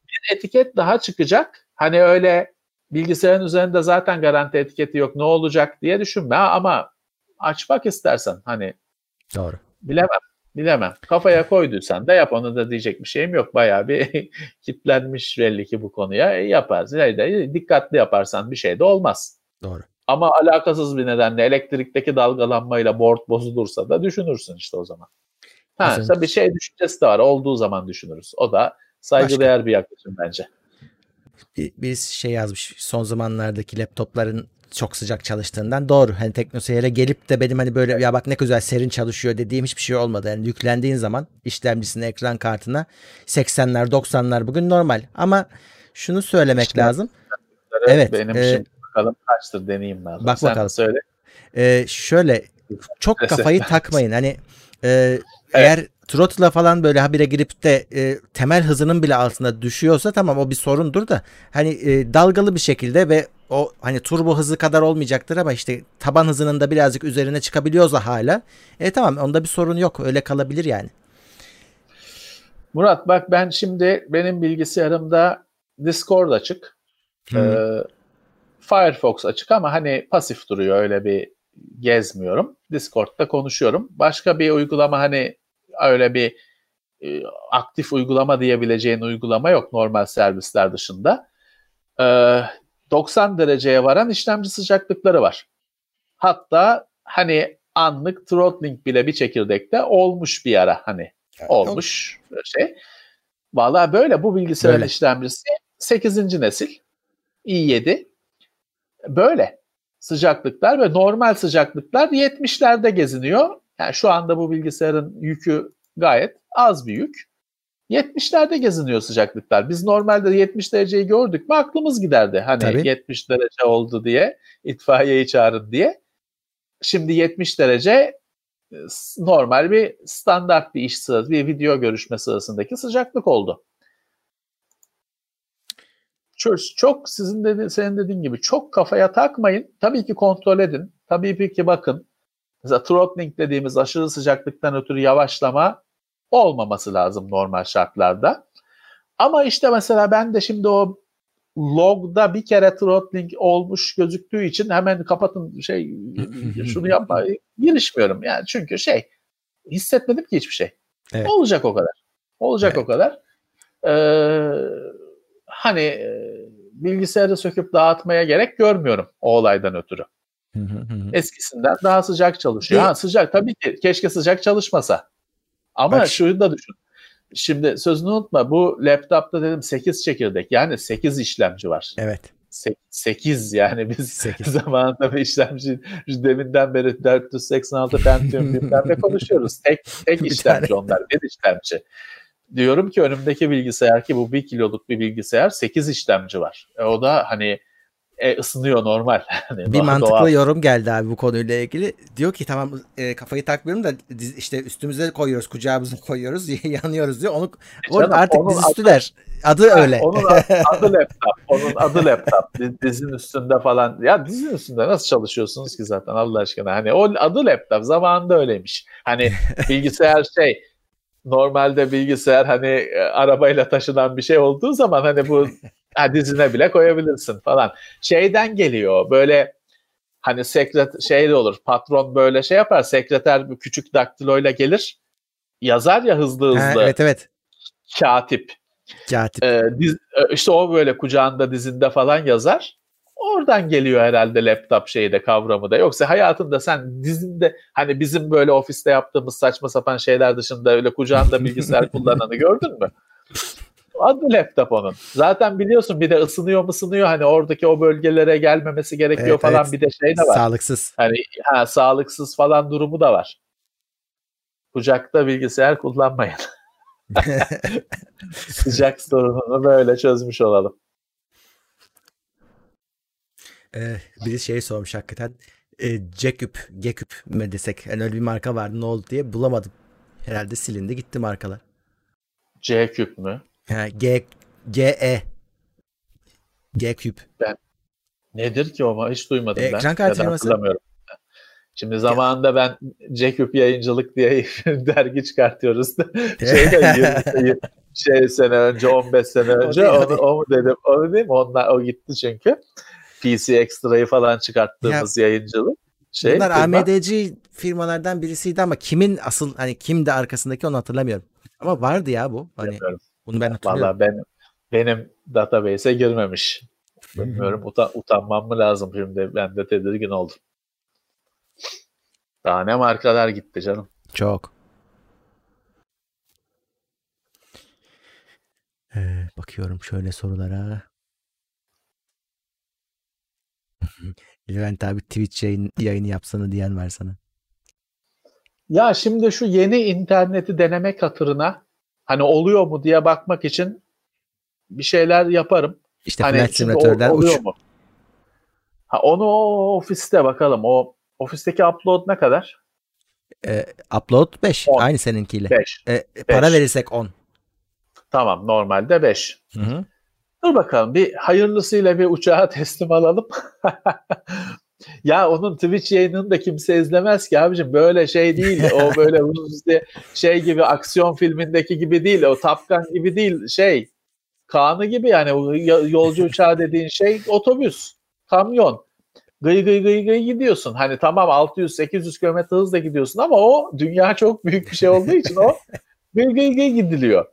Bir etiket daha çıkacak. Hani öyle bilgisayarın üzerinde zaten garanti etiketi yok ne olacak diye düşünme ama açmak istersen hani Doğru. Bilemem. Bilemem. Kafaya koyduysan da yap onu da diyecek bir şeyim yok. Bayağı bir kitlenmiş belli ki bu konuya. E, yaparsın. Yani dikkatli yaparsan bir şey de olmaz. Doğru. Ama alakasız bir nedenle elektrikteki dalgalanmayla board bozulursa da düşünürsün işte o zaman. Ha, bir şey düşüncesi de var. Olduğu zaman düşünürüz. O da saygıdeğer bir yaklaşım bence. Bir, birisi şey yazmış son zamanlardaki laptopların çok sıcak çalıştığından doğru. Hani teknoseyre gelip de benim hani böyle ya bak ne güzel serin çalışıyor dediğim hiçbir şey olmadı. Yani yüklendiğin zaman işlemcisine, ekran kartına 80'ler 90'lar bugün normal. Ama şunu söylemek işte, lazım. Evet. Benim e, şimdi bakalım kaçtır deneyeyim ben. Bak Sen bakalım. söyle. E, şöyle çok kafayı takmayın. Hani e, evet. eğer throttle'a falan böyle habire girip de e, temel hızının bile altına düşüyorsa tamam o bir sorundur da hani e, dalgalı bir şekilde ve o hani turbo hızı kadar olmayacaktır ama işte taban hızının da birazcık üzerine çıkabiliyorsa hala e tamam onda bir sorun yok öyle kalabilir yani. Murat bak ben şimdi benim bilgisayarımda Discord açık. Hmm. Ee, Firefox açık ama hani pasif duruyor öyle bir gezmiyorum. Discord'da konuşuyorum. Başka bir uygulama hani öyle bir e, aktif uygulama diyebileceğin uygulama yok normal servisler dışında. Ee, 90 dereceye varan işlemci sıcaklıkları var. Hatta hani anlık throttling bile bir çekirdekte olmuş bir ara hani evet, olmuş çok... şey. Valla böyle bu bilgisayar böyle. işlemcisi 8. nesil i7 böyle sıcaklıklar ve normal sıcaklıklar 70'lerde geziniyor. Yani şu anda bu bilgisayarın yükü gayet az bir yük. 70'lerde geziniyor sıcaklıklar. Biz normalde 70 dereceyi gördük mü aklımız giderdi. Hani Tabii. 70 derece oldu diye itfaiyeyi çağırın diye. Şimdi 70 derece e, normal bir standart bir iş sırası, bir video görüşme sırasındaki sıcaklık oldu. Çok, çok sizin dedi, senin dediğin gibi çok kafaya takmayın. Tabii ki kontrol edin. Tabii ki bakın. Mesela throttling dediğimiz aşırı sıcaklıktan ötürü yavaşlama olmaması lazım normal şartlarda. Ama işte mesela ben de şimdi o logda bir kere throttling olmuş gözüktüğü için hemen kapatın şey şunu yapma girişmiyorum yani çünkü şey hissetmedim ki hiçbir şey. Evet. Olacak o kadar. Olacak evet. o kadar. Ee, hani bilgisayarı söküp dağıtmaya gerek görmüyorum o olaydan ötürü. Eskisinden daha sıcak çalışıyor. Ha sıcak tabii ki keşke sıcak çalışmasa. Ama Bak. şunu da düşün. Şimdi sözünü unutma bu laptopta dedim 8 çekirdek yani 8 işlemci var. Evet. 8 yani biz 8. zamanında bir işlemci deminden beri 486 Pentium bilmem ne konuşuyoruz. Tek, tek işlemci onlar bir işlemci. Diyorum ki önümdeki bilgisayar ki bu 1 kiloluk bir bilgisayar 8 işlemci var. E, o da hani e, ısınıyor normal. Hani bir mantıklı doğal. yorum geldi abi bu konuyla ilgili. Diyor ki tamam e, kafayı takmıyorum da işte üstümüze koyuyoruz, kucağımıza koyuyoruz, yanıyoruz diyor. Onu e canım, artık dizüstü adı, der. Adı ha, öyle. Onun adı laptop. Onun adı laptop. Dizin üstünde falan. Ya dizin üstünde nasıl çalışıyorsunuz ki zaten Allah aşkına? Hani o adı laptop. Zamanında öyleymiş. Hani bilgisayar şey normalde bilgisayar hani e, arabayla taşınan bir şey olduğu zaman hani bu ha, dizine bile koyabilirsin falan. Şeyden geliyor böyle hani sekret şey de olur patron böyle şey yapar sekreter bir küçük daktiloyla gelir yazar ya hızlı hızlı. Ha, evet evet. Katip. Katip. Ee, diz, e, işte o böyle kucağında dizinde falan yazar. Oradan geliyor herhalde laptop şeyi de kavramı da. Yoksa hayatında sen dizinde hani bizim böyle ofiste yaptığımız saçma sapan şeyler dışında öyle kucağında bilgisayar kullananı gördün mü? Adı laptop onun. Zaten biliyorsun bir de ısınıyor mu ısınıyor hani oradaki o bölgelere gelmemesi gerekiyor evet, falan evet. bir de şey de var. Sağlıksız. Hani ha, sağlıksız falan durumu da var. Kucakta bilgisayar kullanmayın. Sıcak sorununu böyle çözmüş olalım. Ee, biri şey sormuş hakikaten. E, Geküp, Geküp mi desek? Yani öyle bir marka vardı ne oldu diye bulamadım. Herhalde silindi gitti markalar. C küp mü? Ha, G, G, E. G küp. Ben nedir ki o hiç duymadım e, ben. Ekran kartı hatırlamıyorum. Şimdi zamanında ben Ceküp yayıncılık diye dergi çıkartıyoruz. Şeyde şey sene önce 15 sene önce o, o, o mu dedim onu değil mi? Onlar, o gitti çünkü. PC Extra'yı falan çıkarttığımız ya, yayıncılık. Şey, bunlar firma. AMD'ci firmalardan birisiydi ama kimin asıl hani kimdi arkasındaki onu hatırlamıyorum. Ama vardı ya bu. Hani Bilmiyorum. Bunu ben hatırlıyorum. Valla benim, benim database'e girmemiş. Bilmiyorum utan, utanmam mı lazım şimdi ben de tedirgin oldum. Daha ne markalar gitti canım. Çok. Ee, bakıyorum şöyle sorulara. Levent abi Twitch yayın, yayını yapsana diyen var sana. Ya şimdi şu yeni interneti denemek hatırına hani oluyor mu diye bakmak için bir şeyler yaparım. İşte hani Flight Simulator'dan uç. mu? Ha, onu o ofiste bakalım. O ofisteki upload ne kadar? Ee, upload 5. Aynı seninkiyle. 5. Ee, para verirsek 10. Tamam normalde 5. Hı hı. Dur bakalım bir hayırlısıyla bir uçağa teslim alalım. Ya onun Twitch yayınını da kimse izlemez ki abicim. Böyle şey değil. O böyle şey gibi aksiyon filmindeki gibi değil. O Top Gun gibi değil. Şey Kaan'ı gibi yani yolcu uçağı dediğin şey otobüs, kamyon. Gıy gıy gıy gıy gidiyorsun. Hani tamam 600-800 km hızla gidiyorsun ama o dünya çok büyük bir şey olduğu için o gıy gıy gıy gidiliyor.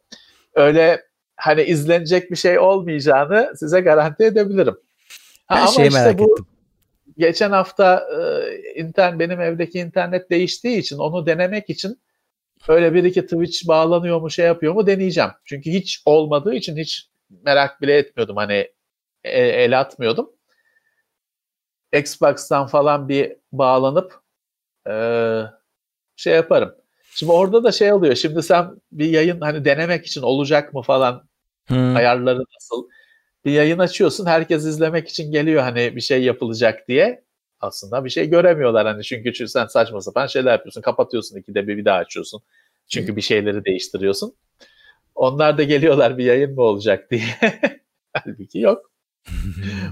Öyle hani izlenecek bir şey olmayacağını size garanti edebilirim. Ha, ama şeyi işte merak bu, ettim. Geçen hafta e, internet benim evdeki internet değiştiği için onu denemek için öyle bir iki Twitch bağlanıyor mu şey yapıyor mu deneyeceğim. Çünkü hiç olmadığı için hiç merak bile etmiyordum hani e, el atmıyordum. Xbox'tan falan bir bağlanıp e, şey yaparım. Şimdi orada da şey oluyor. Şimdi sen bir yayın hani denemek için olacak mı falan hmm. ayarları nasıl? Bir yayın açıyorsun. Herkes izlemek için geliyor hani bir şey yapılacak diye. Aslında bir şey göremiyorlar hani çünkü sen saçma sapan şeyler yapıyorsun. Kapatıyorsun ikide bir bir daha açıyorsun. Çünkü bir şeyleri değiştiriyorsun. Onlar da geliyorlar bir yayın mı olacak diye. Halbuki yok.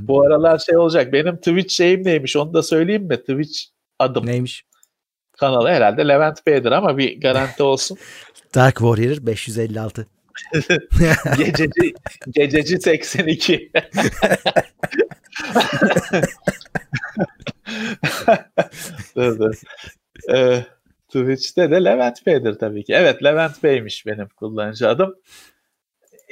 Bu aralar şey olacak. Benim Twitch şeyim neymiş onu da söyleyeyim mi? Twitch adım. Neymiş? kanalı herhalde Levent Bey'dir ama bir garanti olsun. Dark Warrior 556. gececi, gececi 82. dur dur. Ee, Twitch'te de Levent Bey'dir tabii ki. Evet Levent Bey'miş benim kullanıcı adım.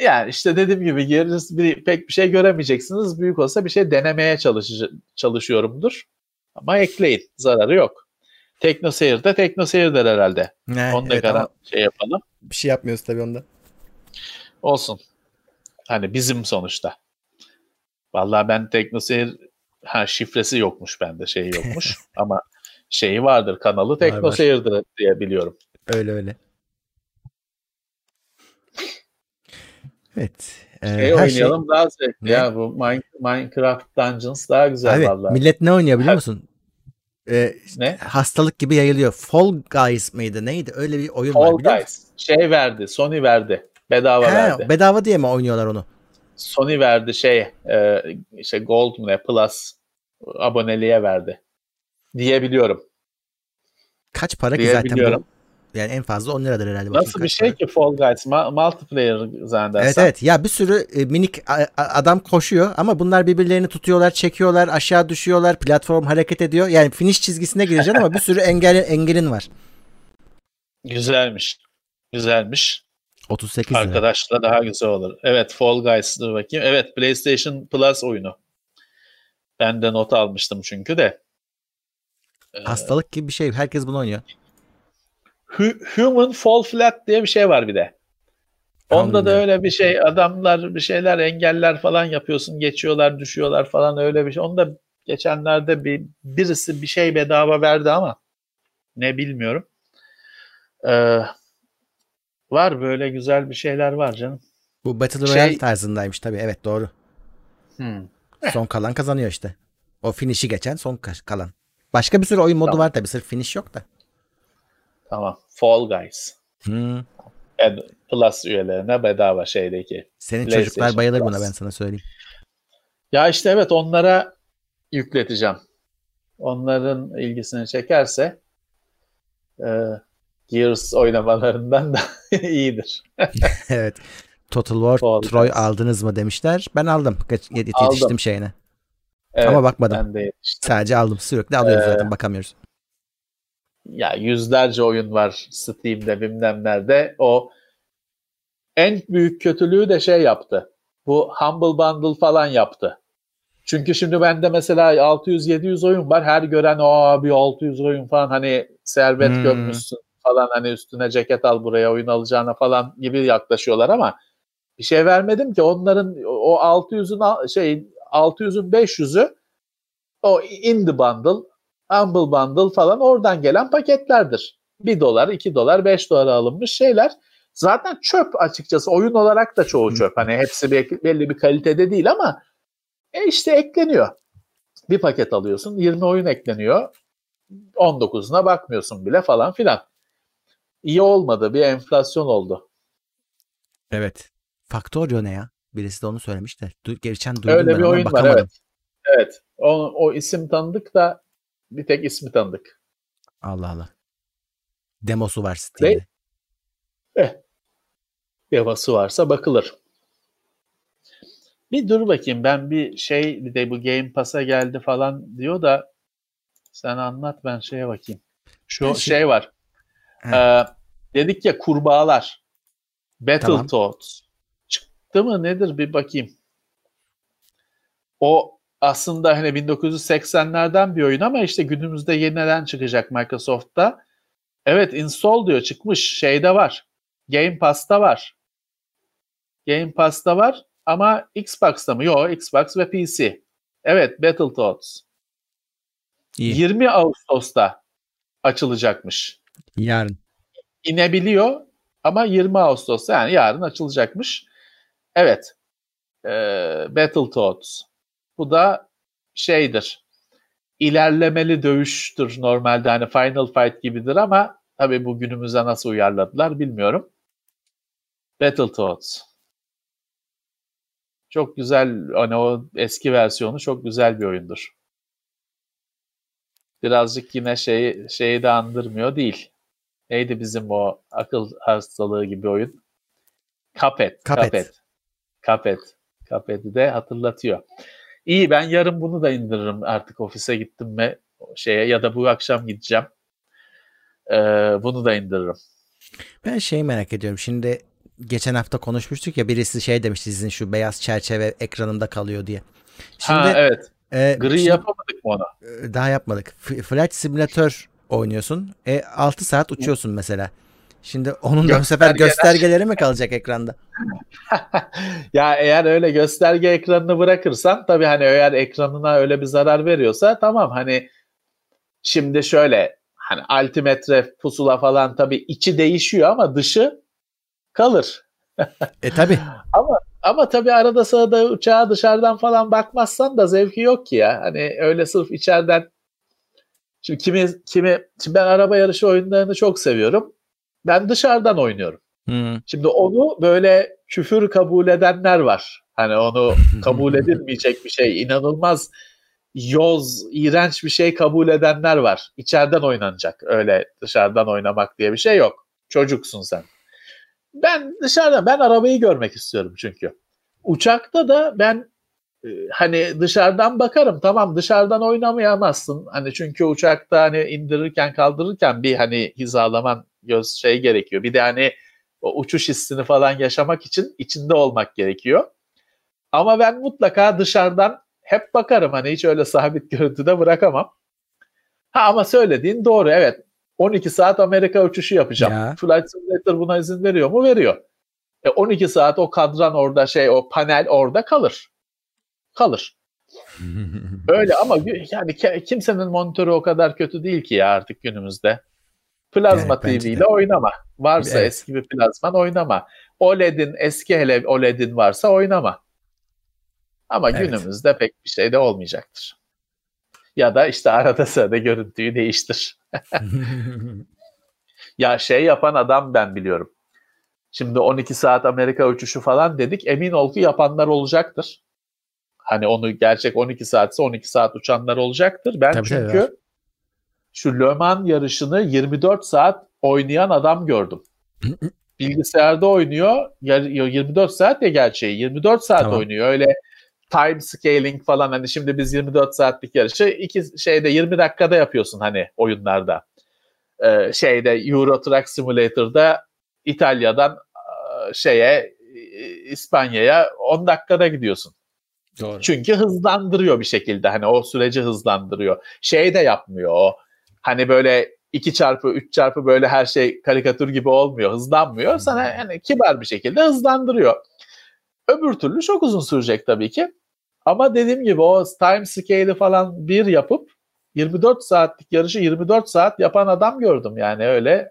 Yani işte dediğim gibi giriniz bir, pek bir şey göremeyeceksiniz. Büyük olsa bir şey denemeye çalış, çalışıyorumdur. Ama ekleyin. Zararı yok. Tekno Seyir'de Tekno Seyir'dir herhalde. Ne, Onu da evet, garan şey yapalım. Bir şey yapmıyoruz tabii onda. Olsun. Hani bizim sonuçta. Vallahi ben Tekno Seyir ha şifresi yokmuş bende şey yokmuş ama şeyi vardır kanalı Tekno var, Seyir'dir diye biliyorum. Öyle öyle. Evet. Ee, şey oynayalım şey... daha zevkli ne? ya bu Minecraft Dungeons daha güzel Abi, vallahi. Millet ne oynuyor biliyor musun? e, ne? hastalık gibi yayılıyor. Fall Guys mıydı neydi? Öyle bir oyun Fall var biliyor Guys. Musun? Şey verdi. Sony verdi. Bedava He, verdi. Bedava diye mi oynuyorlar onu? Sony verdi şey e, işte Gold mu ne Plus aboneliğe verdi. Diyebiliyorum. Kaç para ki zaten bu? Yani en fazla 10 liradır herhalde. Nasıl bir şey para. ki Fall Guys? Ma- multiplayer zannedersem. Evet evet. Ya bir sürü e, minik adam koşuyor ama bunlar birbirlerini tutuyorlar, çekiyorlar, aşağı düşüyorlar, platform hareket ediyor. Yani finish çizgisine gireceksin ama bir sürü engel engelin var. Güzelmiş. Güzelmiş. 38 lira. Arkadaşla daha güzel olur. Evet Fall Guys dur bakayım. Evet PlayStation Plus oyunu. Ben de not almıştım çünkü de. Hastalık gibi bir şey. Herkes bunu oynuyor. Human Fall Flat diye bir şey var bir de. Onda da öyle bir şey adamlar bir şeyler engeller falan yapıyorsun geçiyorlar düşüyorlar falan öyle bir şey. Onda geçenlerde bir birisi bir şey bedava verdi ama ne bilmiyorum. Ee, var böyle güzel bir şeyler var canım. Bu Battle Royale şey... tarzındaymış tabii evet doğru. Hmm. Son kalan kazanıyor işte. O finish'i geçen son kalan. Başka bir sürü oyun modu tamam. var tabii sırf finish yok da. Tamam. Fall Guys. Hmm. Plus üyelerine bedava şeydeki. Senin çocuklar bayılır Plus. buna ben sana söyleyeyim. Ya işte evet onlara yükleteceğim. Onların ilgisini çekerse e, Gears oynamalarından da iyidir. evet. Total War Fall Troy Guys. aldınız mı demişler. Ben aldım. Yetiştim aldım. şeyine. Evet, Ama bakmadım. Ben de Sadece aldım. Sürekli alıyoruz ee, zaten bakamıyoruz ya yüzlerce oyun var Steam'de bilmem nerede. O en büyük kötülüğü de şey yaptı. Bu Humble Bundle falan yaptı. Çünkü şimdi bende mesela 600-700 oyun var. Her gören o abi 600 oyun falan hani servet hmm. gömmüşsün falan hani üstüne ceket al buraya oyun alacağına falan gibi yaklaşıyorlar ama bir şey vermedim ki onların o 600'ün şey 600'ün 500'ü o indie bundle Humble Bundle falan oradan gelen paketlerdir. 1 dolar, 2 dolar, 5 dolara alınmış şeyler. Zaten çöp açıkçası. Oyun olarak da çoğu çöp. Hani hepsi belli bir kalitede değil ama e işte ekleniyor. Bir paket alıyorsun, 20 oyun ekleniyor. 19'una bakmıyorsun bile falan filan. İyi olmadı. Bir enflasyon oldu. Evet. Factorio ne ya? Birisi de onu söylemiş de. Du- geçen duydum Öyle ben bir oyun var evet. Evet. O, o isim tanıdık da bir tek ismi tanıdık. Allah Allah. Demosu var Steam'de. Ve, eh, demosu varsa bakılır. Bir dur bakayım ben bir şey bir de bu Game Pass'a geldi falan diyor da sen anlat ben şeye bakayım. Şu ben şey, şey var. Ee, dedik ya kurbağalar. Battletoads. Tamam. Çıktı mı nedir bir bakayım. O aslında hani 1980'lerden bir oyun ama işte günümüzde yeniden çıkacak Microsoft'ta. Evet install diyor çıkmış şeyde var. Game Pass'ta var. Game Pass'ta var ama Xbox'ta mı? Yok Xbox ve PC. Evet Battletoads. İyi. 20 Ağustos'ta açılacakmış. Yarın. İnebiliyor ama 20 Ağustos'ta yani yarın açılacakmış. Evet. Ee, Battletoads. Bu da şeydir. İlerlemeli dövüştür normalde hani Final Fight gibidir ama tabii bu günümüze nasıl uyarladılar bilmiyorum. Battletoads. Çok güzel hani o eski versiyonu çok güzel bir oyundur. Birazcık yine şeyi, şeyi de andırmıyor değil. Neydi bizim o akıl hastalığı gibi oyun? Cuphead. Cuphead. Cuphead. Cuphead'i de hatırlatıyor. İyi ben yarın bunu da indiririm artık ofise gittim ve şeye ya da bu akşam gideceğim. Ee, bunu da indiririm. Ben şey merak ediyorum. Şimdi geçen hafta konuşmuştuk ya birisi şey demişti sizin şu beyaz çerçeve ekranımda kalıyor diye. Şimdi, ha evet. E, Gri şimdi, yapamadık mı ona? Daha yapmadık. Flight Simulator oynuyorsun. E 6 saat uçuyorsun mesela. Şimdi onun da bu sefer göstergeleri mi kalacak ekranda? ya eğer öyle gösterge ekranını bırakırsan tabii hani eğer ekranına öyle bir zarar veriyorsa tamam hani şimdi şöyle hani altimetre pusula falan tabii içi değişiyor ama dışı kalır. e tabii. ama ama tabii arada sırada uçağa dışarıdan falan bakmazsan da zevki yok ki ya. Hani öyle sırf içeriden Şimdi kimi kimi şimdi ben araba yarışı oyunlarını çok seviyorum. Ben dışarıdan oynuyorum. Hmm. Şimdi onu böyle küfür kabul edenler var. Hani onu kabul edilmeyecek bir şey, inanılmaz yoz, iğrenç bir şey kabul edenler var. İçeriden oynanacak. Öyle dışarıdan oynamak diye bir şey yok. Çocuksun sen. Ben dışarıdan, ben arabayı görmek istiyorum çünkü. Uçakta da ben hani dışarıdan bakarım tamam dışarıdan oynamayamazsın hani çünkü uçakta hani indirirken kaldırırken bir hani hizalaman göz şey gerekiyor bir de hani o uçuş hissini falan yaşamak için içinde olmak gerekiyor. Ama ben mutlaka dışarıdan hep bakarım hani hiç öyle sabit görüntüde bırakamam. Ha ama söylediğin doğru evet. 12 saat Amerika uçuşu yapacağım. Ya. Flight Simulator buna izin veriyor mu? Veriyor. E 12 saat o kadran orada şey o panel orada kalır. Kalır. Öyle ama yani kimsenin monitörü o kadar kötü değil ki ya artık günümüzde. Plazma evet, TV ile oynama. Varsa evet. eski bir plazman oynama. OLED'in eski hele OLED'in varsa oynama. Ama evet. günümüzde pek bir şey de olmayacaktır. Ya da işte arada sırada görüntüyü değiştir. ya şey yapan adam ben biliyorum. Şimdi 12 saat Amerika uçuşu falan dedik. Emin ol ki yapanlar olacaktır. Hani onu gerçek 12 saatse 12 saat uçanlar olacaktır. Ben tabii çünkü şu Le Mans yarışını 24 saat oynayan adam gördüm. Bilgisayarda oynuyor. 24 saat ya gerçeği. 24 saat tamam. oynuyor. Öyle time scaling falan hani şimdi biz 24 saatlik yarışı iki şeyde 20 dakikada yapıyorsun hani oyunlarda. Ee, şeyde Euro Truck Simulator'da İtalya'dan şeye İspanya'ya 10 dakikada gidiyorsun. Doğru. Çünkü hızlandırıyor bir şekilde hani o süreci hızlandırıyor. Şey de yapmıyor o. Hani böyle 2 çarpı 3 çarpı böyle her şey karikatür gibi olmuyor. Hızlanmıyor. Sana yani kibar bir şekilde hızlandırıyor. Öbür türlü çok uzun sürecek tabii ki. Ama dediğim gibi o time scale'i falan bir yapıp 24 saatlik yarışı 24 saat yapan adam gördüm yani öyle.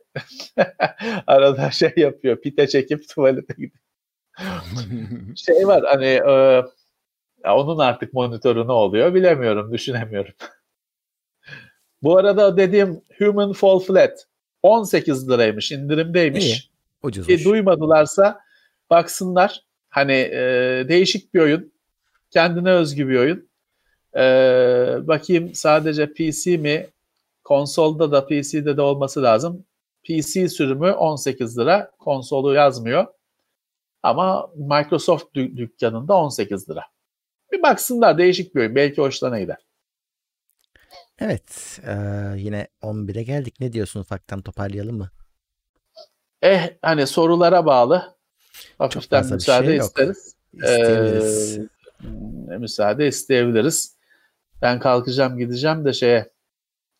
Arada şey yapıyor pite çekip tuvalete gidiyor. şey var hani e, onun artık monitörü ne oluyor bilemiyorum düşünemiyorum. Bu arada dediğim Human Fall Flat 18 liraymış indirimdeymiş. İyi, ucuzmuş. Ki duymadılarsa baksınlar. Hani e, değişik bir oyun. Kendine özgü bir oyun. E, bakayım sadece PC mi? Konsolda da PC'de de olması lazım. PC sürümü 18 lira. Konsolu yazmıyor. Ama Microsoft dük- dükkanında 18 lira. Bir baksınlar değişik bir oyun. Belki hoşlarına gider. Evet. E, yine 11'e geldik. Ne diyorsun ufaktan toparlayalım mı? Eh hani sorulara bağlı. Hafiften müsaade şey isteriz. İsteyebiliriz. Ee, müsaade isteyebiliriz. Ben kalkacağım gideceğim de şeye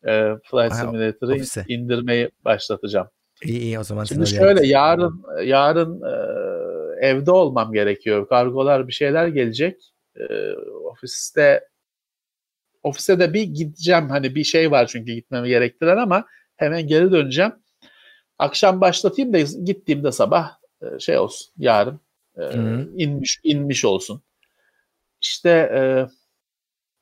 e, Flight Simulator'ı indirmeyi başlatacağım. İyi iyi o zaman. Şimdi şöyle yarın yarın e, evde olmam gerekiyor. Kargolar bir şeyler gelecek. E, ofiste ofise de bir gideceğim. Hani bir şey var çünkü gitmemi gerektiren ama hemen geri döneceğim. Akşam başlatayım da gittiğimde sabah e, şey olsun yarın e, inmiş inmiş olsun. İşte e,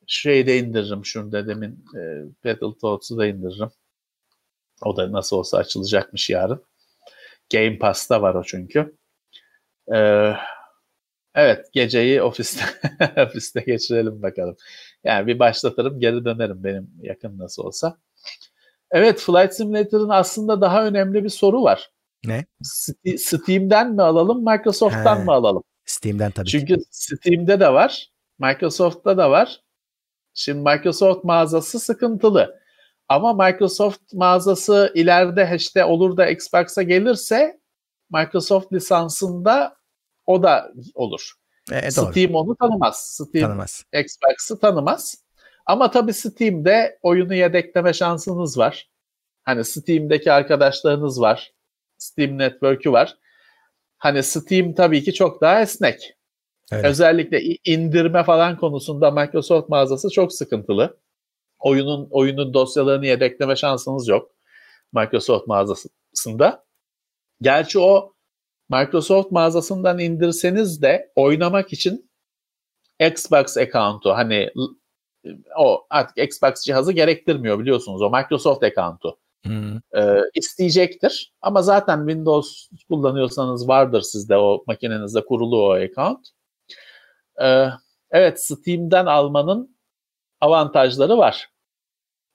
şeyi de indiririm şunu da demin e, Battletoads'u da indiririm. O da nasıl olsa açılacakmış yarın. Game Pass'ta var o çünkü. Ee, evet geceyi ofiste ofiste geçirelim bakalım. Yani bir başlatırım geri dönerim benim yakın nasıl olsa. Evet Flight Simulator'ın aslında daha önemli bir soru var. Ne? Steam'den mi alalım Microsoft'tan He, mı alalım? Steam'den tabii Çünkü ki. Steam'de de var. Microsoft'ta da var. Şimdi Microsoft mağazası sıkıntılı. Ama Microsoft mağazası ileride işte olur da Xbox'a gelirse Microsoft lisansında o da olur. E, Steam onu tanımaz. Steam tanımaz. Xbox'ı tanımaz. Ama tabii Steam'de oyunu yedekleme şansınız var. Hani Steam'deki arkadaşlarınız var. Steam Network'ü var. Hani Steam tabii ki çok daha esnek. Evet. Özellikle indirme falan konusunda Microsoft mağazası çok sıkıntılı. Oyunun oyunun dosyalarını yedekleme şansınız yok Microsoft mağazasında. Gerçi o Microsoft mağazasından indirseniz de oynamak için Xbox account'u hani o artık Xbox cihazı gerektirmiyor biliyorsunuz o Microsoft account'u hmm. e, isteyecektir. Ama zaten Windows kullanıyorsanız vardır sizde o makinenizde kurulu o account. Ee, evet Steam'den almanın avantajları var.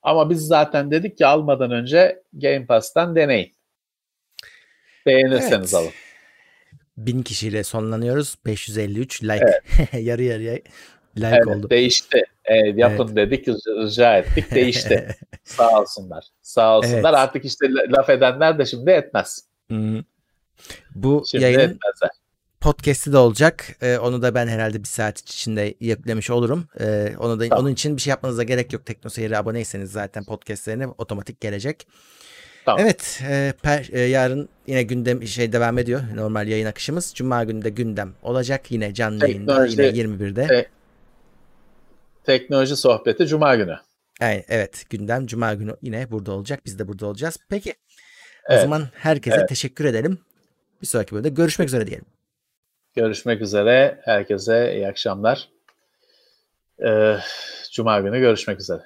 Ama biz zaten dedik ki almadan önce Game Pass'tan deneyin. Beğenirseniz evet. alın. Bin kişiyle sonlanıyoruz. 553 like. Evet. Yarı yarıya like evet, oldu. Değişti. Evet, yapın evet. dedik, rica ettik. Değişti. Sağ olsunlar. Sağ olsunlar. Evet. Artık işte laf edenler de şimdi etmez. Hmm. Bu Şimdi yayın etmezler. podcast'i de olacak. Ee, onu da ben herhalde bir saat içinde yüklemiş olurum. Ee, onu da tamam. onun için bir şey yapmanıza gerek yok. TeknoSeyir'e aboneyseniz zaten podcast'lerine otomatik gelecek. Tamam. Evet, e, per, e, yarın yine gündem şey devam ediyor. Normal yayın akışımız. Cuma günü de gündem olacak. Yine canlı yayında yine 21'de. Te, teknoloji sohbeti Cuma günü. Yani, evet, gündem Cuma günü yine burada olacak. Biz de burada olacağız. Peki. Evet. O zaman herkese evet. teşekkür edelim. Bir sonraki bölümde görüşmek üzere diyelim. Görüşmek üzere. Herkese iyi akşamlar. Ee, Cuma günü görüşmek üzere.